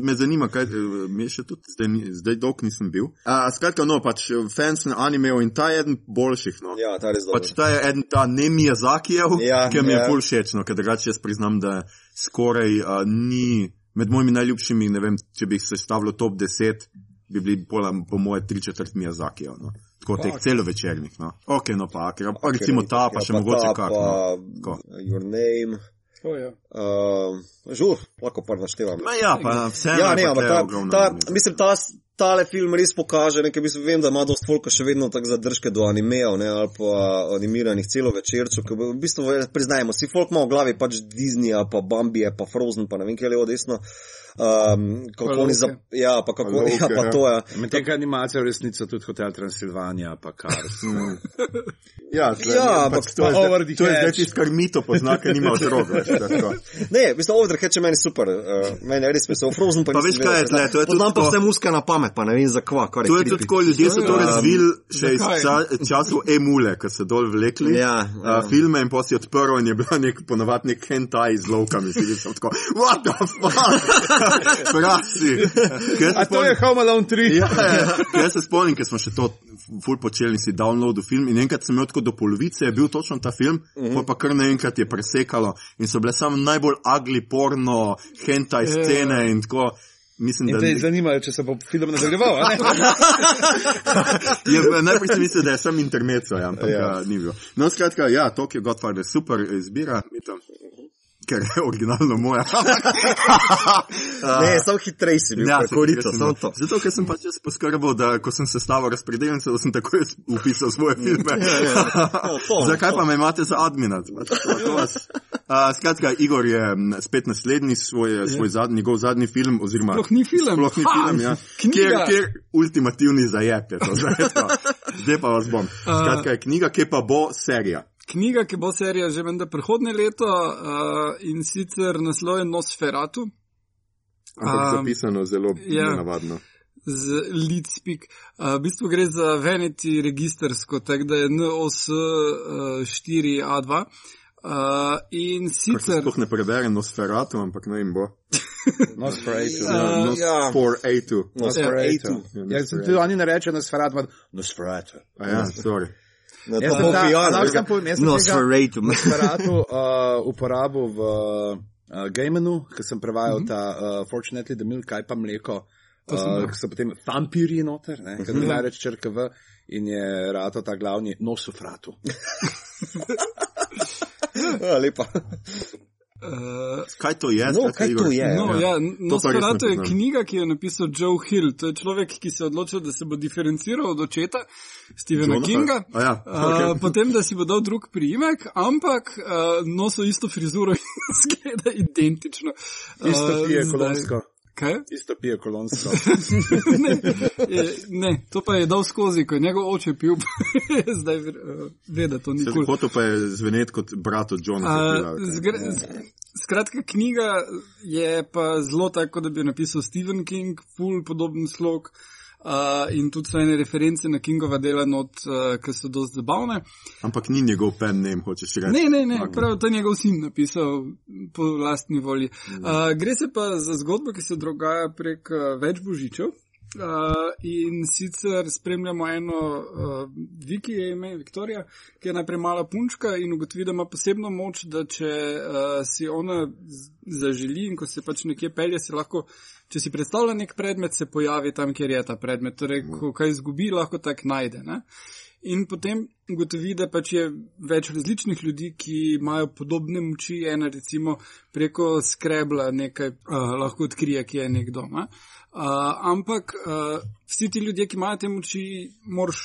me zanima, kaj eh, mi je še tudi zdaj, zdaj dolg nisem bil. A, skratka, no, pač eh, fans na animeju in ta je eden boljših. No. Ja, ta res Pač dobro. ta je eden ta ne Miyazakijev, Ja, ki mi je ja. ful všeč, no, ker drugače jaz priznam, da skoraj uh, ni med mojimi najljubšimi, ne vem, če bi jih sestavilo top 10, bi bili pola, po moje tri četrt Miyazakijev. No. Tako teh celovečernih. No. Ok, no pa, ker, pa recimo ta, pa Ja, še mogoče ta, kak. pa, No. Ko? Your name. Oh, ja. Uh, žur, lahko pa naštevam. Ma ja, pa vseeno. Ja, ne, pa ampak ta, ogromno ta, anime. mislim, ta, tale film res pokaže, nekaj, mislim, vem, da ima dost folka še vedno tako zadržke do animejev, ne, ali pa animiranih celo večerčev, ker v bistvu, eh, priznajmo, si folk ima v glavi pač Disneyja, pa Bambije, pa Frozen, pa ne vem, kje je levo desno. Um, kako Pa oni za, ja, pa kako, Pa Loke, ja, pa ja. to je. Medtem ko animacija v resnici tudi Hotel Transilvanija, pa Cars. Ja, tle, Ja, ampak to je zdaj, to je zdaj tisto, kar mito pozna, ker nima otrok. Ne, mislim, Overhead je meni super, uh, meni je res vesel, Frozen pa Pa veš, kaj je tle, to je tudi Poznam pa vse muske na pamet, pa ne vem za kva, kar je. To je tudi tako, ljudje so to Um, razvili še iz časov emule, ko so dol vlekli Ja, ja. uh, filme in posi odprl in je bila nek ponovadi nek hentai z lovkami. Si videl, tako, what the fuck? Prasi. A to je spomnim- Home Alone 3. Ja, ja. Jaz se spomnim, ker smo še to ful počeli, si downloadil film in enkrat sem imel tako do polovice, je bil točno ta film, uh Mhm. -huh. pa kar naenkrat je presekalo in so bile samo najbolj ugly porno, hentai scene in tako. Mislim, In da te zanimajo, če se bo film nadaljeval, a ne? je, najprej sem mislil, da je sam intermezzo, ja, ampak Ja. ja. ni bilo. No, skratka, ja, Tokyo Godfather, super izbira, mislim, ker je originalno moja. Ne, samo hitrej si bil, Ja, ja, korito, samo sem- to. Zato, ker sem pač jaz poskrbel, da ko sem sestavil razpredeljence, da sem takoj upisal svoje filme. To, to, Zakaj to. pa me imate za admina? A, Skratka, Igor je spet naslednji, svoj, svoj zadnji, njegov zadnji film. Oziroma, Sploh ni film. Sploh ni Ha, film, ja. Kjer, kjer ultimativni zajep je to. Zdaj, to. zdaj pa vas bom. Skratka, je knjiga, ki pa bo serija. Knjiga, ki bo serija že menda prihodne leto uh, in sicer naslov je Nosferatu Ampak Um, zapisano zelo ja. nenavadno. z Leadspeak. Uh, v bistvu gre za Vanity registersko, tako da je NOS uh, 4A2. Uh, in sicer sploh ne prebere Nosferatu, ampak ne vem bo. Nosferatu. Uh, Nos ja. 4A2. Nosferatu. Ja, se tudi oni ne rečejo Nosferatu, ampak Nosferatu. A ja, sorry. Na Jaz to sem ta- povem, jaz sem tega- Nosferatu. Nosferatu uh, uporabil v uh, Gamenu, ki sem prevajal ta uh, Fortunately the Milk, kaj pa mleko. Uh, ki so potem vampirji noter, ne, ker ne reče črka v in je rato ta glavni nosofratu. Ja, lepa. Uh, Kaj to je? No, kaj to je? No, Ja. ja, To pa Nosferatu je knjiga, ki jo je napisal Joe Hill. To je človek, ki se je odločil, da se bo diferenciral od očeta Stephena Jonathan? Kinga. A ja. Uh, potem, da si bo dal drug priimek, ampak uh, noso isto frizuro in zgleda identično. Isto Uh, zdaj- kolonsko. Kaj? Isto pije kolonsko. ne, ne, to pa je dal skozi, ko je njegov oče pil, zdaj uh, ve, da to ni kul. Hotel pa je zveneti kot brat od Johna. Uh, zgr- z- Skratka, knjiga je pa zelo tako, da bi jo napisal Stephen King, full podoben slog. Uh, in tudi so ene reference na Kingova dela, not, uh, ki so dosti zabavne. Ampak ni njegov pen name, hočeš reči. Ne, ne, ne, prav to je njegov sin napisal po lastni volji. Uh, gre se pa za zgodbo, ki se dogaja prek uh, več božičev. Uh, in sicer spremljamo eno, uh, Viki je ime, Viktorija, ki je najprej mala punčka in ugotovi, da ima posebno moč, da če uh, si ona zaželi in ko se pač nekje pelje, se lahko, če si predstavlja nek predmet, se pojavi tam, kjer je ta predmet. Torej, ko kaj izgubi, lahko tak najde. Ne? In potem ugotovi, da pač je več različnih ljudi, ki imajo podobne moči. Ena recimo preko skrebla nekaj uh, lahko odkrije, ki je nekdo. Ne? Uh, ampak uh, vsi ti ljudje, ki imajo te moči, moraš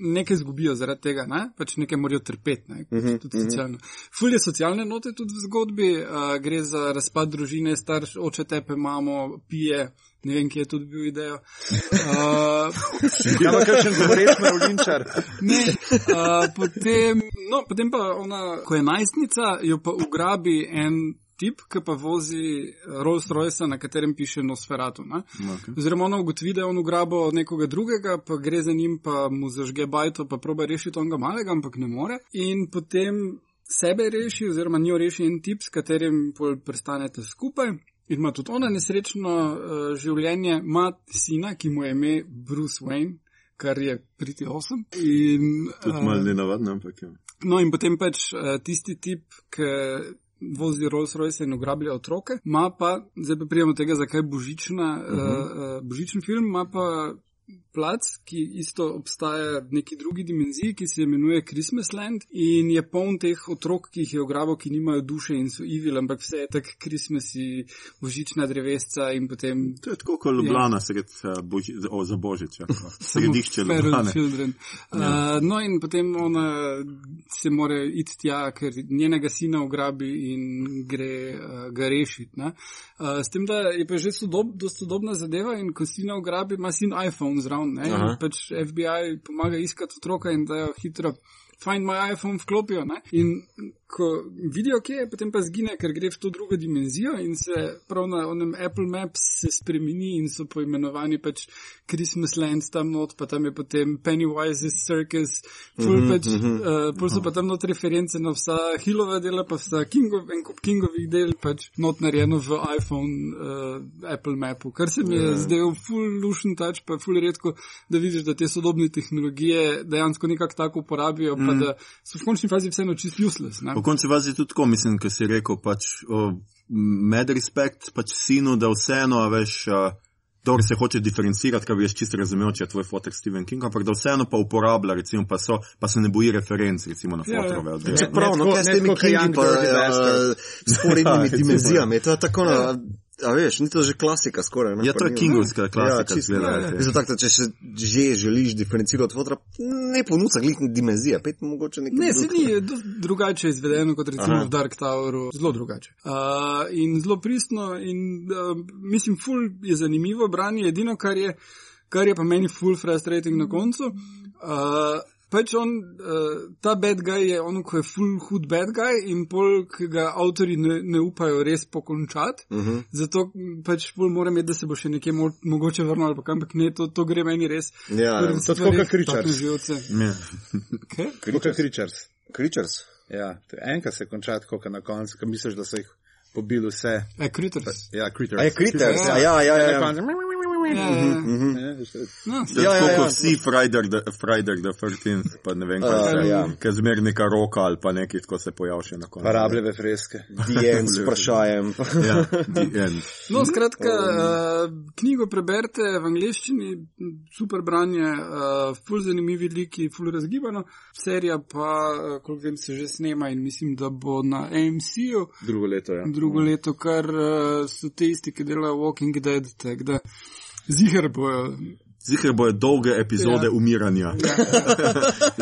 nekaj izgubijo zaradi tega, ne? pač nekaj morajo trpeti. Ne? Mhm, Tudi socialno. Ful je socialne note tudi v zgodbi, uh, gre za razpad družine, starš, oče tepe, mamo, pije. Ne vem, kje je tudi bil idejo. Uh, Ja, pa kakšen govoreč mravljinčar. Ne, uh, potem, no, potem pa ona, ko je najstnica, jo pa ugrabi en tip, ki pa vozi Rolls Royce, na katerem piše Nosferatu. Ne? Okay. Oziroma ona ugotovi, da je on ugrabo nekoga drugega, pa gre za njim, pa mu zažge bajto, pa proba rešiti onega malega, ampak ne more. In potem sebe reši, oziroma njo reši en tip, s katerim pol prestanete skupaj. in ima tudi ona nesrečno uh, življenje, ima sina, ki mu je ime Bruce Wayne, kar je priti osem. In, Tudi eh, malo nenavadno, ampak ja. No, in potem pač uh, tisti tip, ki vozi Rolls Royce in ugrablja otroke, ima pa, zdaj pa prijemo tega, zakaj božična, uh -huh. uh, božičen film, ima pa plac, ki isto obstaja v neki drugi dimenziji, ki se imenuje Christmas Land in je poln teh otrok, ki jih je ugrabil, ki nimajo duše in so evil, ampak vse je tako Christmasi, božična drevesca in potem. To je tako kot Ljubljana, sred, uh, boži, o, za Božič, ja. središče. Children. Uh, no, in potem ona se mora iti tja, ker njenega sina ugrabi in gre uh, ga rešiti. Uh, s tem, da je pa že sodob, sodobna zadeva in ko sina ugrabi, ima sin iPhone zraven. Ne, In pač FBI pomaga iskati otroka in da jo hitro. Find my iPhone vklopijo. Ne? In ko vidijo, kje je, potem pa zgine, ker gre v to drugo dimenzijo in se prav na onem Apple Maps se spremeni in so poimenovani pač Christmas Land tam not, pa tam je potem Pennywise's Circus, ful Mhm, pač, uh, pol so pa tam not reference na vsa Hillova dela, pa vsa Kingov, en kup Kingovih del, pač not narejeno v iPhone uh, Apple Mapu, kar se mi je zdel ful lušen tač, pa ful redko, da vidiš, da te sodobne tehnologije dejansko nekako tako uporabijo, pa da so v končni fazi vseeno čist useless. Ne? Po koncu vas je tudi tako, mislim, ker si rekel, pač, o, med respekt pač sinu, da vseeno, a veš, a, dobro se hoče diferencirati, kar bi jaz čisto razumel, če je tvoj fotek Stephen King, ampak da vseeno pa uporablja, recimo, pa, so, pa se ne boji referenc, recimo na Ja, ja. fotorove oddelke. Če prav, no, tako- kaj s ne temi tako kot Kingi Young pa Dirty Bastard. uh, sporednimi Ja, dimenzijami, to je tako, no, a veš, ni to že klasika skoraj. no, Ja, to je kingovska klasika, Ja, čisto. zgleda, Ja, ja. Tako, da če se že želiš diferencirati fotra, ne ponuca glih dimenzije, pet mogoče nekaj. Ne, se ni drugače izvedeno kot recimo Aha. v Dark Toweru, zelo drugače. Uh, in zelo pristno in uh, mislim, ful je zanimivo branje, edino kar je, kar je pa meni ful frustrating na koncu. Uh, Pač on, uh, ta bad guy je on, ko je full hud bad guy in pol, ki ga avtori ne, ne upajo res pokončati. Uh -huh. Zato pač pol moram imeti, da se bo še nekje mo mogoče vrnil ali pa ampak ne, to, to gre meni res. Ja, ja. To tako stvari kot Richards. Ja. Kot Kričers. Creatures. Ja, to je enkrat se konča tako, kot na koncu, ko misliš, da so jih pobili vse. E, Critters. Ja, Critters. A je Critters, ja, ja, ja. ja, ja. Ja, ja, ja. Ja, veš, No, Ja, Ja, ja, ja, ja. ja. Vsi Friday the, Friday the 13th, pa ne vem, Uh, kaj je. ja. Ker zmer neka roka ali pa nekaj, ko se pojavi še na koncu. Parabljeve freske. End s vprašajem. Ja. No, skratka, uh, knjigo preberite v angleščini, super branje, uh, ful zanimivi liki, ful razgibano. Serija pa, uh, koliko vem, se že snema in mislim, da bo na AMC-ju Drugo leto, ja. drugo leto, kar uh, so te isti, ki delajo Walking Dead. Tak, da Ziger bojo. Ziher bojo dolge epizode Ja. ja. umiranja.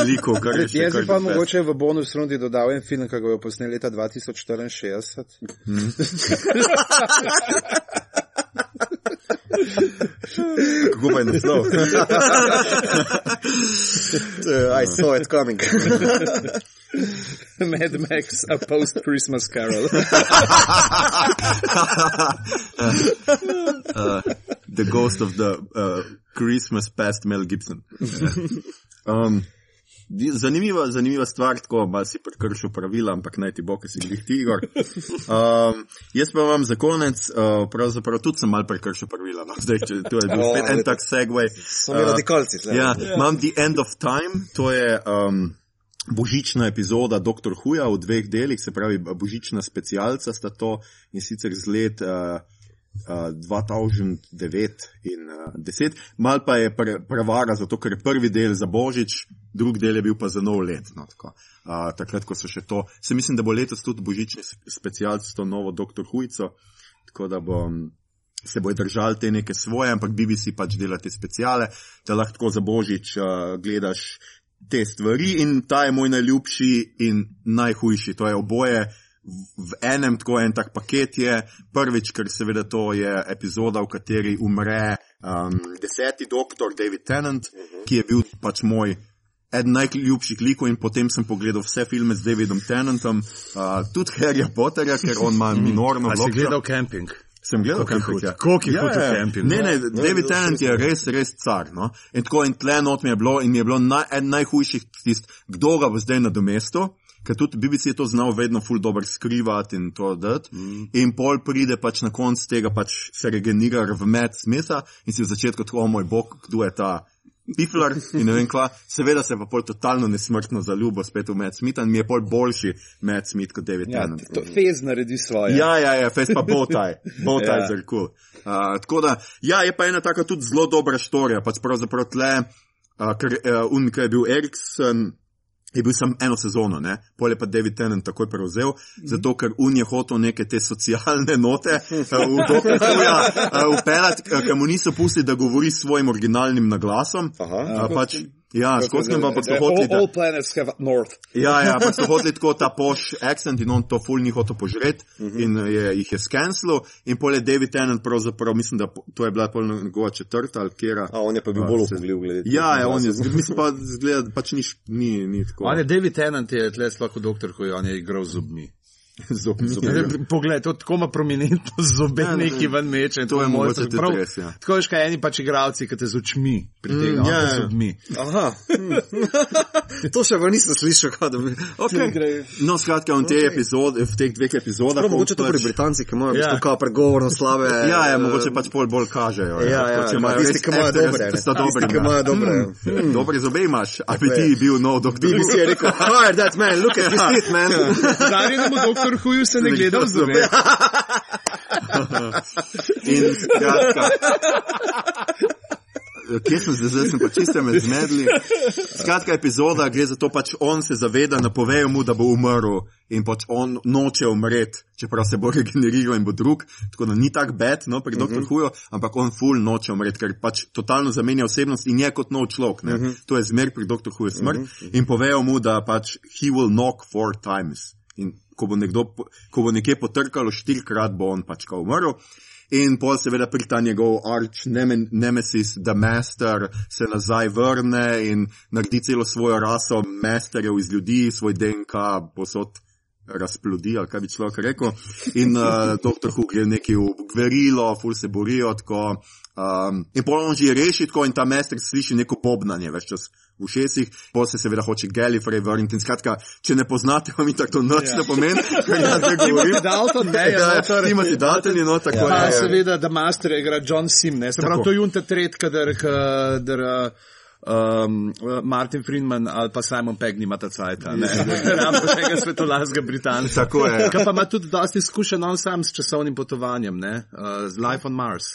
Likov, kar je še Jaz bi pa že mogoče v bonus rundi dodal en film, ki ga je posnel leta 2064. Kako pa je naslov? Uh, I saw it coming. Mad Max, a post-Christmas carol. uh, the Ghost of the uh, Christmas Past Mel Gibson. Um, di- zanimiva, zanimiva stvar, tako malo si prekršil pravila, ampak naj ti bo, ker si jih ti, Igor. Um, jaz pa vam za konec, uh, pravzaprav tudi sem malo prekršil pravila. No? Zdaj, če, to je bil O, spet en tak segway. So mi radikalci. tle. Ja, imam The End of Time, to je um, božična epizoda Dr. Huja v dveh delih, se pravi božična specialca sta to in sicer z let uh, uh, 2009 in uh, 10. Mal pa je pre, prevara, zato ker je prvi del za božič, drugi del je bil pa za nov let. No, tako. uh, takrat, ko so še to, se mislim, da bo letos tudi božični specialc s to novo Dr. Hujico, tako da bom se bojo držali te neke svoje, ampak BBC pač dela te speciale, da lahko za božič uh, gledaš te stvari in ta je moj najljubši in najhujši. To je oboje v, v enem, tako en tak paket je. Prvič, ker seveda to je epizoda, v kateri umre um, deseti doktor David Tennant, ki je bil pač moj. Eden najljubših likov in potem sem pogledal vse filme z Davidom Tennantom, uh, tudi Harryja Potterja, ker on ima minorno A si vlogo. gledal camping? Sem gledal Camping, ja. Koliko je Ja, hud v ja. Campingu? Ne, ne, No, David no, Tennant je res, res car. No? In tako in tle not mi je bilo, in mi je bilo naj, eden najhujših tist, kdo ga bo zdaj nadomestil, ker tudi BBC je to znal vedno ful dobro skrivati in to dati. Mm. In pol pride pač na konc tega, pač se regenerira v Med Smitha in si v začetku tako, o moj bog, kdo je ta. Pifler in ne vem kva, seveda se pa pol totalno nesmrtno zaljubo spet v Med Smitha in mi je pol boljši Med Smith kot David Ja, Tennant. to Fez naredi svoje. Ja, ja, ja, fez pa bowtie, bowtie Ja. ja. zelo kul. Uh, tako da, ja, je pa ena taka tudi zelo dobra štorija, pač pravzaprav tle, uh, ker uh, un, ki je bil Eriksen, je bil sam eno sezono, ne? pol je pa David Tennant takoj prevzel, zato ker un je hotel neke te socialne note uh, v doktorja uh, upeljati, uh, ker mu niso pustili, da govori s svojim originalnim naglasom. Aha. Pač, ja, škotskem pa, pa so all, hoteli, da, all planets have north. Ja, ja, pa so hoteli tako ta poš accent in on to ful ni hotel požret uh -huh. in je, jih je skenslil in pol je David Tennant pravzaprav, mislim, da to je bila pol njegova četrta ali kera. A on je pa bil bolj upogljiv glede tega. Ja, ja, on je, mislim pa, zgleda, pač ni, ni, ni tako. On je David Tennant, je tle sploh v doktorku, on je igral z zobmi. zobni. Poglej, to tako ima prominentno zobe, Ja, ne, neki ven meče. in to je moj- mogoče tudi prav- res, ja. Tako veš, kaj eni pač igravci, ki te z očmi pritegajo, Mm, ja, mm, ja. z zobmi. Aha. hm. to še pa nisem slišal, kaj da bi. Okay. No, skratka, v, te epizode, v teh dveh epizodah. Prav, mogoče to pač- pri Britancih, ki imajo Ja. ja. kao pregovorno slabe. Ja, ja, mogoče pač pol bolj kažejo. Ja, ja, ja, imajo tisti, ki imajo dobre, sta dobri. Tisti, ki imajo dobre. Dobre zobe imaš, a bi ti bil nov doktor. BBC je rekel, hire that man, look at this teeth, man. Doktor Huju se ne gleda v zobe. In skratka. Kje sem zdaj, zdaj sem pa čisto med zmedli. Skratka, epizoda gre za to, pač on se zaveda, napovejo mu, da bo umrl in pač on noče umreti, čeprav se bo regeneriral in bo drug, tako da ni tak bed, no, pri doktor Hujo, ampak on ful noče umreti, ker pač totalno zamenja osebnost in je kot nov človek, ne. To je zmer pri doktor Hujo smrt in povejo mu, da pač he will knock four times. In ko bo, nekdo, ko bo nekje potrkalo štirikrat, bo on pač kao umrl. In pol seveda pride ta njegov arč nemesis, da master se nazaj vrne in naredi celo svojo raso masterjev iz ljudi, svoj DNK posod razplodi, ali kaj bi človek rekel. In uh, doktor Hu gre neki v gverilo, ful se borijo tako. Um, in pol on že reši tako in ta master sliši neko bobnanje več čas v ušesih, pol se seveda hoče Gallifrey vrniti in skratka, če ne poznate, vam tako noč ne pomeni, ker jaz zdaj govorim. Dalton, ne, Ja, noter. Timothy Dalton je no, tako Pa je. seveda, da master igra John Sim, ne? Se pravi, to je junta tret, kadar, kadar um, Martin Friedman ali pa Simon Pegg nimata cajta, ne? Ramo še enega svetolasga Britanca. Tako je. Kaj pa ima tudi dosti izkušen on sam s časovnim potovanjem, ne? Uh, z Life on Mars.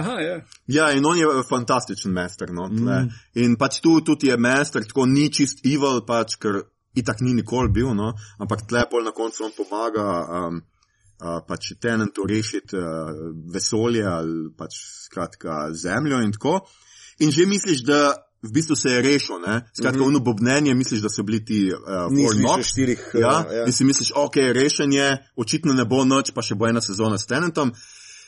Aha, ja. Ja, in on je fantastičen master. No, mm. In pač tu tudi je master, tako ni čist evil, pač, ker itak ni nikoli bil, no, ampak tle pol na koncu on pomaga um, uh, pač tenentu rešiti uh, vesolje ali pač skratka zemljo in tako. In že misliš, da v bistvu se je rešil, ne? Skratka, mm -hmm. ono bobnenje misliš, da so bili ti uh, slišal knocks. štirih, Ja, ja, ja. ja. In si misliš, ok, rešen je, očitno ne bo noč, pa še bo ena sezona s Tenentom.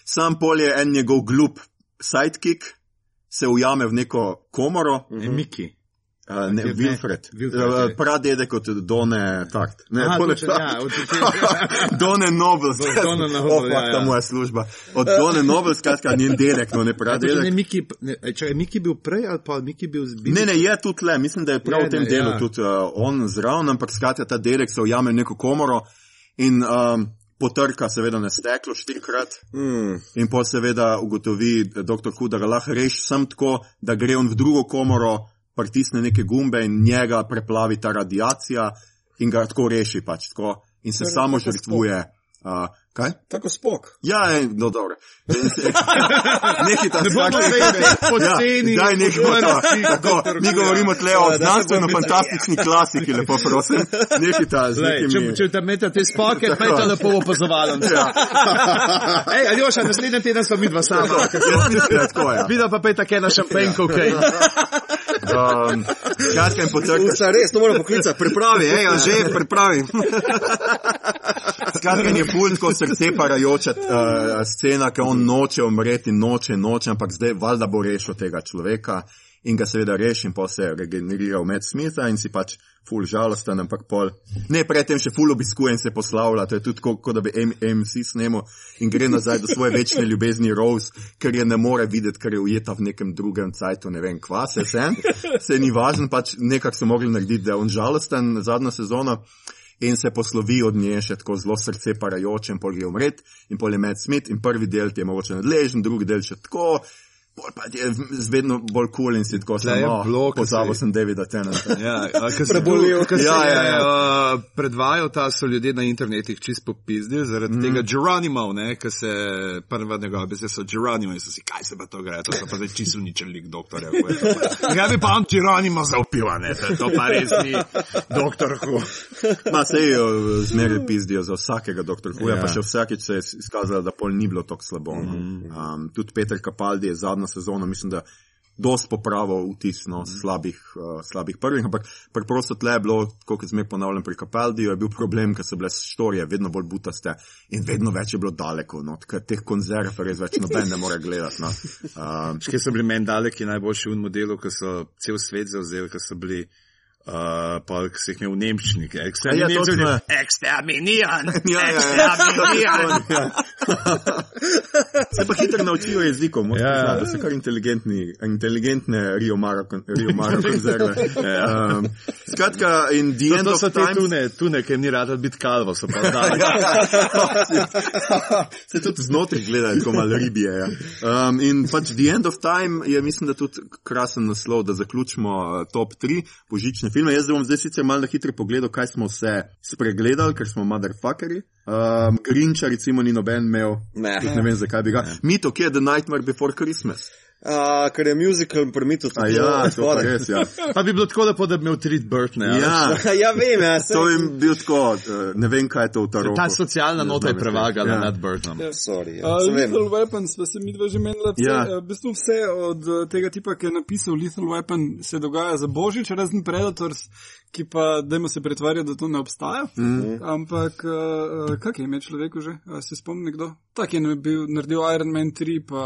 Sam pol je en njegov glup sidekick, se ujame v neko komoro, Mm -hmm. Miki. Uh, ne, Ne, Wilfred, Wilfred, uh, ja. pradedek od Done Takt. Ne, Aha, Done točno, Takt. ja, od- Done Nobel, Done Noble, oh, ja, ja. moja služba. Od Done Nobel, skratka, njen dedek, no ne Ne, pradedek. Miki, ne, če je Miki bil prej ali pa Miki bil z Ne, ne, je tudi le, mislim, da je prav Je, v tem ne, delu ja. tudi uh, on zraven, ampak skratka ta dedek se ujame v neko komoro in um, potrka seveda na steklo štirikrat. Mm. In pa seveda ugotovi dr. Hu, da ga lahko reši sam tako, da gre on v drugo komoro, pritisne neke gumbe in njega preplavi ta radiacija in ga tako reši pač tako in se Torej, samo tako žrtvuje. Uh, kaj? Tako spok. Ja, je, no dobro. Neki ta Ne bomo skratka- zdaj poceni. Ja, daj nekaj to. Tako, mi govorimo tle o Ja, znanstveno bo- fantastični klasiki, lepo prosim. Neki ta z Lej, če, če te metate spoke, pa je to lepo opazovalno. Ja. Ej, Aljoša, naslednji teden smo mi dva sama. Je tako, ja. Videla pa pej take na šampenko, kaj. Um, Skratka in potrka. Usta, res, to moramo poklicati. Pripravi, ej, a že pripravi. Skratka, je ful tako srce parajoča uh, scena, ker on noče umreti, noče, noče, ampak zdaj valjda bo rešil tega človeka in ga seveda reši in pa se regenerira v Med Smitha in si pač ful žalosten, ampak pol. Ne, predtem še ful obiskuje in se poslavlja, to je tudi kot, ko da bi M- MC snemal in gre nazaj do svoje večne ljubezni Rose, ker je ne more videti, ker je ujeta v nekem drugem cajtu, ne vem kva, se sen, se ni važno, pač nekako so mogli narediti, da je on žalosten zadnjo sezono. in se poslovi od nje še tako zelo srce parajoče, in pol gre umret, in pol je med smit, in prvi del ti je mogoče nadležen, drugi del še tako. Pol pa je z vedno bolj kul cool in si tako Tule je samo blok, pozabil si- sem Davida Tennanta. Ja, a, ko se Prebolel. ko se Ja, je, ja, ja. uh, predvajal ta so ljudje na internetih čist popizdili zaradi mm. tega Geronimov, ne, ko se prva njegova beseda so Geronimo in so si, kaj se pa to gre, to so pa zdaj čisto ničen lik doktorja. Kaj bi pa on Geronimo zaupila, ne, to- pa res ni doktor Hu. Ma se jo zmeraj pizdijo za vsakega doktor Huja, Ja. pa še vsakič se je izkazalo, da pol ni bilo tako slabo. no. Um, tudi Peter Kapaldi je zadnjo sezono, mislim, da dost popravil vtis no, slabih, uh, slabih prvih, ampak preprosto tle je bilo, kot zmer ponavljam pri Kapaldiju, je bil problem, ker so bile štorije vedno bolj butaste in vedno več je bilo daleko, no, ker teh konzerv res več noben ne more gledati. No. Um, Še so bili meni daleki najboljši v modelu, ko so cel svet zauzeli, ko so bili. Uh, pa se jih imel v Nemčiji, Ja, ja, točno je. eksterminiran, Ja, ja, ja. eksterminiran. Se pa hitro naučijo jezikov, moram Ja. ja. da so kar inteligentni, inteligentne Rio kon- Rio Maro konzerve. um, skratka, in the end To of time. tune, tune, jim ni rad biti kalvo, so pa zdaj. Se tudi znotraj gledajo, kot malo ribije. Ja. Um, in pač The End of Time je, mislim, da tudi krasen naslov, da zaključimo uh, top 3 božične filme. Jaz bom zdaj sicer malo na hitro pogledal, kaj smo vse spregledali, ker smo motherfuckeri. Um, Grinča recimo ni noben imel, Ne. Ne vem zakaj bi ga. Mito, kje je The Nightmare Before Christmas? Uh, ker je musical premitu A ja, to res, ja. Pa bi bilo tako lepo, da bi imel treat Burton. Ja. ja. ja, vem, ja, To sej. je bil tako, uh, ne vem, kaj je to v Taroku. Ta socialna nota je prevagala Ja. nad Burtonom. Sorry, ja. Uh, Sem vem. Lethal Weapons, pa se mi dva že menila. Vse, Ja. ja. v bistvu vse od uh, tega tipa, ki je napisal Lethal Weapon, se dogaja za božič, razen Predators, ki pa, dajmo se pretvarjati, da to ne obstaja. Mm. Ampak, uh, kak je ime človeku že? A se spomni kdo? Tak je bil, naredil Iron Man 3, pa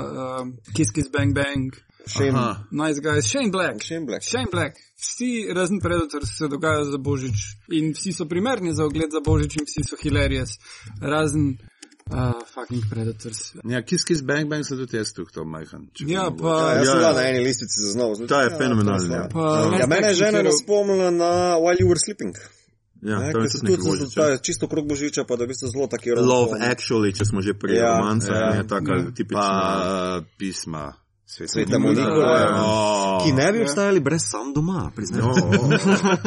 uh, Kiss Kiss Bang Bang. Shane, Aha. Nice guys, Shane Black. Shane Black. Shane Black. Vsi razen Predators se dogajajo za božič in vsi so primerni za ogled za božič in vsi so hilarious. Razen uh, fucking Predators. Ja, Kiss Kiss Bang Bang so tudi jaz tukaj, majhen. Ja, pa. Ja, jaz Ja, sem ja. bila na eni listici za znova. Ta je fenomenalen, ja. pa Ja, Last mene je žena Hero. spomnila na While You Were Sleeping. Ja, Ne, to je tudi božiča. to je čisto krok božiča, pa da bi se zelo taki Love rom-com. Actually, če smo že pri Ja, romancah, ja. je taka Ja. tipična. Pa uh, pisma. Sveta Monikova. Oh. Ki ne bi obstajali brez sam doma, priznam. No,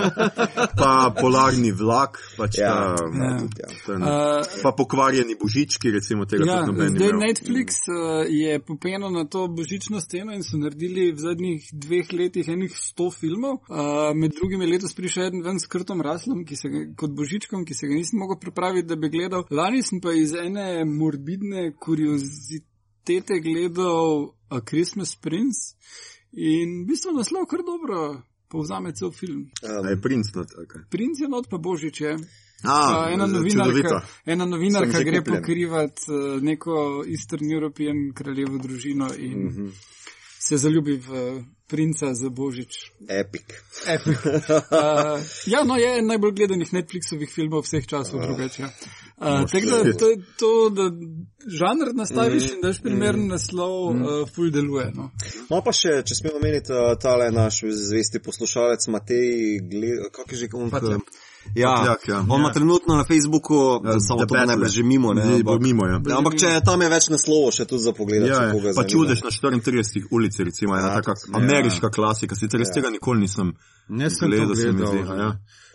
pa polarni vlak, pač Ja, ta, ja. Ja. ta, Uh, pa pokvarjeni božički, recimo tega Ja, tudi noben ni zdaj. Netflix uh, je popenil na to božično sceno in so naredili v zadnjih dveh letih enih sto filmov. Uh, med drugim je letos prišel eden ven s krtom raslom, ki se ga, kot božičkom, ki se ga nisem mogel pripraviti, da bi gledal. Lani sem pa iz ene morbidne kuriozitete gledal A Christmas Prince in v bistvu naslov kar dobro povzame cel film. A je princ not, okay. Princ je not pa božič je. A, Pa ena čudovito. novinarka, ena novinarka gre kupljen. pokrivati uh, neko Eastern European kraljevo družino in mm. -hmm. se zaljubi v uh, princa za božič. Epic. Epic. Uh, ja, no, je en najbolj gledanih Netflixovih filmov vseh časov drugače. Uh, Tako da to, to, da žanr nastaviš in daš primeren naslov, uh, ful deluje. No. No pa še, če smemo omeniti, uh, tale naš zvesti poslušalec Matej, gled, kak je že on? Patljak. Ja, Patljak, ja. on ima trenutno na Facebooku, Ja, samo to najbrž Bachelor. že mimo, ne? Zdaj bo ampak- mimo, ja. Ja, ampak če tam je več naslovov še tudi za pogled, Ja, ja. pa čudež na 34 ulici, recimo, ena Ja, taka ameriška klasika, sicer res tega nikoli nisem Ne sem gledal, to se mi gledal.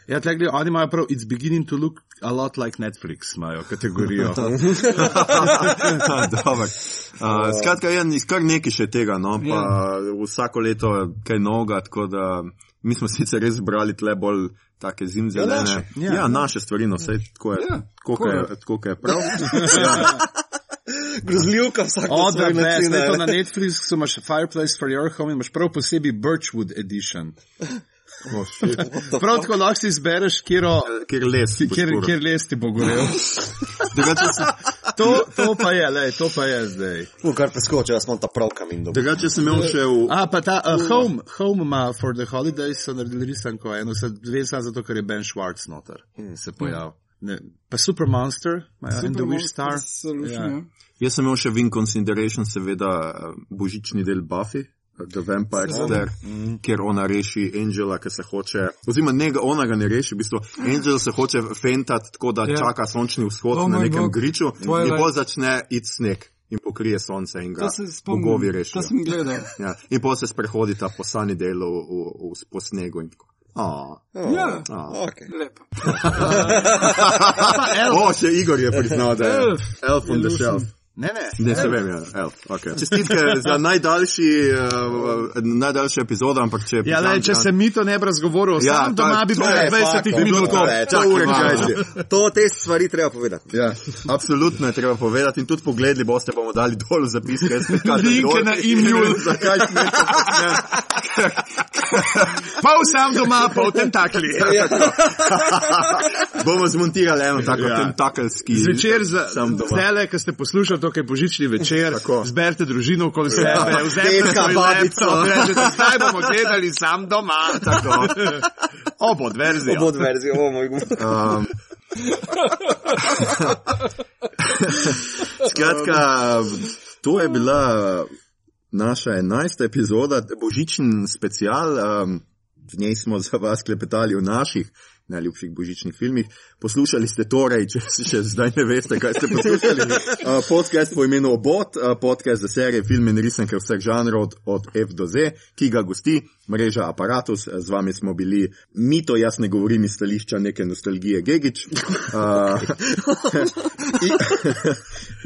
Ja. Ja, tako gledaj, oni imajo prav, it's beginning to look a lot like Netflix, imajo kategorijo. Dobar. Uh, skratka, je kar nekaj še tega, no, pa vsako leto kaj novega, tako da mi smo sicer res brali tle bolj take zimzelene. Ja, naše. Ja, ja, naše stvari, no, vse tako je, Ja, tako je, tako je prav. ja. Grozljivka vsak Od to ne. na Netflixu imaš Fireplace for your home in imaš prav posebej Birchwood edition. Oh, shit. Prav tako lahko si izbereš, kjero, Kjer les. kjer, kjer les ti bo gorel. Sem- To, to pa je, lej, to pa je zdaj. U, kar preskoči, jaz imam ta prav kamin doma. Drugače sem imel še v. A, pa ta uh, Home, Home ima for the holidays so naredili risanko, eno se dve samo zato, ker je Ben Schwartz noter se pojavil. Ne, pa Super Monster, imajo in The Wish Star. Solution, Ja. ja. Jaz sem imel še v In Consideration, seveda, eh, božični del Buffy. The Vampire Slayer, kjer ona reši Angela, ki se hoče, oziroma ne, ona ga ne reši, v bistvu Angel se hoče fentati tako, da Ja. čaka sončni vzhod Oh na nekem bog. griču Twilight. in potem začne iti sneg in pokrije sonce in ga To bogovi To rešijo. sem gledal. Ja. In potem se sprehodita po sani delu v, v, v, po snegu in tako. Oh. Ja, Okay. lepo. O, še Igor je priznal, da je Elf. Elf on the Shelf. Ne, ne. Ne, se vem, ja, Elf. Okay. Čestitke za najdaljši, uh, najdaljši epizodo, ampak če... Ja, le, če se mi to ne bi razgovoril, Ja, sam doma bi to bilo je 20 fakt, bi bilo minut. to ure krajše. To te stvari treba povedati. Ja, absolutno je treba povedati in tudi pogledali boste, bomo dali dol zapiske. Linke na e-mail. Zakaj smete Pol sam doma, pol tentakli. Bomo zmontirali eno tako Ja. ja. tentakelski. Zvečer, zdaj, ko ste poslušali to, kaj božični večer, Tako. zberite družino okoli sebe, vzemite Dedka, svoj babico. laptop, rečete, zdaj bomo gledali sam doma. Tako. Obod verzijo. Obod verzijo, o moj bog. Um, skratka, to je bila naša enajsta epizoda, božičen special. Um, v njej smo za vas klepetali o naših najljubših božičnih filmih. Poslušali ste torej, če še zdaj ne veste, kaj ste poslušali, uh, podcast po imenu Obot, uh, podcast za serije, filme in risanke vseh žanrov od, od F do Z, ki ga gosti mreža Apparatus. Z vami smo bili mito, jaz ne govorim iz stališča neke nostalgije Gegič. Uh, I,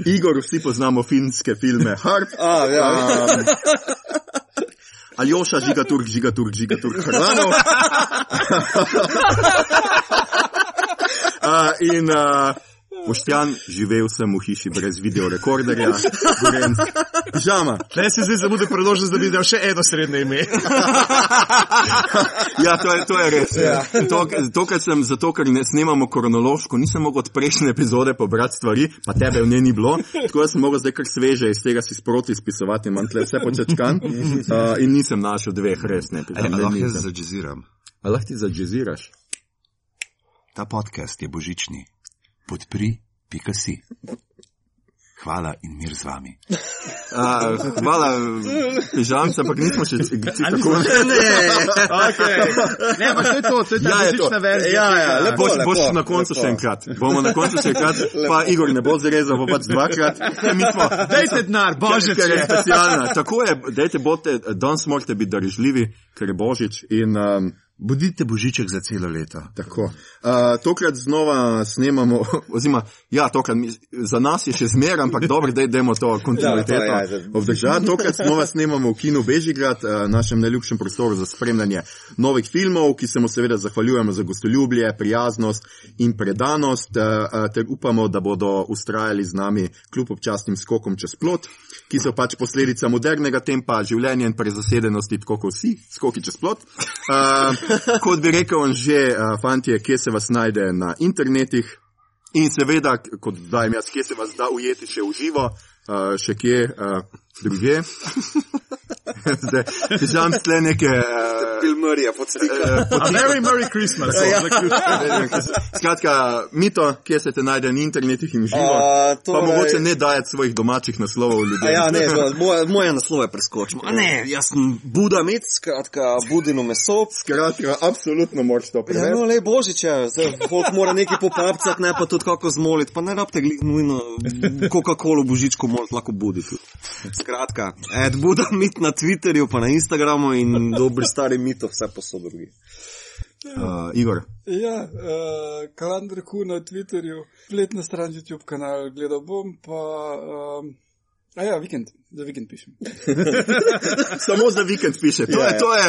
Igor, vsi poznamo finske filme Harp. A, ja. Um, Aljoša, žigaturk, žigaturk, žigaturk, Hrvanov. uh, in uh, Poštjan, živel sem v hiši brez videorekorderja, Gorenc, žama. Ne se zdaj zamude predložil, da bi dal še eno srednje ime. Ja, to je, to je res. Ja. To, to, kar sem, zato ker ne snemamo kronološko, nisem mogel od prejšnje epizode pobrati stvari, pa tebe v njej ni bilo, tako da sem mogel zdaj kar sveže iz tega si sproti spisovati, imam tle vse počečkan uh, in nisem našel dveh resne epizode. lahko Ne, jaz zađeziram. Lahko ti zađeziraš? Ta podcast je božični. Podpri, pika si. Hvala in mir z vami. Uh, hvala, pižamca, ampak nismo še tako. Okay. Ne, pa to je to, to je ta Ja, to. božična verzija. Ja, ja, lepo. Boš, boš na koncu lepo. še enkrat. Bomo na koncu še enkrat, pa Igor ne bo zarezal, bo pač dvakrat. Ne, mi smo, Dajte denar, božič ker je je. specialna. Tako je, dajte, bodite, danes morate biti darežljivi, ker je božič in um, Budite božiček za celo leto. tako. Uh, tokrat znova snemamo, oziroma, ja, tokrat mi, za nas je še zmer, ampak dobro, da idemo to kontinuiteto Ja, ja. obdržati. Tokrat znova snemamo v kinu Bežigrad, uh, našem najljubšem prostoru za spremljanje novih filmov, ki se mu seveda zahvaljujemo za gostoljubje, prijaznost in predanost, uh, uh, ter upamo, da bodo ustrajali z nami kljub občasnim skokom čez plot, ki so pač posledica modernega tempa življenja in prezasedenosti, tako kot vsi skoki čez plot. Uh, kot bi rekel že, uh, fantje, kje se vas najde na internetih. In seveda, kot dajem jaz, kje se vas da ujeti še v živo, uh, še kje uh, druge. Zdaj, Težam tle neke. Uh, Filmarija podstika. A Merry Merry Christmas. Skratka, mito, kje se te najde na internetih in živo. A, Pa torej- mogoče ne dajati svojih domačih naslovov A ljudem. Ja, ne, moje, moje naslove preskočimo. A ne, jaz sem Buda Mit, skratka, Budino meso. Skratka, absolutno moraš to Ja, preveriti. no, le božič, ja. zdaj, folk mora nekaj popapcati, ne pa tudi kako zmoliti, pa ne rabite nujno Coca-Cola božičko moliti, lahko budi tudi. Skratka, Ed Buda Mit na Twitterju, pa na Instagramu in dobri stari mito vse posod drugi. Uh, Igor, Ja, uh, kalendar Q na Twitterju, spletna stran YouTube kanal, gledal bom pa. Um, a ja, vikend, za vikend pišem. samo za vikend piše. To Ja, je, ja. to je,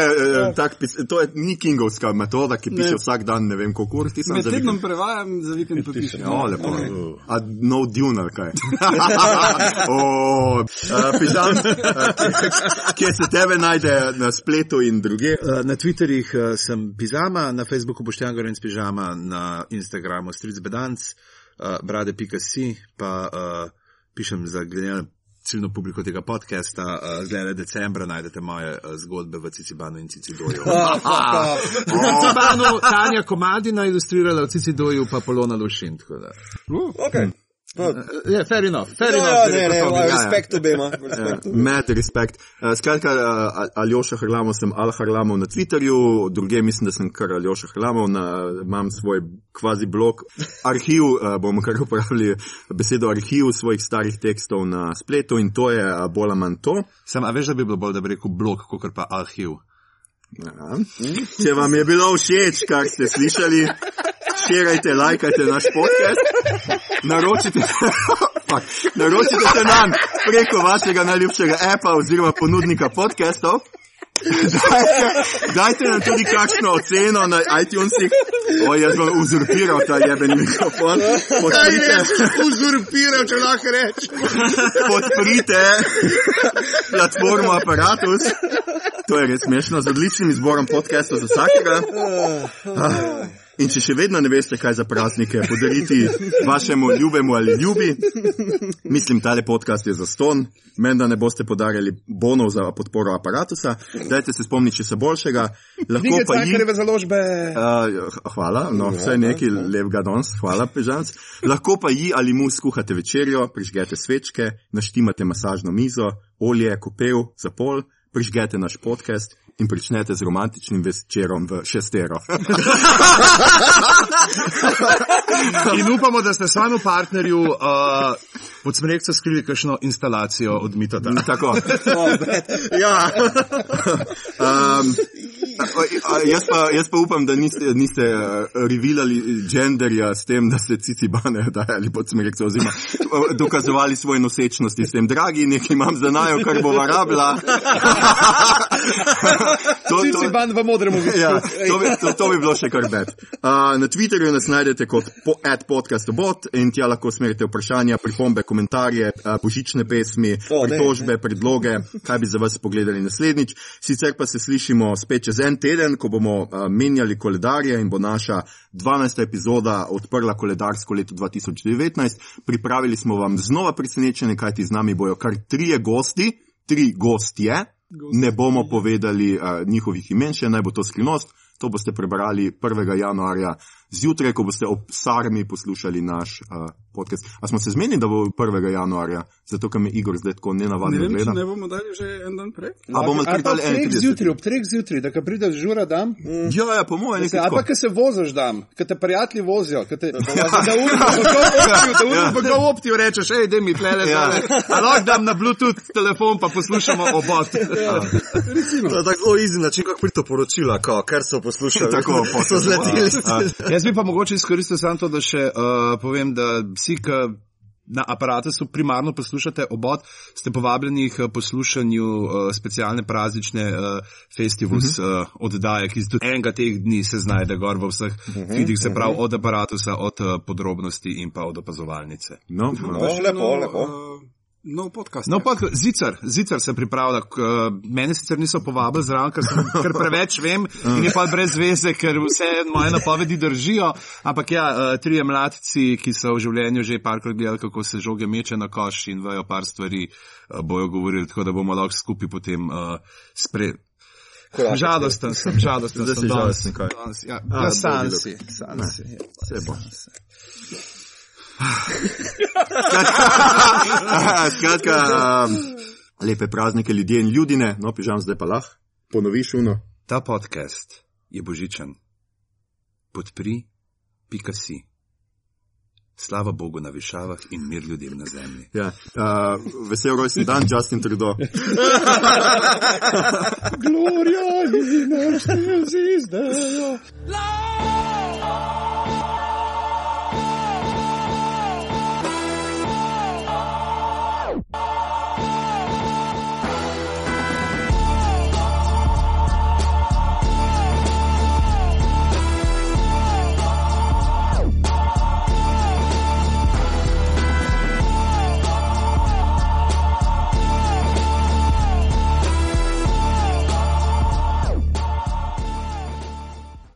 uh, tak, pis- to je ni kingovska metoda, ki piše Ne. vsak dan, ne vem koliko ur, ti sem Med za tednom prevajam, za vikend pa pišem. Ja, lepo. A no dune ali kaj? o, uh, pižam, uh, kje se tebe najde na spletu in druge. Na Twitterjih uh, sem Pizama, na Facebooku Boštjan Gorenc Pižama, na Instagramu Stric Bedanc, uh, brade.si, pa uh, pišem za na ciljno publiko tega podcasta. Uh, zdaj le decembra najdete moje uh, zgodbe v Cicibanu in Cicidoju. V Cicibanu Tanja Komadina ilustrirala, v Cicidoju pa Polona Lušin. tako da. Okay. Ja, fair enough, fair Ja, enough. ne, ne, ja, ja. respekt obema. Ja, respekt. Uh, skratka, uh, Aljoša Hrlamov sem Al Hrlamov na Twitterju, druge mislim, da sem kar Aljoša Hrlamov, na, imam svoj kvazi blog, arhiv, uh, bomo kar uporabili besedo arhiv svojih starih tekstov na spletu in to je uh, bolj ali manj to. Sem, a veš, da bi bilo bolj, da bi rekel blog, kot pa arhiv. Ja. Če vam je bilo všeč, kar ste slišali, širajte, lajkajte naš podcast, naročite, Fuck. naročite se nam preko vašega najljubšega apa oziroma ponudnika podcastov. Dajte, dajte nam tudi kakšno oceno na iTunesih. O, jaz bom uzurpiral ta jebeni mikrofon. Podprite, Uzurpiral, če lahko rečem. podprite platformo Apparatus. To je res smešno, z odličnim izborom podcastov za vsakega. Ah, In če še vedno ne veste, kaj za praznike podariti vašemu ljubemu ali ljubi, mislim, tale podcast je za ston, menda ne boste podarjali bonov za podporo aparatusa, dajte se spomniti, če se boljšega, lahko pa jih. Uh, hvala, no, vse nekaj lepega danes, hvala, pežanc. Lahko pa ji ali mu skuhate večerjo, prižgete svečke, naštimate masažno mizo, olje, kopel, zapol, prižgete naš podcast in pričnete z romantičnim večerom v šestero. In upamo, da ste svojemu partnerju uh, pod smrekco skrili kakšno instalacijo od Mitota. Tako. ja. um, jaz, pa, jaz pa upam, da niste, niste uh, revilali genderja s tem, da ste cicibane dajali pod smrekco oziroma dokazovali svoje nosečnosti s tem. Dragi, nekaj imam za najo, kar bova rabila. to, to, ban v modrem Ja, to, bi, to, to bi bilo še kar bed. Uh, na Twitterju nas najdete kot po, podcastobot in tja lahko smerite vprašanja, pripombe, komentarje, uh, božične pesmi, O, ne, pritožbe, predloge, kaj bi za vas pogledali naslednjič. Sicer pa se slišimo spet čez en teden, ko bomo uh, menjali koledarje in bo naša 12. epizoda odprla koledarsko leto 2019. Pripravili smo vam znova presenečenje, kajti z nami bojo kar trije gosti, tri gostje. Ne bomo povedali uh, njihovih imen, še naj bo to skrivnost. To boste prebrali 1. januarja zjutraj, ko boste ob Sarmi poslušali naš uh, podcast. A smo se zmenili, da bo 1. januarja, zato ker me Igor zdaj tako Ne nenavadno vem, če gleda. ne bomo dali že en dan prej. A bomo Ali pa dali ob treh 31. zjutraj, ob treh zjutraj, da ko prideš žura dam. Ja, ja, po mojem, nekaj ali pa, ko se voziš dam, ko te prijatelji vozijo, ko te, da urijo, da ga optijo rečeš, hej, da mi tlele, Ja. ja. lahko dam na Bluetooth telefon, pa poslušamo obot. To je tako zelo easy način, kako prito poročila, kao, ker so poslušali. Tako, so potem. zleteli. Jaz bi pa mogoče izkoristil samo to, da še uh, povem, da vsi, ki na aparatu primarno poslušate obot, ste povabljeni k poslušanju uh, specialne praznične uh, festivus uh -huh. uh, oddaje, ki tudi enega teh dni se znajde gor v vseh uh -huh. se pravi od aparatusa, od uh, podrobnosti in pa od opazovalnice. No, O, no. lepo, nov, lepo. Uh, nov podcast. No, pa zicar, zicar se pripravlja. K, mene sicer niso povabili zraven, ker, sem, ker preveč vem in je pa brez veze, ker vse moje napovedi držijo. Ampak ja, uh, trije mladci, ki so v življenju že parkrat gledali, kako se žoge meče na koš in vejo par stvari, uh, bojo govorili, tako da bomo lahko skupaj potem uh, spre. Korak Žalosten sem, žalosten Zdaj sem. si danes- žalosten, kaj? danes, Ja, A, ja, san bolje, si, bo. Skratka, um, lepe praznike ljudje in ljudine, no, pižam zdaj pa lahko. Ponoviš uno. Ta podcast je božičen. Podpri, pika si. Slava Bogu na višavah in mir ljudem na zemlji. Ja, uh, vesel rojstni dan, Justin Trudeau. Gloria in naš zvizdejo. Lord,